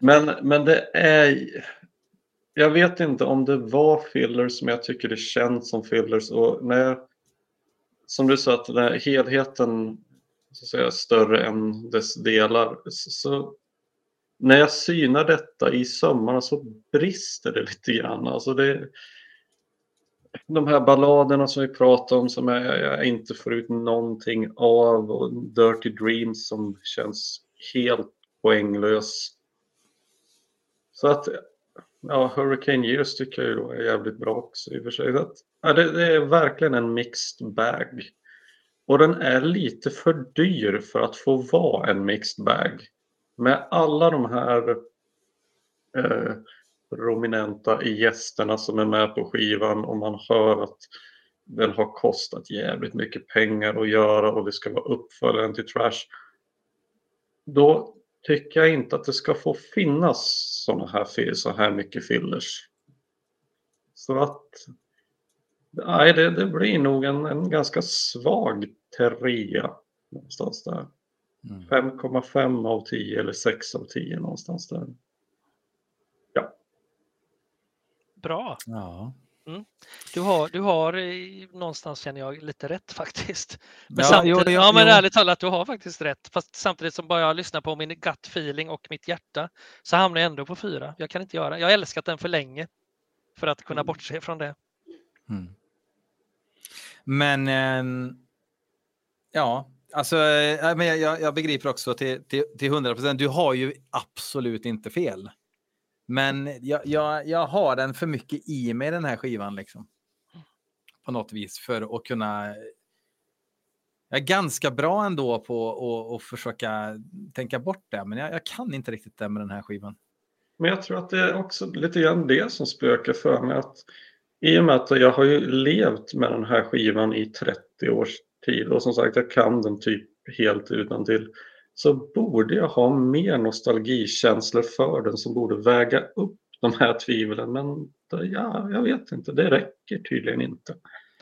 S2: Men, men det är... Jag vet inte om det var fillers, men jag tycker det känns som fillers. Och när jag, som du sa, att helheten så att säga, större än dess delar. Så, så när jag synar detta i sömmarna så brister det lite grann. Alltså det, de här balladerna som vi pratade om som jag, jag inte får ut någonting av och Dirty Dreams som känns helt poänglös. Så att ja, Hurricane Years tycker jag ju då är jävligt bra också i och för sig. Att, ja, det, det är verkligen en mixed bag. Och den är lite för dyr för att få vara en mixed bag. Med alla de här eh, prominenta gästerna som är med på skivan och man hör att den har kostat jävligt mycket pengar att göra och det ska vara uppföljaren till Trash. Då tycker jag inte att det ska få finnas sådana här, så här mycket fillers. Så att nej, det, det blir nog en, en ganska svag trea någonstans där.
S1: Mm.
S2: 5,5 av 10 eller 6 av 10 någonstans där.
S3: Bra.
S1: Ja.
S3: Du har, du har eh, någonstans känner jag lite rätt faktiskt. Men
S1: Ja, jo, jo,
S3: ja, men
S1: jo.
S3: ärligt talat, du har faktiskt rätt. Fast samtidigt som bara jag lyssnar på min gut feeling och mitt hjärta så hamnar jag ändå på fyra. Jag kan inte göra. Jag har älskat den för länge för att kunna bortse från det.
S1: Mm. Men ehm, ja, alltså, eh, men jag, jag, jag begriper också till, till, till 100 procent. Du har ju absolut inte fel. Men jag, jag, jag har den för mycket i mig, den här skivan. Liksom. På något vis för att kunna... Jag är ganska bra ändå på att att försöka tänka bort det, men jag, jag kan inte riktigt det med den här skivan.
S2: Men jag tror att det är också lite grann det som spökar för mig. Att I och med att jag har ju levt med den här skivan i 30 års tid och som sagt jag kan den typ helt utan till så borde jag ha mer nostalgikänslor för den som borde väga upp de här tvivlen. Men det, ja, jag vet inte, det räcker tydligen inte.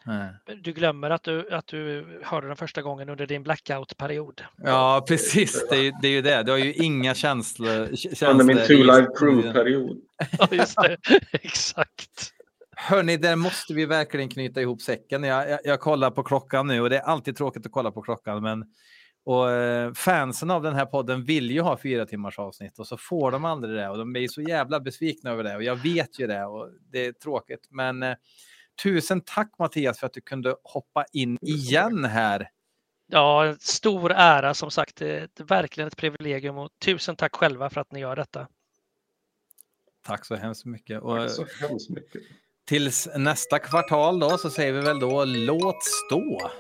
S1: Nej.
S3: Du glömmer att du, att du hörde den första gången under din blackout-period.
S1: Ja, precis. Det är, ju- det är ju det. Du har ju inga känslor. känslor
S2: Under min Two Live. Crew-period.
S3: Ja, just det. Exakt.
S1: Hörni, där måste vi verkligen knyta ihop säcken. Jag, jag, jag kollar på klockan nu och det är alltid tråkigt att kolla på klockan. Men, och, eh, fansen av den här podden vill ju ha fyra timmars avsnitt och så får de aldrig det. Och de är så jävla besvikna över det och jag vet ju det och det är tråkigt. Men eh, tusen tack Mattias för att du kunde hoppa in igen här.
S3: Ja, stor ära som sagt. Det är ett- verkligen ett privilegium och tusen tack själva för att ni gör detta.
S1: Tack så hemskt mycket. Och,
S2: Tack så hemskt mycket.
S1: Tills nästa kvartal då så säger vi väl då låt stå.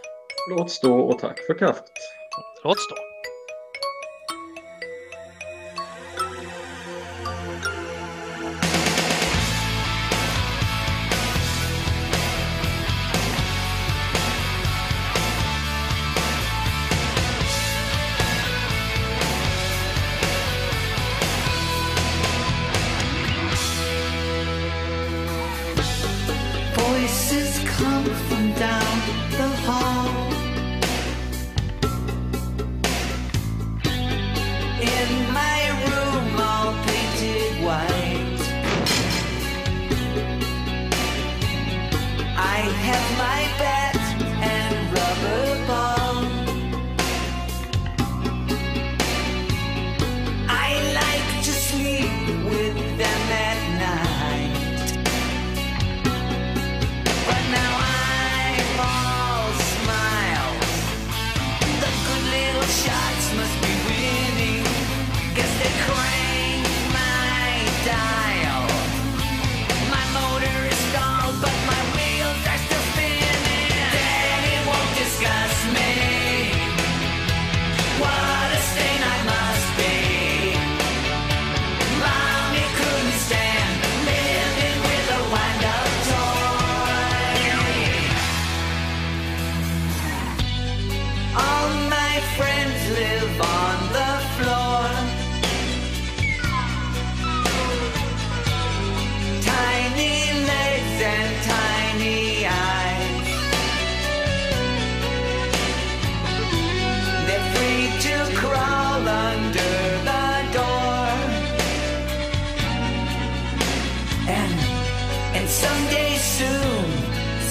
S2: Låt stå och tack för kaffet.
S3: Låt stå.
S4: To crawl under the door. And and someday soon,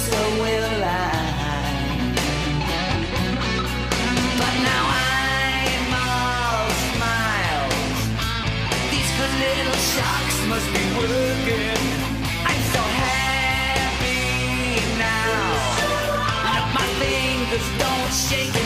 S4: so will I. But now I'm all smiles. These good little shocks must be working. I'm so happy now. My fingers don't shake